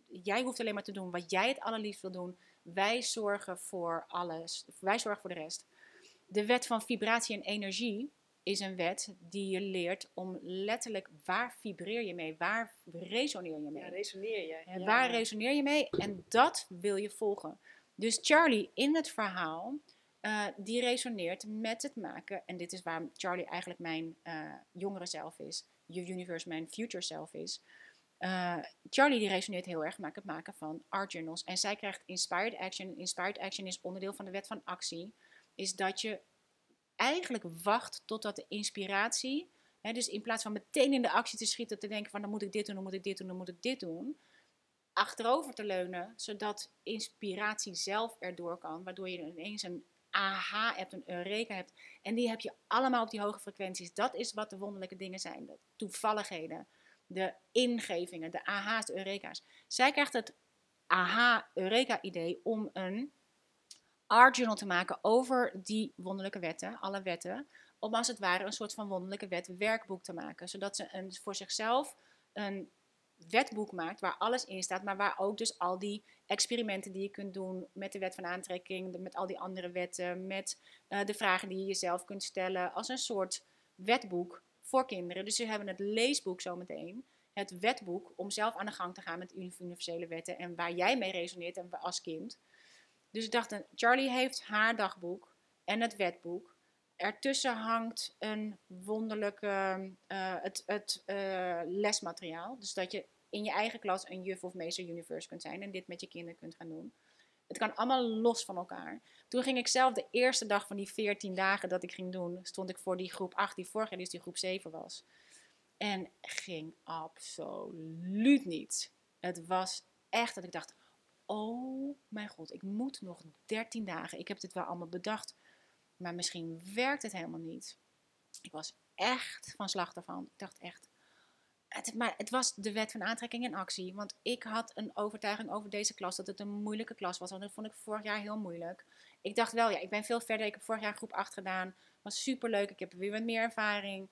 jij hoeft alleen maar te doen wat jij het allerliefst wil doen. Wij zorgen voor alles. Wij zorgen voor de rest. De wet van vibratie en energie is een wet die je leert om letterlijk waar vibreer je mee, waar resoneer je mee. Ja, resoneer je. En Ja. waar resoneer je mee? En dat wil je volgen. Dus Charlie in het verhaal, eh, die resoneert met het maken. En dit is waar Charlie eigenlijk mijn eh, jongere zelf is. Je universe mijn future self is. Eh, Charlie die resoneert heel erg met het maken van art journals. En zij krijgt inspired action. Inspired action is onderdeel van de wet van actie. Is dat je eigenlijk wacht totdat de inspiratie... Hè, dus in plaats van meteen in de actie te schieten, te denken van dan moet ik dit doen, dan moet ik dit doen, dan moet ik dit doen achterover te leunen, zodat inspiratie zelf erdoor kan, waardoor je ineens een aha hebt, een eureka hebt. En die heb je allemaal op die hoge frequenties. Dat is wat de wonderlijke dingen zijn, de toevalligheden, de ingevingen, de aha's, de eureka's. Zij krijgt het aha-eureka-idee om een art journal te maken over die wonderlijke wetten, alle wetten, om als het ware een soort van wonderlijke wet werkboek te maken, zodat ze een, voor zichzelf een wetboek maakt waar alles in staat, maar waar ook dus al die experimenten die je kunt doen met de wet van aantrekking, met al die andere wetten, met eh, de vragen die je jezelf kunt stellen, als een soort wetboek voor kinderen. Dus ze hebben het leesboek zometeen, het wetboek om zelf aan de gang te gaan met universele wetten en waar jij mee resoneert en als kind. Dus ik dacht, Charlie heeft haar dagboek en het wetboek. Ertussen hangt een wonderlijke uh, het, het uh, lesmateriaal. Dus dat je in je eigen klas een juf of meester universe kunt zijn en dit met je kinderen kunt gaan doen. Het kan allemaal los van elkaar. Toen ging ik zelf de eerste dag van die 14 dagen dat ik ging doen, stond ik voor die groep 8, die vorig jaar dus die groep 7 was. En ging absoluut niet. Het was echt dat ik dacht, oh mijn god, ik moet nog 13 dagen. Ik heb dit wel allemaal bedacht, maar misschien werkt het helemaal niet. Ik was echt van slag daarvan. Ik dacht echt, het, maar het was de wet van aantrekking in actie. Want ik had een overtuiging over deze klas dat het een moeilijke klas was. Want dat vond ik vorig jaar heel moeilijk. Ik dacht wel, ja, ik ben veel verder. Ik heb vorig jaar groep 8 gedaan. Was superleuk. Ik heb weer wat meer ervaring.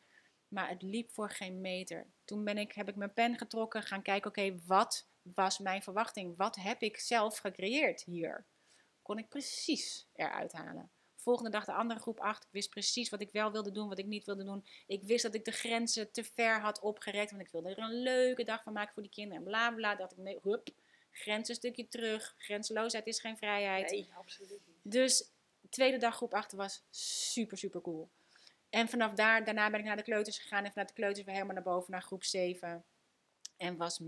Maar het liep voor geen meter. Toen ben ik, heb ik mijn pen getrokken, gaan kijken, oké, wat was mijn verwachting? Wat heb ik zelf gecreëerd hier? Kon ik precies eruit halen. Volgende dag de andere groep 8. Ik wist precies wat ik wel wilde doen, wat ik niet wilde doen. Ik wist dat ik de grenzen te ver had opgerekt. Want ik wilde er een leuke dag van maken voor die kinderen. En bla bla. Dat ik nee, hup, grenzen een stukje terug. Grenzeloosheid is geen vrijheid. Nee, absoluut niet. Dus tweede dag groep 8 was super, super cool. En vanaf daar, daarna ben ik naar de kleuters gegaan. En vanuit de kleuters weer helemaal naar boven naar groep 7. En was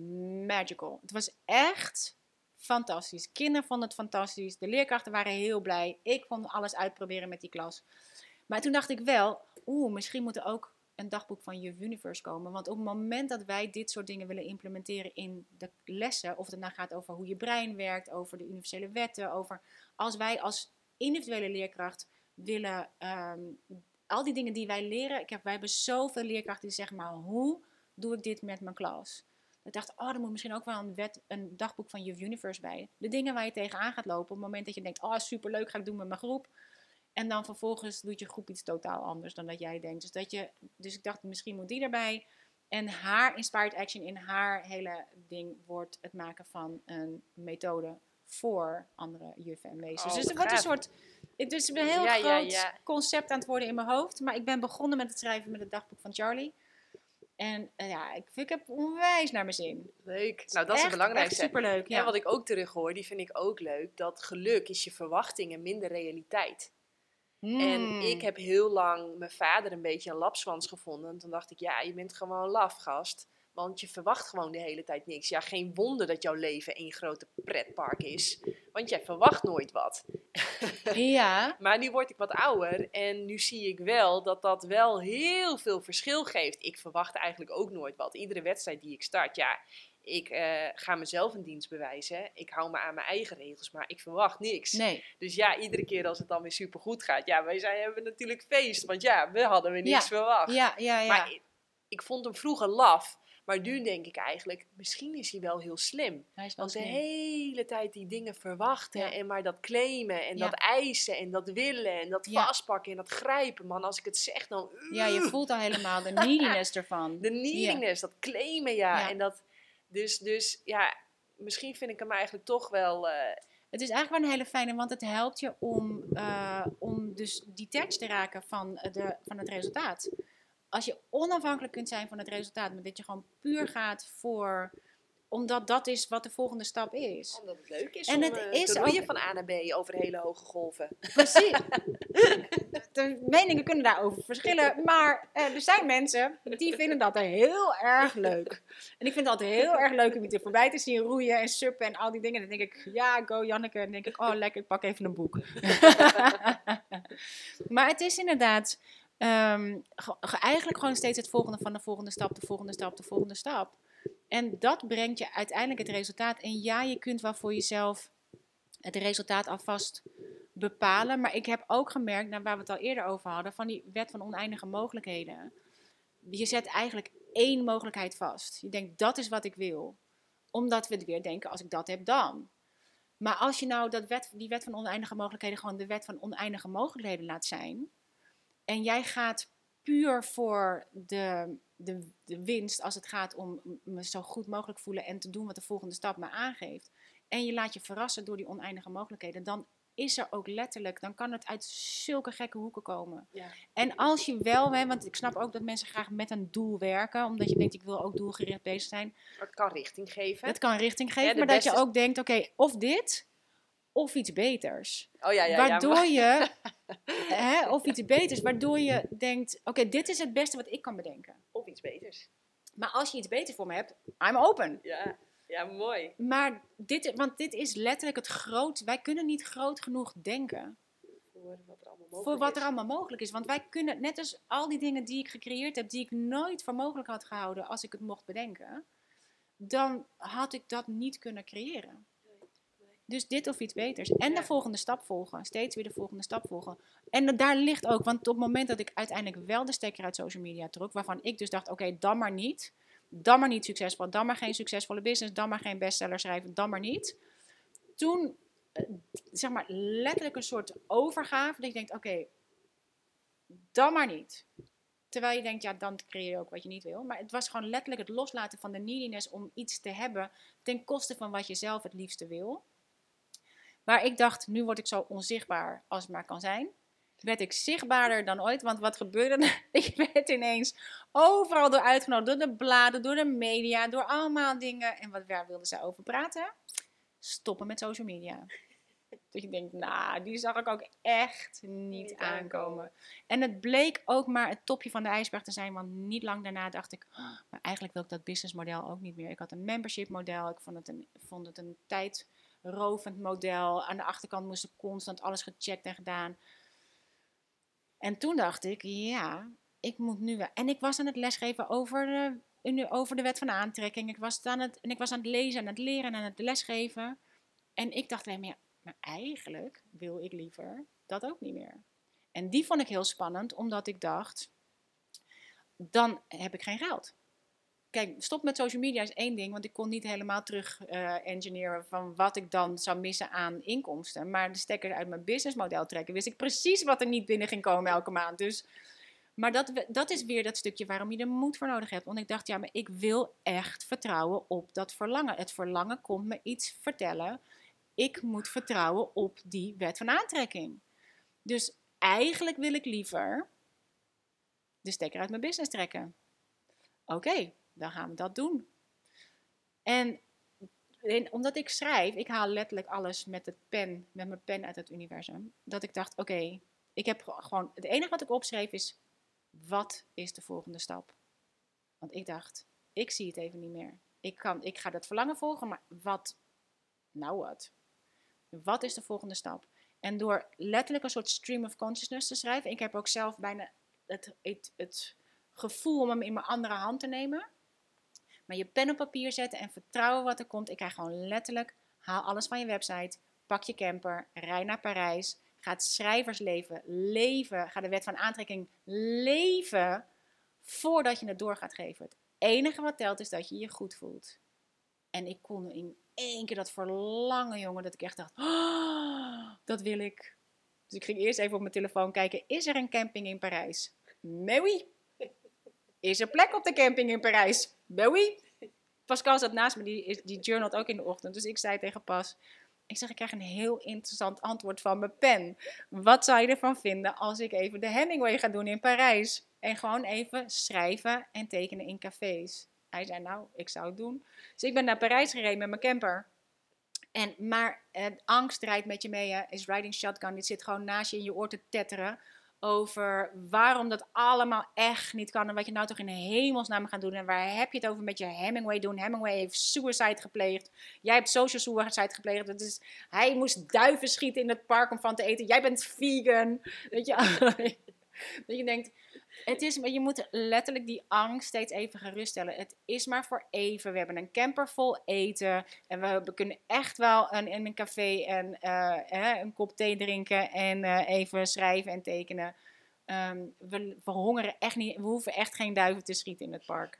magical. Het was echt fantastisch. Kinderen vonden het fantastisch. De leerkrachten waren heel blij. Ik vond alles uitproberen met die klas. Maar toen dacht ik wel, oeh, misschien moet er ook een dagboek van je Universe komen. Want op het moment dat wij dit soort dingen willen implementeren in de lessen, of het nou gaat over hoe je brein werkt, over de universele wetten, over als wij als individuele leerkracht willen, ehm, al die dingen die wij leren, ik heb, wij hebben zoveel leerkrachten die zeggen, maar hoe doe ik dit met mijn klas? Ik dacht, oh, er moet misschien ook wel een, wet, een dagboek van je Universe bij. De dingen waar je tegenaan gaat lopen op het moment dat je denkt, oh superleuk, ga ik doen met mijn groep. En dan vervolgens doet je groep iets totaal anders dan dat jij denkt. Dus, dat je, dus ik dacht, misschien moet die erbij. En haar inspired action in haar hele ding wordt het maken van een methode voor andere juffen en meesters. Oh, dus het wordt een soort. Het is een heel Ja, ja, groot ja. concept aan het worden in mijn hoofd. Maar ik ben begonnen met het schrijven met het dagboek van Charlie. En eh, ja, ik, ik heb onwijs naar mijn zin. Leuk. Nou, dat is het belangrijkste. Superleuk. Ja. En wat ik ook terug hoor, die vind ik ook leuk. Dat geluk is je verwachtingen minder realiteit. En Hmm. ik heb heel lang mijn vader een beetje een lapswans gevonden. En toen dacht ik, ja, je bent gewoon laf, gast. Want je verwacht gewoon de hele tijd niks. Ja, geen wonder dat jouw leven één grote pretpark is. Want jij verwacht nooit wat. Ja. Maar nu word ik wat ouder en nu zie ik wel dat dat wel heel veel verschil geeft. Ik verwacht eigenlijk ook nooit wat. Iedere wedstrijd die ik start, ja, ik eh, ga mezelf een dienst bewijzen. Ik hou me aan mijn eigen regels, maar ik verwacht niks. Nee. Dus ja, iedere keer als het dan weer super goed gaat, ja, wij zijn, hebben natuurlijk feest. Want ja, we hadden weer niks Ja. verwacht. Ja, ja, ja. Maar ik, ik vond hem vroeger laf. Maar nu denk ik eigenlijk, misschien is hij wel heel slim. Hij is wel Want de slim. hele tijd die dingen verwachten Ja. en maar dat claimen en Ja. dat eisen en dat willen en dat Ja. vastpakken en dat grijpen. Man, als ik het zeg dan... Ja, je voelt al helemaal de neediness ervan. De neediness, dat claimen ja. En dat, dus, dus ja, misschien vind ik hem eigenlijk toch wel... eh, Het is eigenlijk wel een hele fijne, want het helpt je om, eh, om dus detached te raken van, eh, de, van het resultaat. Als je onafhankelijk kunt zijn van het resultaat, maar dat je gewoon puur gaat voor, omdat dat is wat de volgende stap is. omdat het leuk is En om het eh, is te roeien ook- van A naar B over hele hoge golven. Precies. De meningen kunnen daarover verschillen, maar eh, er zijn mensen die vinden dat heel erg leuk. En ik vind het altijd heel erg leuk om je voorbij te zien roeien en suppen en al die dingen. Dan denk ik, ja, go Janneke. En dan denk ik, oh lekker, ik pak even een boek. maar het is inderdaad ehm, ge- ge- eigenlijk gewoon steeds het volgende van de volgende stap, de volgende stap, de volgende stap. En dat brengt je uiteindelijk het resultaat. En ja, je kunt wel voor jezelf het resultaat alvast bepalen. Maar ik heb ook gemerkt, naar waar we het al eerder over hadden, van die wet van oneindige mogelijkheden. Je zet eigenlijk één mogelijkheid vast. Je denkt, dat is wat ik wil. Omdat we weer denken, als ik dat heb, dan. Maar als je nou dat wet, die wet van oneindige mogelijkheden gewoon de wet van oneindige mogelijkheden laat zijn. En jij gaat puur voor de, de, de winst als het gaat om me zo goed mogelijk voelen en te doen wat de volgende stap me aangeeft. En je laat je verrassen door die oneindige mogelijkheden. Dan is er ook letterlijk. Dan kan het uit zulke gekke hoeken komen. Ja. En als je wel, hè, want ik snap ook dat mensen graag met een doel werken, omdat je denkt, ik wil ook doelgericht bezig zijn. Het kan richting geven. Dat kan richting geven, Ja, maar dat je ook denkt, oké, of dit, of iets beters. Oh ja, ja, waardoor ja. je, hè, of iets beters, waardoor je denkt, oké, dit is het beste wat ik kan bedenken. Of iets beters. Maar als je iets beters voor me hebt, I'm open. Ja, ja mooi. Maar dit, want dit is letterlijk het groot, wij kunnen niet groot genoeg denken. Voor wat er allemaal mogelijk voor wat is. er allemaal mogelijk is. Want wij kunnen, net als al die dingen die ik gecreëerd heb, die ik nooit voor mogelijk had gehouden als ik het mocht bedenken, dan had ik dat niet kunnen creëren. Dus dit of iets beters. En de volgende stap volgen. Steeds weer de volgende stap volgen. En daar ligt ook, want op het moment dat ik uiteindelijk wel de stekker uit social media trok, waarvan ik dus dacht, oké, dan maar niet. Dan maar niet succesvol. Dan maar geen succesvolle business. Dan maar geen bestseller schrijven. Dan maar niet. Toen, eh, zeg maar, letterlijk een soort overgave. Dat je denkt, oké, dan maar niet. Terwijl je denkt, ja, dan creëer je ook wat je niet wil. Maar het was gewoon letterlijk het loslaten van de neediness om iets te hebben ten koste van wat je zelf het liefste wil. Maar ik dacht, nu word ik zo onzichtbaar als het maar kan zijn. Werd ik zichtbaarder dan ooit, want wat gebeurde? Ik werd ineens overal door uitgenodigd, door de bladen, door de media, door allemaal dingen. En wat, waar wilden zij over praten? Stoppen met social media. Dat je denkt, nou, die zag ik ook echt niet aankomen. En het bleek ook maar het topje van de ijsberg te zijn, want niet lang daarna dacht ik, "Oh, maar eigenlijk wil ik dat businessmodel ook niet meer. Ik had een membership model, ik vond het een, vond het een tijdrovend model. Aan de achterkant moest er constant alles gecheckt en gedaan. En toen dacht ik, ja, ik moet nu wel. En ik was aan het lesgeven over de, over de wet van aantrekking. Ik was, aan het, en ik was aan het lezen en aan het leren en aan het lesgeven. En ik dacht alleen maar, maar eigenlijk wil ik liever dat ook niet meer. En die vond ik heel spannend, omdat ik dacht, dan heb ik geen geld. Kijk, stop met social media is één ding, want ik kon niet helemaal terug eh engineeren van wat ik dan zou missen aan inkomsten. Maar de stekker uit mijn businessmodel trekken, wist ik precies wat er niet binnen ging komen elke maand. Dus, maar dat, dat is weer dat stukje waarom je er moed voor nodig hebt. Want ik dacht, ja, maar ik wil echt vertrouwen op dat verlangen. Het verlangen komt me iets vertellen. Ik moet vertrouwen op die wet van aantrekking. Dus eigenlijk wil ik liever de stekker uit mijn business trekken. Oké, dan gaan we dat doen. En, omdat ik schrijf, ik haal letterlijk alles met, het pen, met mijn pen uit het universum. Dat ik dacht, oké, ik heb ge- gewoon, het enige wat ik opschreef is, wat is de volgende stap? Want ik dacht, ik zie het even niet meer. Ik, kan, ik ga dat verlangen volgen, maar wat, nou wat? Wat is de volgende stap? En door letterlijk een soort stream of consciousness te schrijven, ik heb ook zelf bijna het, het gevoel om hem in mijn andere hand te nemen. Maar je pen op papier zetten en vertrouwen wat er komt. Ik krijg gewoon letterlijk, haal alles van je website, pak je camper, rij naar Parijs, ga het schrijversleven leven, ga de wet van aantrekking leven voordat je het door gaat geven. Het enige wat telt is dat je je goed voelt. En ik kon in één keer dat verlangen, jongen, dat ik echt dacht, "Oh, dat wil ik. Dus ik ging eerst even op mijn telefoon kijken, is er een camping in Parijs? Oui. Is er plek op de camping in Parijs? Oui. Pascal zat naast me, die journalt ook in de ochtend. Dus ik zei tegen Pas, ik zeg, ik krijg een heel interessant antwoord van mijn pen. Wat zou je ervan vinden als ik even de Hemingway ga doen in Parijs? En gewoon even schrijven en tekenen in cafés. Hij zei, nou, ik zou het doen. Dus ik ben naar Parijs gereden met mijn camper. En, maar eh, angst rijdt met je mee, hè, is riding shotgun. Dit zit gewoon naast je in je oor te tetteren. Over waarom dat allemaal echt niet kan. En wat je nou toch in hemelsnaam gaat doen. En waar heb je het over met je Hemingway doen? Hemingway heeft suicide gepleegd. Jij hebt social suicide gepleegd. Dat is, hij moest duiven schieten in het park om van te eten. Jij bent vegan. Weet je, dat je denkt, het is, maar je moet letterlijk die angst steeds even geruststellen. Het is maar voor even. We hebben een camper vol eten. En we, kunnen echt wel een, in een café en, eh, een kop thee drinken. En eh, even schrijven en tekenen. Ehm, we, we hongeren echt niet. We hoeven echt geen duiven te schieten in het park.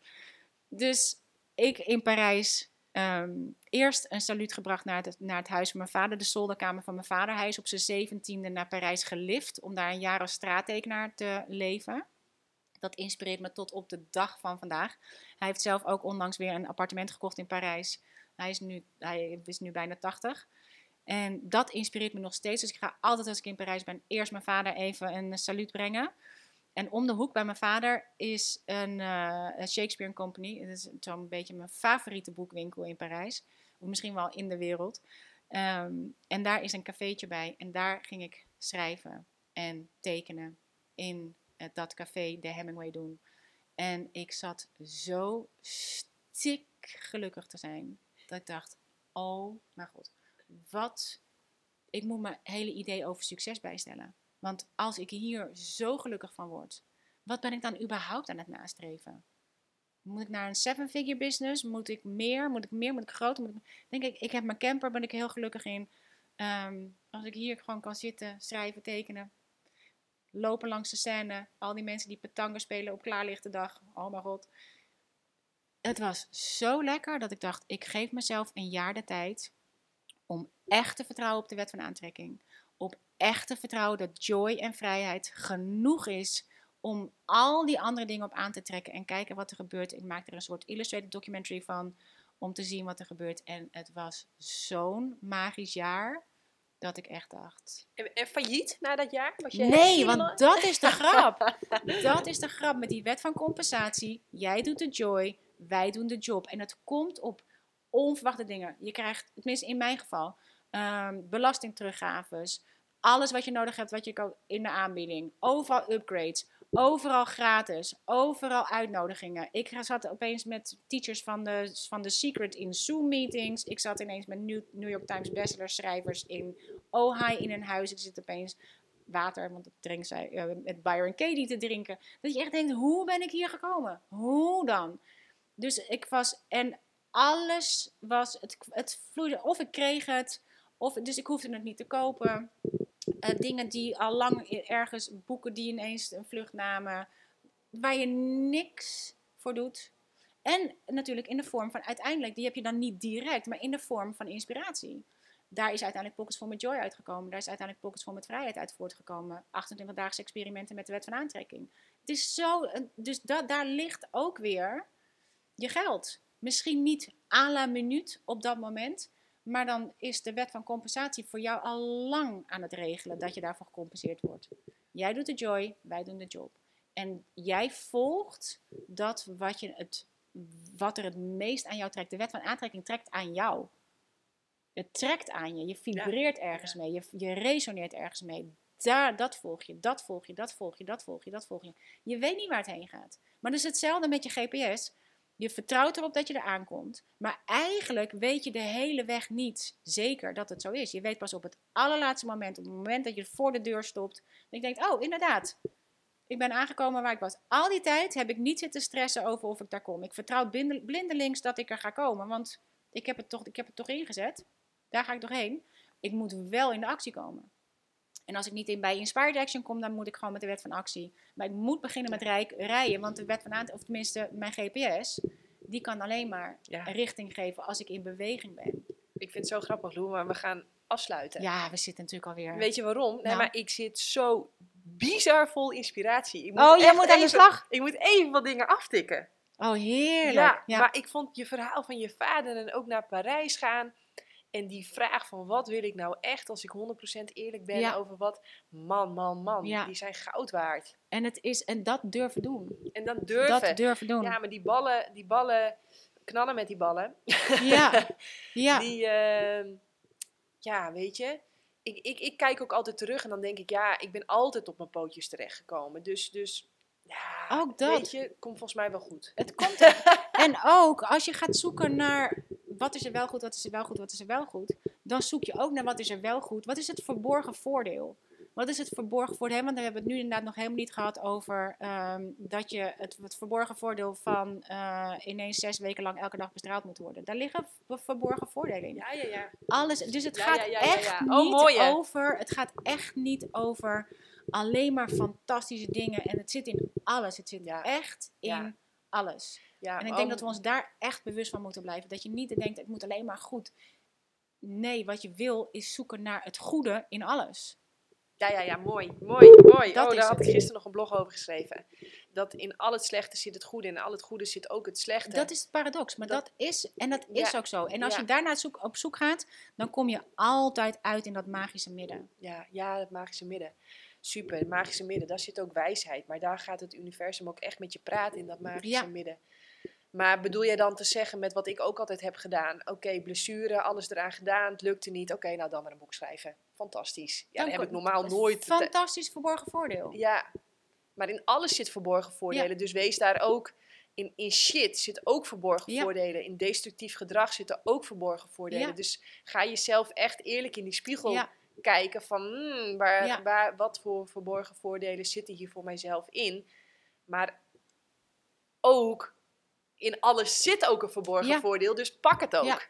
Dus ik in Parijs ehm, eerst een saluut gebracht naar het, naar het huis van mijn vader. De zolderkamer van mijn vader. Hij is op zijn zeventiende naar Parijs gelift. Om daar een jaar als straattekenaar te leven. Dat inspireert me tot op de dag van vandaag. Hij heeft zelf ook onlangs weer een appartement gekocht in Parijs. Hij is nu, hij is nu bijna 80. En dat inspireert me nog steeds. Dus ik ga altijd als ik in Parijs ben, eerst mijn vader even een saluut brengen. En om de hoek bij mijn vader is een, uh, Shakespeare Company. Dat is zo'n beetje mijn favoriete boekwinkel in Parijs. Of misschien wel in de wereld. Ehm, en daar is een cafeetje bij. En daar ging ik schrijven en tekenen in dat café, de Hemingway doen. En ik zat zo stik gelukkig te zijn. Dat ik dacht, oh mijn god, wat... Ik moet mijn hele idee over succes bijstellen. Want als ik hier zo gelukkig van word, wat ben ik dan überhaupt aan het nastreven? Moet ik naar een seven-figure business? Moet ik meer? Moet ik meer? Moet ik groter? Ik... Denk ik, ik heb mijn camper, ben ik heel gelukkig in. Ehm, als ik hier gewoon kan zitten, schrijven, tekenen, lopen langs de scène, al die mensen die petangen spelen op klaarlichte dag, oh mijn god. Het was zo lekker dat ik dacht, ik geef mezelf een jaar de tijd om echt te vertrouwen op de wet van aantrekking. Op echt te vertrouwen dat joy en vrijheid genoeg is om al die andere dingen op aan te trekken en kijken wat er gebeurt. Ik maak er een soort illustrated documentary van om te zien wat er gebeurt. En het was zo'n magisch jaar dat ik echt dacht. En, en failliet na dat jaar? Was je nee, want dat is de grap. dat is de grap met die wet van compensatie. Jij doet de joy, wij doen de job. En het komt op onverwachte dingen. Je krijgt, tenminste in mijn geval, um, belastingteruggaves. Alles wat je nodig hebt, wat je kan in de aanbieding. Overal upgrades. Overal gratis. Overal uitnodigingen. Ik zat opeens met teachers van de, van de Secret in Zoom-meetings. Ik zat ineens met New, York Times bestseller schrijvers in Ojai in een huis. Ik zit opeens water, want ik drink uh, met Byron Katie te drinken. Dat je echt denkt, hoe ben ik hier gekomen? Hoe dan? Dus ik was, en alles was, het, het vloeide, of ik kreeg het, of, dus ik hoefde het niet te kopen. Uh, dingen die al lang ergens, boeken die ineens een vlucht namen, waar je niks voor doet. En natuurlijk in de vorm van, uiteindelijk, die heb je dan niet direct, maar in de vorm van inspiratie. Daar is uiteindelijk Pockets for Met Joy uitgekomen. Daar is uiteindelijk Pockets for Met Vrijheid uit voortgekomen. 28-daagse experimenten met de wet van aantrekking. Het is zo, dus dat, daar ligt ook weer je geld. Misschien niet à la minuut op dat moment, maar dan is de wet van compensatie voor jou al lang aan het regelen dat je daarvoor gecompenseerd wordt. Jij doet de joy, wij doen de job. En jij volgt dat wat, je het, wat er het meest aan jou trekt. De wet van aantrekking trekt aan jou. Het trekt aan je. Je vibreert ergens mee. Je, je resoneert ergens mee. Daar, dat volg je, dat volg je, dat volg je, dat volg je, dat volg je. Je weet niet waar het heen gaat. Maar is hetzelfde met je GPS. Je vertrouwt erop dat je er aankomt. Maar eigenlijk weet je de hele weg niet zeker dat het zo is. Je weet pas op het allerlaatste moment, op het moment dat je voor de deur stopt. Dat je denkt, oh inderdaad, ik ben aangekomen waar ik was. Al die tijd heb ik niet zitten stressen over of ik daar kom. Ik vertrouw blindelings dat ik er ga komen. Want ik heb het toch, ik heb het toch ingezet. Daar ga ik doorheen. Ik moet wel in de actie komen. En als ik niet in bij Inspired Action kom, dan moet ik gewoon met de wet van actie. Maar ik moet beginnen met rijden, want de wet van aantrekking, of tenminste mijn GPS, die kan alleen maar richting geven als ik in beweging ben. Ik vind het zo grappig, Lou, maar we gaan afsluiten. Ja, we zitten natuurlijk alweer. Weet je waarom? Nee, nou. maar ik zit zo bizar vol inspiratie. Ik moet oh, jij moet aan de slag? Ik moet even wat dingen aftikken. Oh, heerlijk. Ja, ja, maar ik vond je verhaal van je vader en ook naar Parijs gaan en die vraag van wat wil ik nou echt als ik 100% eerlijk ben over wat, man, man, man, die zijn goud waard. En, het is, en dat durven doen. En dan durven. Dat durven doen. Ja, maar die ballen, die ballen, knallen met die ballen. Ja, ja. Die, uh, ja, weet je, ik, ik, ik kijk ook altijd terug en dan denk ik, ja, ik ben altijd op mijn pootjes terechtgekomen. Dus, dus ja, ook dat. weet je, komt volgens mij wel goed. Het komt. en ook als je gaat zoeken naar wat is er wel goed, wat is er wel goed, wat is er wel goed. Dan zoek je ook naar wat is er wel goed. Wat is het verborgen voordeel? Wat is het verborgen voordeel? Want we hebben het nu inderdaad nog helemaal niet gehad over ehm, dat je het, het, verborgen voordeel van uh, ineens zes weken lang elke dag bestraald moet worden. Daar liggen verborgen voordelen in. Ja, ja, ja. Alles, dus het gaat echt oh, niet over. Het gaat echt niet over alleen maar fantastische dingen. En het zit in alles. Het zit echt in alles. Ja, en ik denk dat we ons daar echt bewust van moeten blijven. Dat je niet denkt, het moet alleen maar goed. Nee, wat je wil is zoeken naar het goede in alles. Ja, ja, ja, mooi, mooi, mooi. Dat oh, daar had het. ik gisteren nog een blog over geschreven. Dat in al het slechte zit het goede en in al het goede zit ook het slechte. Dat is het paradox, maar dat, Dat- is, en dat Ja. is ook zo. En als Ja. je daarna zoek, op zoek gaat, dan kom je altijd uit in dat magische midden. Ja, ja, het magische midden. Super, het magische midden, daar zit ook wijsheid. Maar daar gaat het universum ook echt met je praten in dat magische Ja. midden. Maar bedoel jij dan te zeggen met wat ik ook altijd heb gedaan? Oké, blessure, alles eraan gedaan, het lukte niet. Oké, nou dan maar een boek schrijven. Fantastisch. Ja, Dan heb ik normaal nooit. Fantastisch verborgen voordeel. Ja, maar in alles zit verborgen voordelen. Dus wees daar ook. In, in shit zit ook verborgen Ja. voordelen. In destructief gedrag zitten ook verborgen voordelen. Ja. Dus ga jezelf echt eerlijk in die spiegel kijken van hmm, waar, waar, wat voor verborgen voordelen zitten hier voor mijzelf in. Maar ook in alles zit ook een verborgen Ja. voordeel, dus pak het ook. Ja.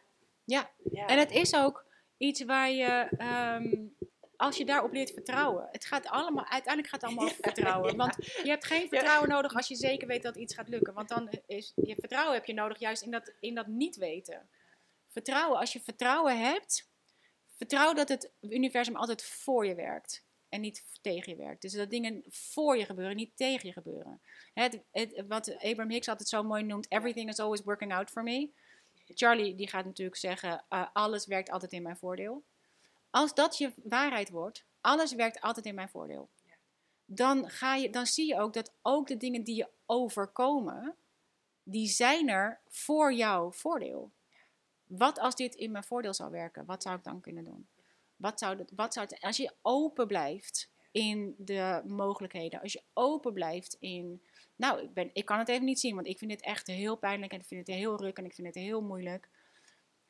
Ja. Ja. En het is ook iets waar je, ehm, als je daarop leert vertrouwen. Het gaat allemaal, uiteindelijk gaat het allemaal over vertrouwen. Want je hebt geen vertrouwen nodig als je zeker weet dat iets gaat lukken. Want dan is je vertrouwen heb je nodig juist in dat, in dat niet weten. Vertrouwen, als je vertrouwen hebt, vertrouw dat het universum altijd voor je werkt. En niet tegen je werkt. Dus dat dingen voor je gebeuren, niet tegen je gebeuren. Het, het, wat Abraham Hicks altijd zo mooi noemt: everything is always working out for me. Charlie die gaat natuurlijk zeggen: eh, alles werkt altijd in mijn voordeel. Als dat je waarheid wordt, alles werkt altijd in mijn voordeel. Dan, ga je, dan zie je ook dat ook de dingen die je overkomen, die zijn er voor jouw voordeel. Wat als dit in mijn voordeel zou werken? Wat zou ik dan kunnen doen? Wat zou dat, wat zou het, als je open blijft in de mogelijkheden, als je open blijft in. Nou, ik, ben, ik kan het even niet zien, want ik vind dit echt heel pijnlijk en ik vind het heel ruk en ik vind het heel moeilijk.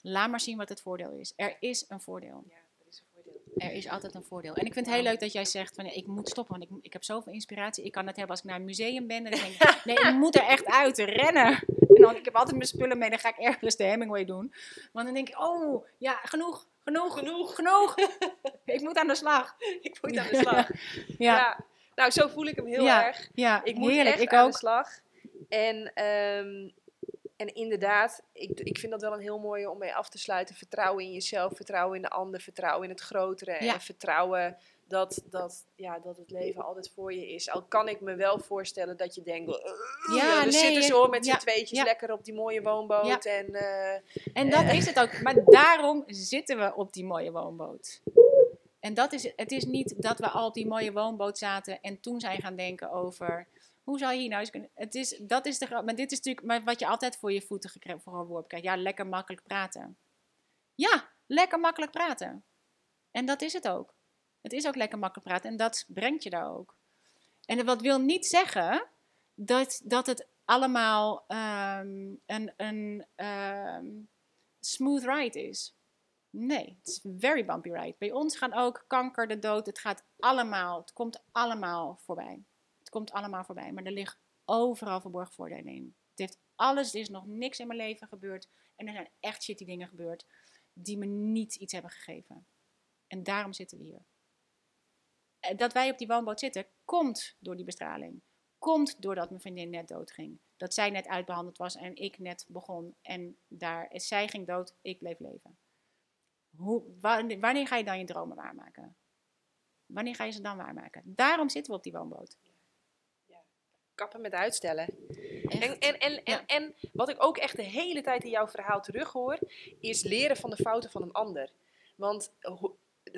Laat maar zien wat het voordeel is. Er is een voordeel. Ja, dat is een voordeel. Er is altijd een voordeel. En ik vind het heel leuk dat jij zegt van ik moet stoppen, want ik, ik heb zoveel inspiratie. Ik kan het hebben als ik naar een museum ben. Dan denk ik, nee, ik moet er echt uit rennen. En dan, ik heb altijd mijn spullen mee, dan ga ik ergens de Hemingway doen. Want dan denk ik, oh ja, genoeg, genoeg, genoeg, genoeg. ik moet aan de slag. Ik moet aan de slag. Ja, Ja. Nou, zo voel ik hem heel Ja. erg. ja, Ik moet heerlijk. echt ik aan ook. de slag. En, ehm, en inderdaad, ik, ik vind dat wel een heel mooie om mee af te sluiten. Vertrouwen in jezelf, vertrouwen in de ander, vertrouwen in het grotere. Ja. En vertrouwen dat, dat, ja, dat het leven altijd voor je is. Al kan ik me wel voorstellen dat je denkt... "Uh, Ja, nee, zitten hoor met z'n ja, tweetjes ja. lekker op die mooie woonboot. En, eh, En dat Eh. is het ook. Maar daarom zitten we op die mooie woonboot. En dat is, het is niet dat we al op die mooie woonboot zaten en toen zijn gaan denken over hoe zou je hier nou eens kunnen. Het is, dat is de. Maar dit is natuurlijk maar wat je altijd voor je voeten gekre- voor geworpen krijgt. Ja, lekker makkelijk praten. Ja, lekker makkelijk praten. En dat is het ook. Het is ook lekker makkelijk praten en dat brengt je daar ook. En dat wil niet zeggen dat, dat het allemaal ehm, een, een ehm, smooth ride is. Nee, het is een very bumpy ride. Bij ons gaan ook kanker, de dood, het gaat allemaal, het komt allemaal voorbij. Het komt allemaal voorbij, maar er liggen overal verborgen voordelen in. Het heeft alles, er is nog niks in mijn leven gebeurd en er zijn echt shitty dingen gebeurd die me niet iets hebben gegeven. En daarom zitten we hier. Eh, Dat wij op die woonboot zitten, komt door die bestraling. Komt doordat mijn vriendin net doodging. Dat zij net uitbehandeld was en ik net begon. En daar, zij ging dood, ik bleef leven. Hoe, wanneer, ga je dan je dromen waarmaken? Wanneer ga je ze dan waarmaken? Daarom zitten we op die woonboot. kappen met uitstellen. En, en, en, en, Ja. en wat ik ook echt de hele tijd in jouw verhaal terughoor, is leren van de fouten van een ander. Want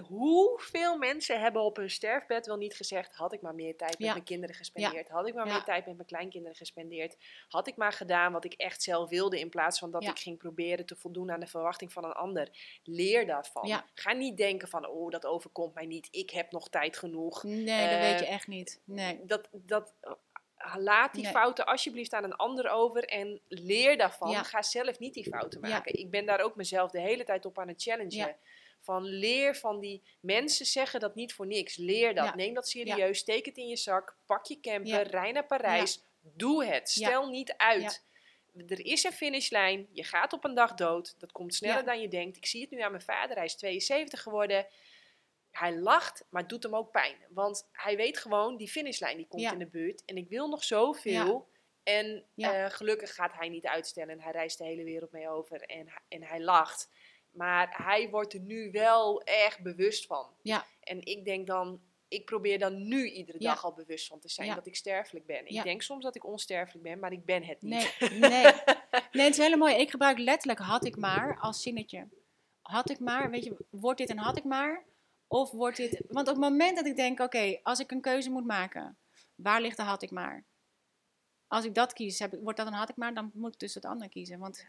hoeveel mensen hebben op hun sterfbed wel niet gezegd: had ik maar meer tijd met Ja. mijn kinderen gespendeerd, had ik maar Ja. meer tijd met mijn kleinkinderen gespendeerd, had ik maar gedaan wat ik echt zelf wilde, in plaats van dat Ja. ik ging proberen te voldoen aan de verwachting van een ander. Leer daarvan. Ga niet denken van: oh, dat overkomt mij niet, ik heb nog tijd genoeg. Nee, dat weet je Eh, echt niet. Nee. dat, dat, uh, laat die Nee. fouten alsjeblieft aan een ander over en leer daarvan. Ja. Ga zelf niet die fouten Ja. maken. Ik ben daar ook mezelf de hele tijd op aan het challengen. Ja. Van leer van die mensen zeggen dat niet voor niks. Leer dat. Ja. Neem dat serieus. Steek het in je zak. Pak je camper. Rij naar Parijs. Doe het. Stel niet uit. Er is een finishlijn. Je gaat op een dag dood. Dat komt sneller dan je denkt. Ik zie het nu aan mijn vader. Hij is 72 geworden. Hij lacht, maar het doet hem ook pijn. Want hij weet gewoon, die finishlijn die komt Ja. in de buurt. En ik wil nog zoveel. En Ja. eh, gelukkig gaat hij niet uitstellen. En hij reist de hele wereld mee over. En, en hij lacht. Maar hij wordt er nu wel echt bewust van. Ja. En ik denk dan, ik probeer dan nu iedere Ja. dag al bewust van te zijn Ja. dat ik sterfelijk ben. Ik Ja. denk soms dat ik onsterfelijk ben, maar ik ben het niet. Nee, nee. Nee, het is heel mooi. Ik gebruik letterlijk had ik maar als zinnetje. Had ik maar, weet je, wordt dit een had ik maar? Of wordt dit... Want op het moment dat ik denk, oké, als ik een keuze moet maken, waar ligt de had ik maar? Als ik dat kies, heb wordt dat een had ik maar, dan moet ik dus het andere kiezen. Want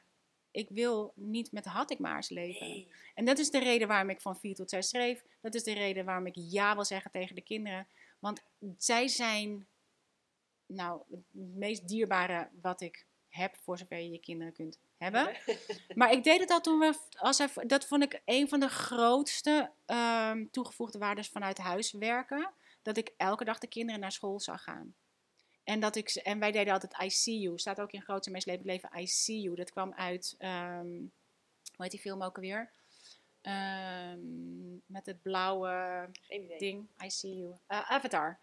ik wil niet met had ik maar's leven. Nee. En dat is de reden waarom ik van 4 tot 6 schreef. Dat is de reden waarom ik ja wil zeggen tegen de kinderen. Want zij zijn, nou, het meest dierbare wat ik heb, voor zover je je kinderen kunt hebben. Maar ik deed het al toen we, als hij, dat vond ik een van de grootste ehm, toegevoegde waarden vanuit huis werken. Dat ik elke dag de kinderen naar school zag gaan. En, dat ik, en wij deden altijd I see you. Staat ook in Meest Levend Leven I see you. Dat kwam uit, ehm, hoe heet die film ook alweer? Ehm, met het blauwe ding. I see you. Eh, Avatar.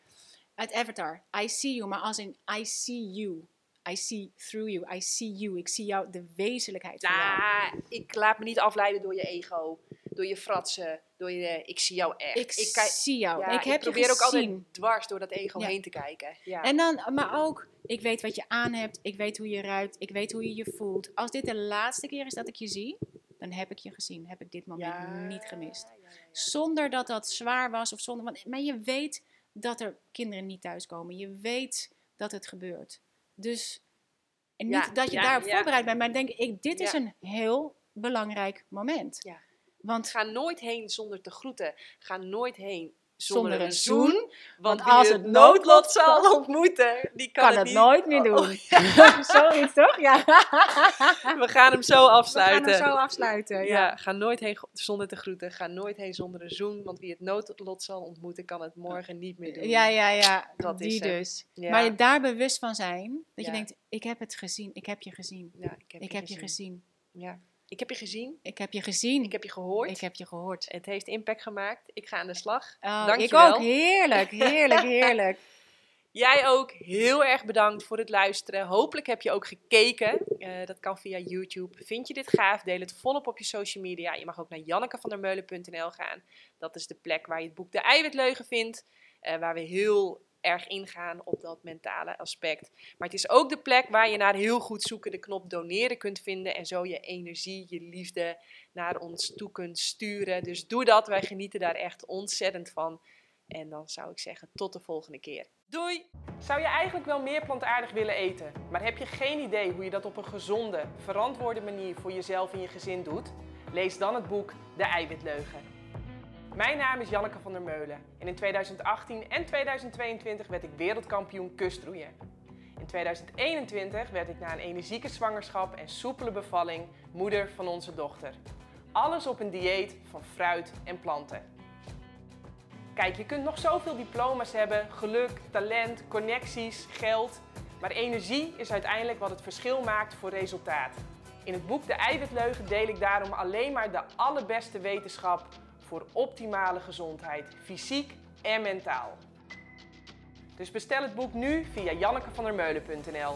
Uit Avatar. I see you, maar als in I see you. I see through you. I see you. Ik zie jou, de wezenlijkheid van jou. Nou, ik laat me niet afleiden door je ego, door je fratsen, door je... Ik zie jou echt. Ik, zie jou. ja, ik heb probeer je ook altijd dwars door dat ego Ja. heen te kijken. Ja. En dan, maar ook, ik weet wat je aan hebt. Ik weet hoe je ruikt. Ik weet hoe je je voelt. Als dit de laatste keer is dat ik je zie, dan heb ik je gezien. Heb ik dit moment niet gemist. Zonder dat dat zwaar was of zonder. Want, maar je weet dat er kinderen niet thuiskomen. Je weet dat het gebeurt. Dus en niet dat je daarop voorbereid bent, maar denk ik, dit is een heel belangrijk moment. Ja. Want Ga nooit heen zonder te groeten. Ga nooit heen Zonder zonder, een zoen. Want, als het noodlot zal ontmoeten, die kan, kan het nooit meer Oh, doen. Zoiets toch? Ja. We gaan hem zo We gaan afsluiten. hem zo afsluiten. ja. Ja. ga nooit heen zonder te groeten. Ga nooit heen zonder een zoen. Want wie het noodlot zal ontmoeten, kan het morgen niet meer doen. Ja, ja, ja. Dat die is dus. Ja. Maar je daar bewust van zijn, dat je Ja. denkt, ik heb het gezien, ik heb je gezien. Ja, ik heb, Ik je, heb je gezien. gezien. Ja. Ik heb je gezien. Ik heb je gezien. Ik heb je gehoord. Ik heb je gehoord. Het heeft impact gemaakt. Ik ga aan de slag. Oh, ik Dankjewel. ook. Heerlijk, heerlijk, heerlijk. Jij ook heel erg bedankt voor het luisteren. Hopelijk heb je ook gekeken. Eh, dat kan via YouTube. Vind je dit gaaf? Deel het volop op je social media. Je mag ook naar jannekevandermeulen.nl gaan. Dat is de plek waar je het boek De Eiwitleugen vindt. eh, waar we heel erg ingaan op dat mentale aspect. Maar het is ook de plek waar je naar heel goed zoeken de knop doneren kunt vinden. En zo je energie, je liefde naar ons toe kunt sturen. Dus doe dat. Wij genieten daar echt ontzettend van. En dan zou ik zeggen, tot de volgende keer. Doei! Zou je eigenlijk wel meer plantaardig willen eten, maar heb je geen idee hoe je dat op een gezonde, verantwoorde manier voor jezelf en je gezin doet? Lees dan het boek De Eiwitleugen. Mijn naam is Janneke van der Meulen en in 2018 en 2022 werd ik wereldkampioen kustroeien. In 2021 werd ik na een energieke zwangerschap en soepele bevalling moeder van onze dochter. Alles op een dieet van fruit en planten. Kijk, je kunt nog zoveel diploma's hebben, geluk, talent, connecties, geld. Maar energie is uiteindelijk wat het verschil maakt voor resultaat. In het boek De Eiwitleugen deel ik daarom alleen maar de allerbeste wetenschap voor optimale gezondheid, fysiek en mentaal. Dus bestel het boek nu via jannekevandermeulen.nl.